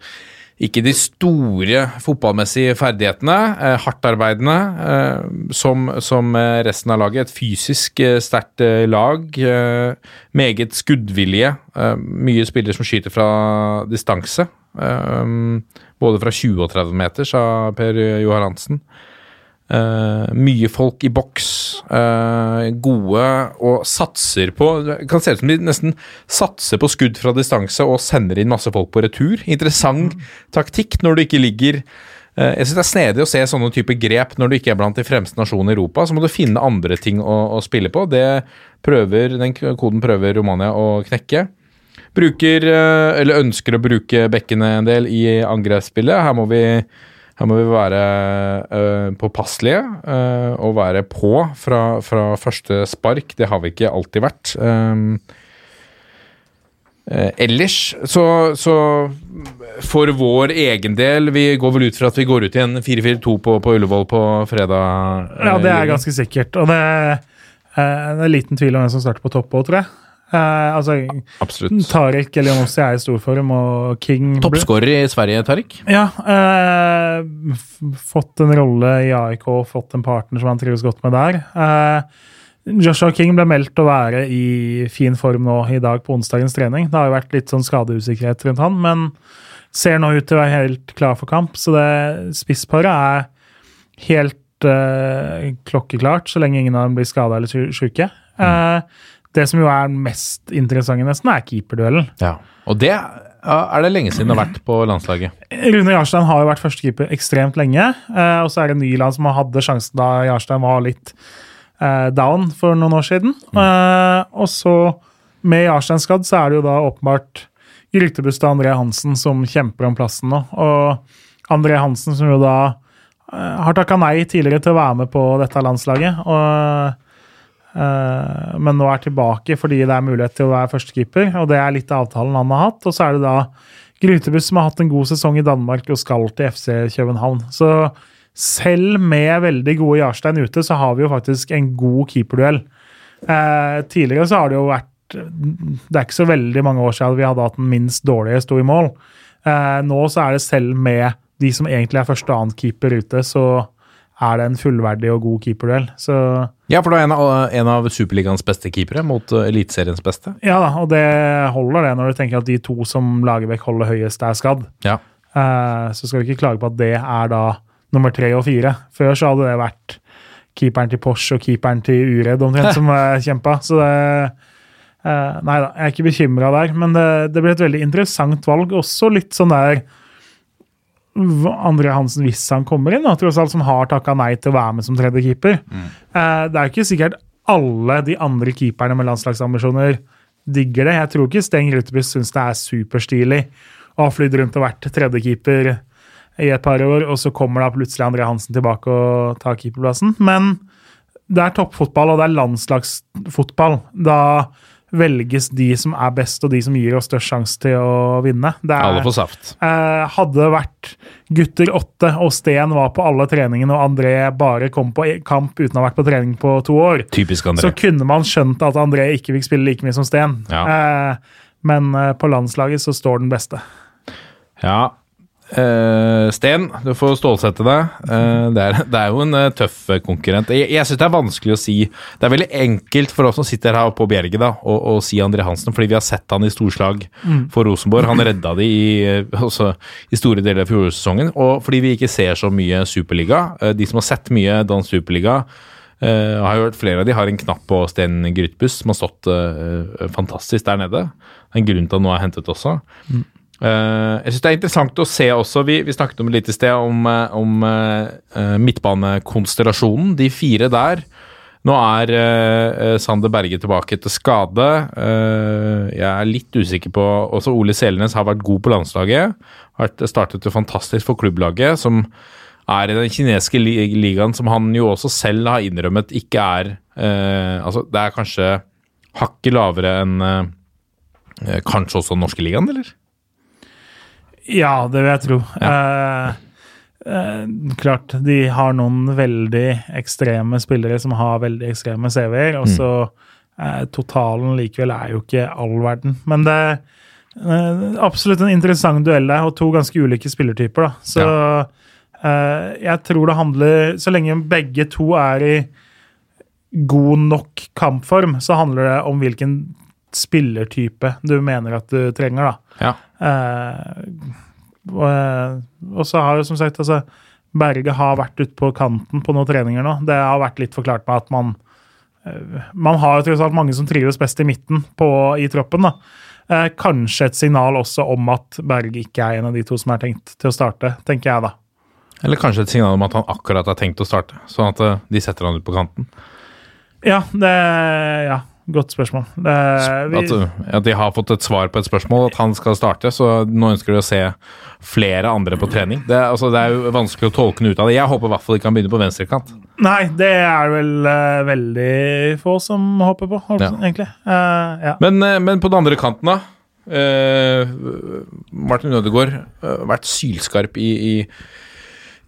ikke de store fotballmessige ferdighetene, eh, hardtarbeidende, eh, som, som eh, resten av laget. Et fysisk eh, sterkt eh, lag. Eh, meget skuddvillige. Eh, mye spillere som skyter fra distanse. Både fra 20 og 30 meter, sa Per Johan Hansen. Eh, mye folk i boks. uh, gode og satser på Det kan se ut som de nesten satser på skudd fra distanse og sender inn masse folk på retur. Interessant taktikk når du ikke ligger uh, Jeg synes Det er snedig å se sånne type grep når du ikke er blant de fremste nasjonene i Europa. Så må du finne andre ting å, å spille på. Det prøver, Den koden prøver Romania å knekke. Bruker, eller ønsker å bruke bekkene en del i angrepsspillet. Her må vi her må vi være uh, påpasselige uh, og være på fra, fra første spark. Det har vi ikke alltid vært. Um, uh, ellers så, så for vår egen del Vi går vel ut fra at vi går ut i en 4-4-2 på, på Ullevål på fredag. Ja, det er ganske sikkert. Og det, det er liten tvil om hvem som starter på topp òg, tror jeg. Eh, altså, Absolutt. Tariq Elionossi er i storform, og King Toppskårer i Sverige, Tariq. Ja. Eh, fått en rolle i AIK, fått en partner som han trives godt med der. Eh, Joshua King ble meldt å være i fin form nå i dag på onsdagens trening. Det har jo vært litt sånn skadeusikkerhet rundt han, men ser nå ut til å være helt klar for kamp. Så det spissparet er helt klokkeklart, så lenge ingen av dem blir skada eller sy- syke. Eh, det som jo er mest interessante, nesten, er keeperduellen. Ja. Og det er det lenge siden det har vært på landslaget. Rune Jarstein har jo vært førstekeeper ekstremt lenge. eh, og så er det Nyland som hadde sjansen da Jarstein var litt eh, down for noen år siden. Mm. og så, med Jarstein skadd, så er det jo da åpenbart Grytebuss til André Hansen som kjemper om plassen nå. Og André Hansen som jo da eh, har takka nei tidligere til å være med på dette landslaget. og Eh, men nå er tilbake fordi det er mulighet til å være førstekeeper. Og det er litt av avtalen han har hatt. Og så er det da Grytebuss som har hatt en god sesong i Danmark og skal til FC København. Så selv med veldig gode Jarstein ute, så har vi jo faktisk en god keeperduell. Eh, tidligere så har det jo vært Det er ikke så veldig mange år siden vi hadde hatt den minst dårlige sto i mål. Eh, nå så er det selv med de som egentlig er første- og annenkeeper ute, så er det en fullverdig og god keeperduell. Så Ja, for du er en av, en av Superligaens beste keepere mot uh, Eliteseriens beste. Ja da, og det holder det når du tenker at de to som Lagerbäck holder høyest, er skadd. Ja. Eh, så skal vi ikke klage på at det er da nummer tre og fire. Før så hadde det vært keeperen til Porsche og keeperen til Uredd omtrent som kjempa. Så det eh, Nei da, jeg er ikke bekymra der. Men det, det blir et veldig interessant valg. Også litt sånn der André Hansen, hvis han kommer inn, da, tross alt, som har takka nei til å være med som tredje keeper. Mm. det er jo ikke sikkert alle de andre keeperne med landslagsambisjoner digger det. Jeg tror ikke Steng Rutebuss syns det er superstilig å ha flydd rundt og vært tredjekeeper i et par år, og så kommer da plutselig André Hansen tilbake og tar keeperplassen. Men det er toppfotball, og det er landslagsfotball. Da velges de som er best, og de som gir oss størst sjanse til å vinne. Det er, Alle får saft. Eh, hadde det vært gutter åtte, og Sten var på alle treningene, og André bare kom på e- kamp uten å ha vært på trening på to år, Typisk så kunne man skjønt at André ikke fikk spille like mye som Sten. Ja. Eh, men eh, på landslaget så står den beste. Ja. Eh, Sten, du får stålsette deg. Uh, det, er, det er jo en uh, tøff konkurrent. Jeg, jeg syns det er vanskelig å si Det er veldig enkelt for oss som sitter her på Bjerget da, å, å si André Hansen, fordi vi har sett han i storslag for Rosenborg. Han redda de i, eh, altså, i store deler av fjorårssesongen. Og fordi vi ikke ser så mye Superliga. de som har sett mye dansk Superliga, Uh, har har hørt Flere av de har en knapp på Sten Grytbuss som har stått fantastisk der nede. Det er en grunn til at noe er hentet også. Eh, jeg synes Det er interessant å se også, vi, vi snakket om litt i sted, om, eh, om eh, midtbanekonstellasjonen. De fire der. Nå er uh, Sander Berge tilbake til skade. Uh, jeg er litt usikker på Også Ole Selnes har vært god på landslaget. Har startet fantastisk for klubblaget, som er i den kinesiske li ligaen som han jo også selv har innrømmet ikke er uh, Altså, det er kanskje hakket lavere enn eh, kanskje også den norske ligaen, eller? Ja, det vil jeg tro. Eh, eh, klart, de har noen veldig ekstreme spillere som har veldig ekstreme CV-er, og så eh, totalen likevel er jo ikke all verden. Men det er eh, absolutt en interessant duell der, og to ganske ulike spillertyper, da. Så eh, jeg tror det handler Så lenge begge to er i god nok kampform, så handler det om hvilken spillertype du mener at du trenger, da. Ja. Eh, og, eh, og så har jo som sagt altså, Berge har vært ute på kanten på noen treninger nå. Det har vært litt forklart med at man eh, Man har jo tross alt mange som trives best i midten på, i troppen. da. Eh, kanskje et signal også om at Berge ikke er en av de to som er tenkt til å starte, tenker jeg da. Eller kanskje et signal om at han akkurat har tenkt å starte, sånn at eh, de setter han ut på kanten. Ja, det Ja, godt spørsmål. Det, vi, At, uh, at de har fått et svar på et spørsmål, at han skal starte. Så nå ønsker de å se flere andre på trening. Det, er- altså, det er jo vanskelig å tolke noe ut av det. Jeg håper i hvert fall ikke han begynner på venstrekant. nei, det er vel uh, veldig få som håper på, Ja. egentlig. Uh, ja. Men, uh, men på den andre kanten, da. Martin Ødegaard har vært sylskarp i, i,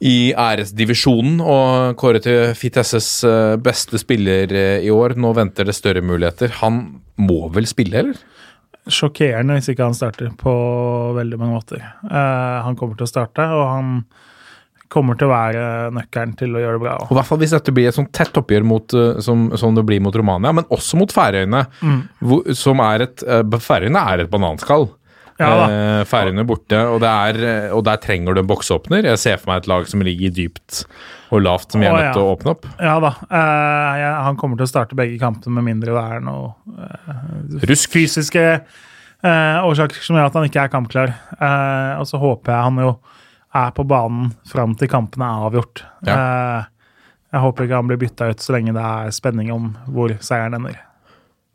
i æresdivisjonen og kåret til Fitesses eh, beste spiller eh, i år. Nå venter det større muligheter. Han må vel spille, eller? sjokkerende hvis ikke han starter på veldig mange måter. Eh, han kommer til å starte, og han kommer til å være nøkkelen til å gjøre det bra. Og I hvert fall hvis dette blir et sånn tett oppgjør mot, som, som det blir mot Romania, men også mot Færøyene. hvor- Som er et Færøyene er et bananskall. Ja. Eh, Færøyene borte, og, det er, eh, og der trenger du en boksåpner. Jeg ser for meg et lag som ligger dypt og lavt, som vi er nødt til å åpne opp. Ja da. eh, han kommer til å starte begge kampene med mindre det er noe eh, Rusk. fysiske eh, årsaker som gjør at han ikke er kampklar. Eh, og så håper jeg han jo er på banen fram til kampene er avgjort. Eh, jeg håper ikke han blir bytta ut så lenge det er spenning om hvor seieren ender.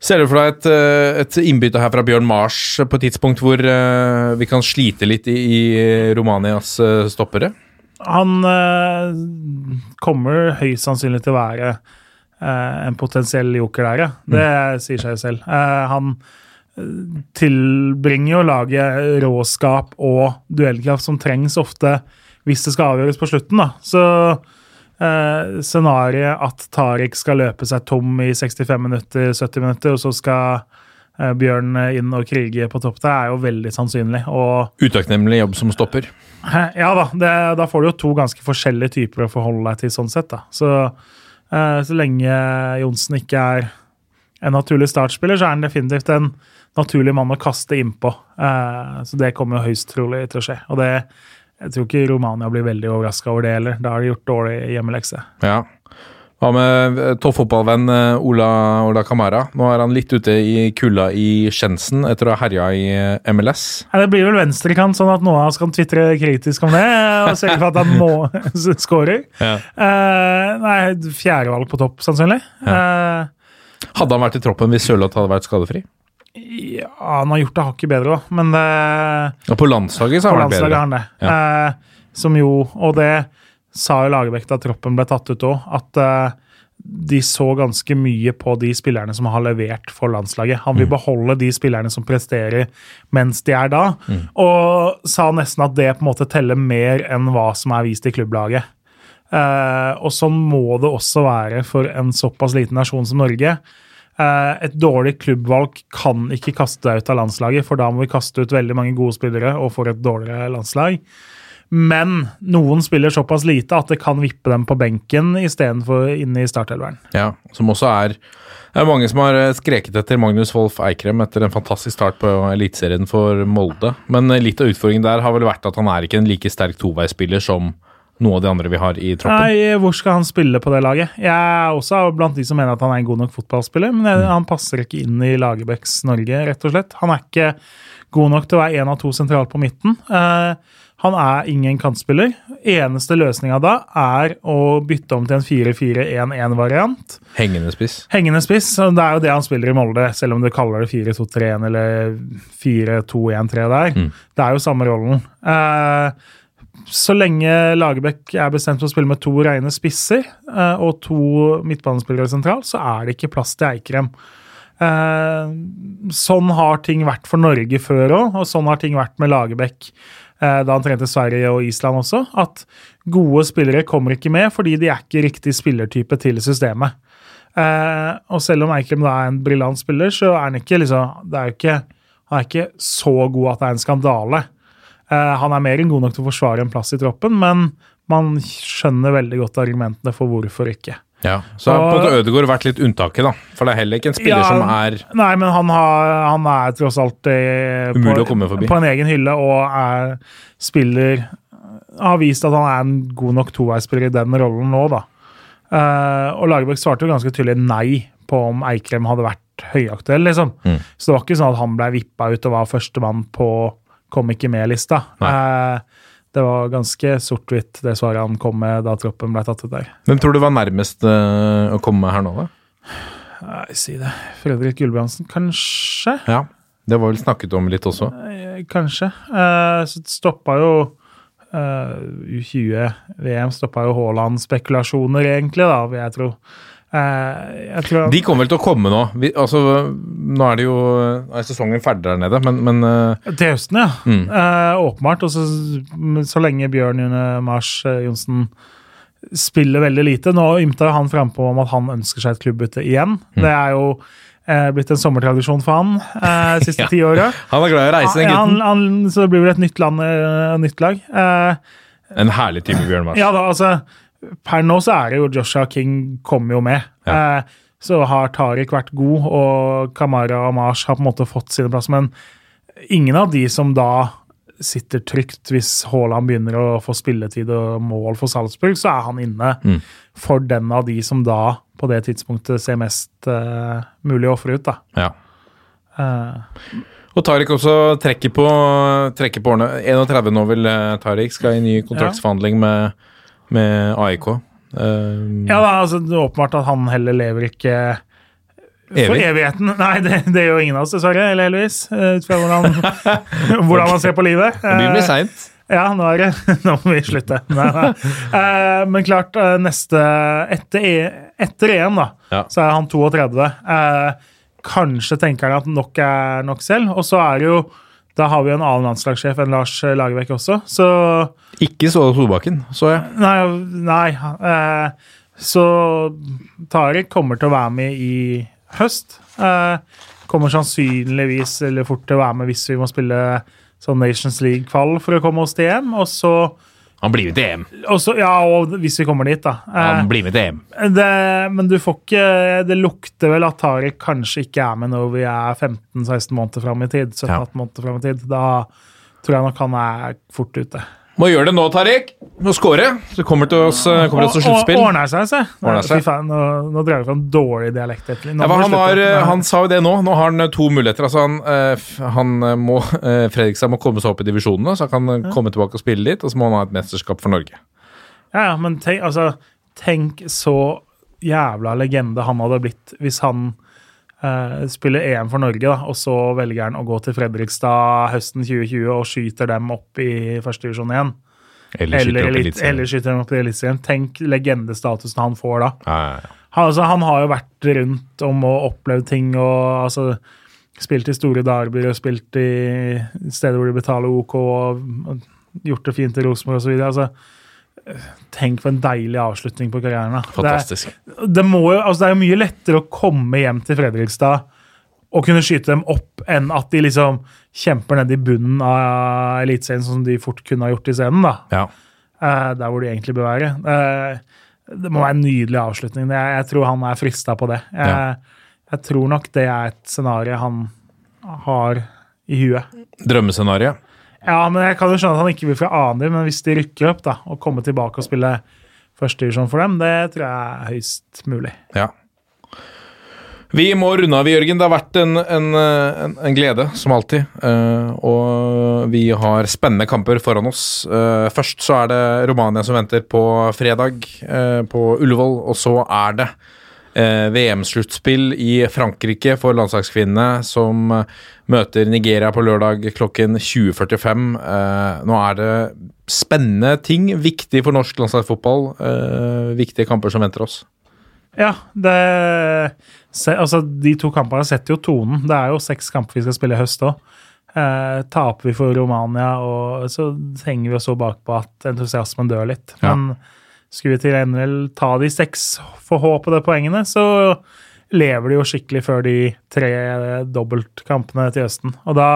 Ser du for deg et, eh, et innbytte her fra Bjørn Mars på et tidspunkt hvor eh, vi kan slite litt i, i Romanias eh, stoppere? Han eh, kommer høyst sannsynlig til å være eh, en potensiell joker der, ja. Det sier seg selv. Uh, han tilbringer jo laget råskap og duellkraft som trengs ofte hvis det skal avgjøres på slutten, da. Så eh, scenarioet at Tariq skal løpe seg tom i 65 minutter, 70 minutter, og så skal eh, Bjørn inn og krige på topp der, er jo veldig sannsynlig. og Utakknemlig jobb som stopper. ja da, det, da får du jo to ganske forskjellige typer å forholde deg til sånn sett. da. Så, eh, så lenge Johnsen ikke er en naturlig startspiller, så er han definitivt en naturlig mann å kaste innpå. Eh, så det kommer jo høyst trolig til å skje. Og det, jeg tror ikke Romania blir veldig overraska over det heller. Da har de gjort dårlig hjemmelekse. Ja. Hva med eh, toppfotballvenn eh, Ola, Ola Kamara? Nå er han litt ute i kulda i Skjensen etter å ha herja i eh, MLS. Ja, Det blir vel venstrekant, sånn at noen av oss kan tvitre kritisk om det og sørge for at han må scorer. Ja. Uh, nei, fjerdevalg på topp, sannsynlig. Eh, Hadde han vært i troppen hvis Sørloth hadde vært skadefri? Ja, han har gjort det hakket bedre, da. Men det, Og på landslaget så har han landslaget bedre. han det. Eh, som jo, og det sa jo Lagerbäck da troppen ble tatt ut òg, at eh, de så ganske mye på de spillerne som har levert for landslaget. Han vil beholde de spillerne som presterer mens de er da, og sa nesten at det på en måte teller mer enn hva som er vist i klubblaget. Eh, og sånn må det også være for en såpass liten nasjon som Norge. Eh, et dårlig klubbvalg kan ikke kaste deg ut av landslaget, for da må vi kaste ut veldig mange gode spillere og får et dårligere landslag. Men noen spiller såpass lite at det kan vippe dem på benken istedenfor inne i startelveren. Ja, som også er Det er mange som har eh, skreket etter Magnus Wolff Eikrem etter en fantastisk start på Eliteserien for Molde. Men eh, litt av utfordringen der har vel vært at han er ikke en like sterk toveispiller som noe av de andre vi har i troppen. Nei, hvor skal han spille på det laget? Jeg er også blant de som mener at han er en god nok fotballspiller, men jeg, han passer ikke inn i Lagerbäcks Norge, rett og slett. Han er ikke god nok til å være én av to sentralt på midten. Eh, han er ingen kantspiller. Eneste løsninga da er å bytte om til en 4-4-1-1-variant. Hengende spiss. Hengende spiss, det er jo det han spiller i Molde, selv om du kaller det 4-2-3-1 eller 4-2-1-3 der. Mm. Det er jo samme rollen. Eh, så lenge Lagerbäck er bestemt for å spille med to rene spisser eh, og to midtbanespillere sentralt, så er det ikke plass til Eikrem. Eh, sånn har ting vært for Norge før òg, og sånn har ting vært med Lagerbäck eh, da han trente Sverige og Island også. At gode spillere kommer ikke med fordi de er ikke riktig spillertype til systemet. Og selv om Eikrem er en briljant spiller, så er han ikke liksom er ikke, Han er ikke så god at det er en skandale. Eh, han er mer enn god nok til å forsvare en plass i troppen, men man skjønner veldig godt argumentene for hvorfor ikke. Ja, Så har på en måte Ødegaard vært litt unntaket, da. For det er heller ikke en spiller Ja, som er Nei, men han, har, han er tross alt eh, på, på en egen hylle og er spiller Har vist at han er en god nok toveisspiller i den rollen nå, da. Eh, og Lagerbäck svarte jo ganske tydelig nei på om Eikrem hadde vært høyaktuell, liksom. Mm. Så det var ikke sånn at han ble vippa ut og var førstemann på kom ikke med-lista. Eh, det var ganske sort-hvitt, det svaret han kom med da troppen ble tatt ut der. Hvem tror du var nærmest eh, å komme her nå, da? Nei, si det. Fredrik Gulbrandsen, kanskje? Ja, Det var vel snakket om litt også. Kanskje. Eh, så stoppa jo eh, U20-VM stoppa jo Haaland-spekulasjoner, egentlig, da, vil jeg tro. Tror De kommer vel til å komme nå. Vi, altså, nå er det jo er sesongen ferdig der nede, men, men eh, Til høsten, ja. Mm. Uh, åpenbart. Og så, så lenge Bjørn June Mars Johnsen spiller veldig lite Nå ymta han frampå om at han ønsker seg et klubbbytte igjen. Mm. Det er jo blitt en sommertradisjon for han eh, siste Ja. ti åra. han er glad i å reise, den gutten. han, han, så det blir vel et nytt land nytt lag. En herlig type Bjørn Mars. Ja da, altså Per nå så er det jo Joshua King kommer jo med. Eh, så har Tariq vært god, og Kamara og Mars har på en måte fått sine plass. Men ingen av de som da sitter trygt hvis Haaland begynner å få spilletid og mål for Salzburg, så er han inne Mm. for den av de som da på det tidspunktet ser mest uh, mulig å ofre ut. da. Ja. Uh, Og Tariq også trekker på, trekker på årene. 31 nå vil eh, Tariq skal i ny kontraktsforhandling med, med AIK. Eh, ja da, altså det er åpenbart at han heller lever ikke For evigheten. Nei, det, det gjør ingen av oss, dessverre. Eller heldigvis. eh, Ut fra hvordan, hvordan man ser på livet. Det blir Eh, seint. Ja, nå er det. Nå må vi slutte. Nei, nei. Eh, men klart, eh, neste Etter, E- etter EM, da, Ja. så er han 32. Eh, kanskje tenker han at nok er nok selv. Og så er det jo Da har vi jo en annen landslagssjef enn Lars Lagerbäck også, så Ikke så Solbakken, så jeg. Nei, nei eh, Så Tariq kommer til å være med i høst. Eh, kommer sannsynligvis eller fort til å være med hvis vi må spille sånn Nations League-kvall for å komme oss til EM. Og så, Han blir med til EM. Også, Ja, og hvis vi kommer dit, da. Eh, Han blir med til EM. det, men du får ikke Det lukter vel at Tariq kanskje ikke er med når vi er 15-16 måneder fram i tid. 17-18 Ja. måneder frem i tid. Da tror jeg nok han er fort ute. Må gjøre det nå, Tariq. Må score. Så kommer til oss, kommer til sluttspill. Ordner seg, se. Fy faen, nå, nå drar vi fram dårlig dialekt. Ja, han, har, eh, han sa jo det nå. Nå har han eh, to muligheter. Altså han, eh, han må Fredrikstad må komme seg opp i divisjonene, så han kan ja. komme tilbake og spille litt. Og så må han ha et mesterskap for Norge. Ja, ja, men tenk, altså, tenk så jævla legende han hadde blitt hvis han eh, spiller EM for Norge, da, og så velger han å gå til Fredrikstad høsten 2020 og skyter dem opp i førstedivisjon igjen. Eller Eller, eller skyter dem opp i Eliteserien. Tenk legendestatusen han får da. Ja, ja, ja. Han, altså, han har jo vært rundt om og opplevd ting og altså Spilt i store derbyer og spilt i steder hvor de betaler OK og og gjort det fint i Rosenborg osv. Altså, tenk for en deilig avslutning på karrieren. da. Fantastisk. Det, det, må jo, altså, det er jo mye lettere å komme hjem til Fredrikstad og kunne skyte dem opp, enn at de liksom kjemper ned i bunnen av Eliteserien, som de fort kunne ha gjort i scenen. da. Ja. Eh, der hvor de egentlig bør være. Eh, det må være en nydelig avslutning. Jeg, jeg tror han er frista på det. Jeg, Ja. jeg tror nok det er et scenario han har i huet. Drømmescenario. Ja, men jeg kan jo skjønne at han ikke vil fra annen, men hvis de rykker opp da, og kommer tilbake og spiller førstedivisjon for dem, det tror jeg er høyst mulig. Ja. Vi må runde av, Jørgen. Det har vært en, en, en, en glede, som alltid. Uh, og vi har spennende kamper foran oss. Uh, først så er det Romania som venter på fredag uh, på Ullevål, og så er det VM-sluttspill i Frankrike for landslagskvinnene, som eh, møter Nigeria på lørdag klokken 20.45. Eh, nå er det spennende ting, viktig for norsk landslagsfotball. Eh, viktige kamper som venter oss. Ja, det Altså, de to kampene setter jo tonen. Det er jo seks kamper vi skal spille i høst òg. Eh, taper vi for Romania, og så henger vi oss så bakpå at entusiasmen dør litt. Ja. Skulle vi til NRL ta de seks forhåpede poengene, så lever de jo skikkelig før de tre dobbeltkampene til høsten. Og da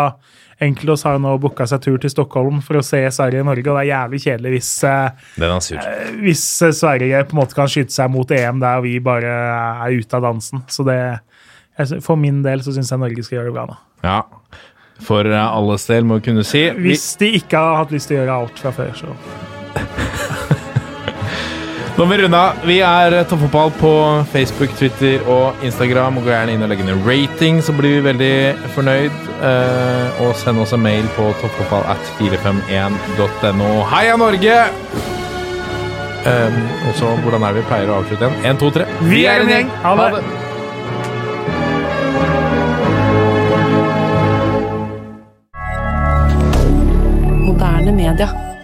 Enkeltås har jo nå booka seg tur til Stockholm for å se Sverige i Norge, og det er jævlig kjedelig hvis, eh, hvis Sverige på en måte kan skyte seg mot EM der vi bare er ute av dansen. Så det For min del så syns jeg Norge skal gjøre det bra nå. Ja. For eh, alles del, må vi kunne si. Hvis de ikke har hatt lyst til å gjøre alt fra før, så nå må vi runde av. Vi er eh, Toppfotball på Facebook, Twitter og Instagram. Og Gå gjerne inn og legge ned rating, så blir vi veldig fornøyd. Eh, og send oss en mail på toppfotball at 451.no. Heia Norge! Eh, og så, hvordan er det vi pleier å avslutte igjen? Én, to, tre. Vi er en gjeng. Ha det. Moderne media.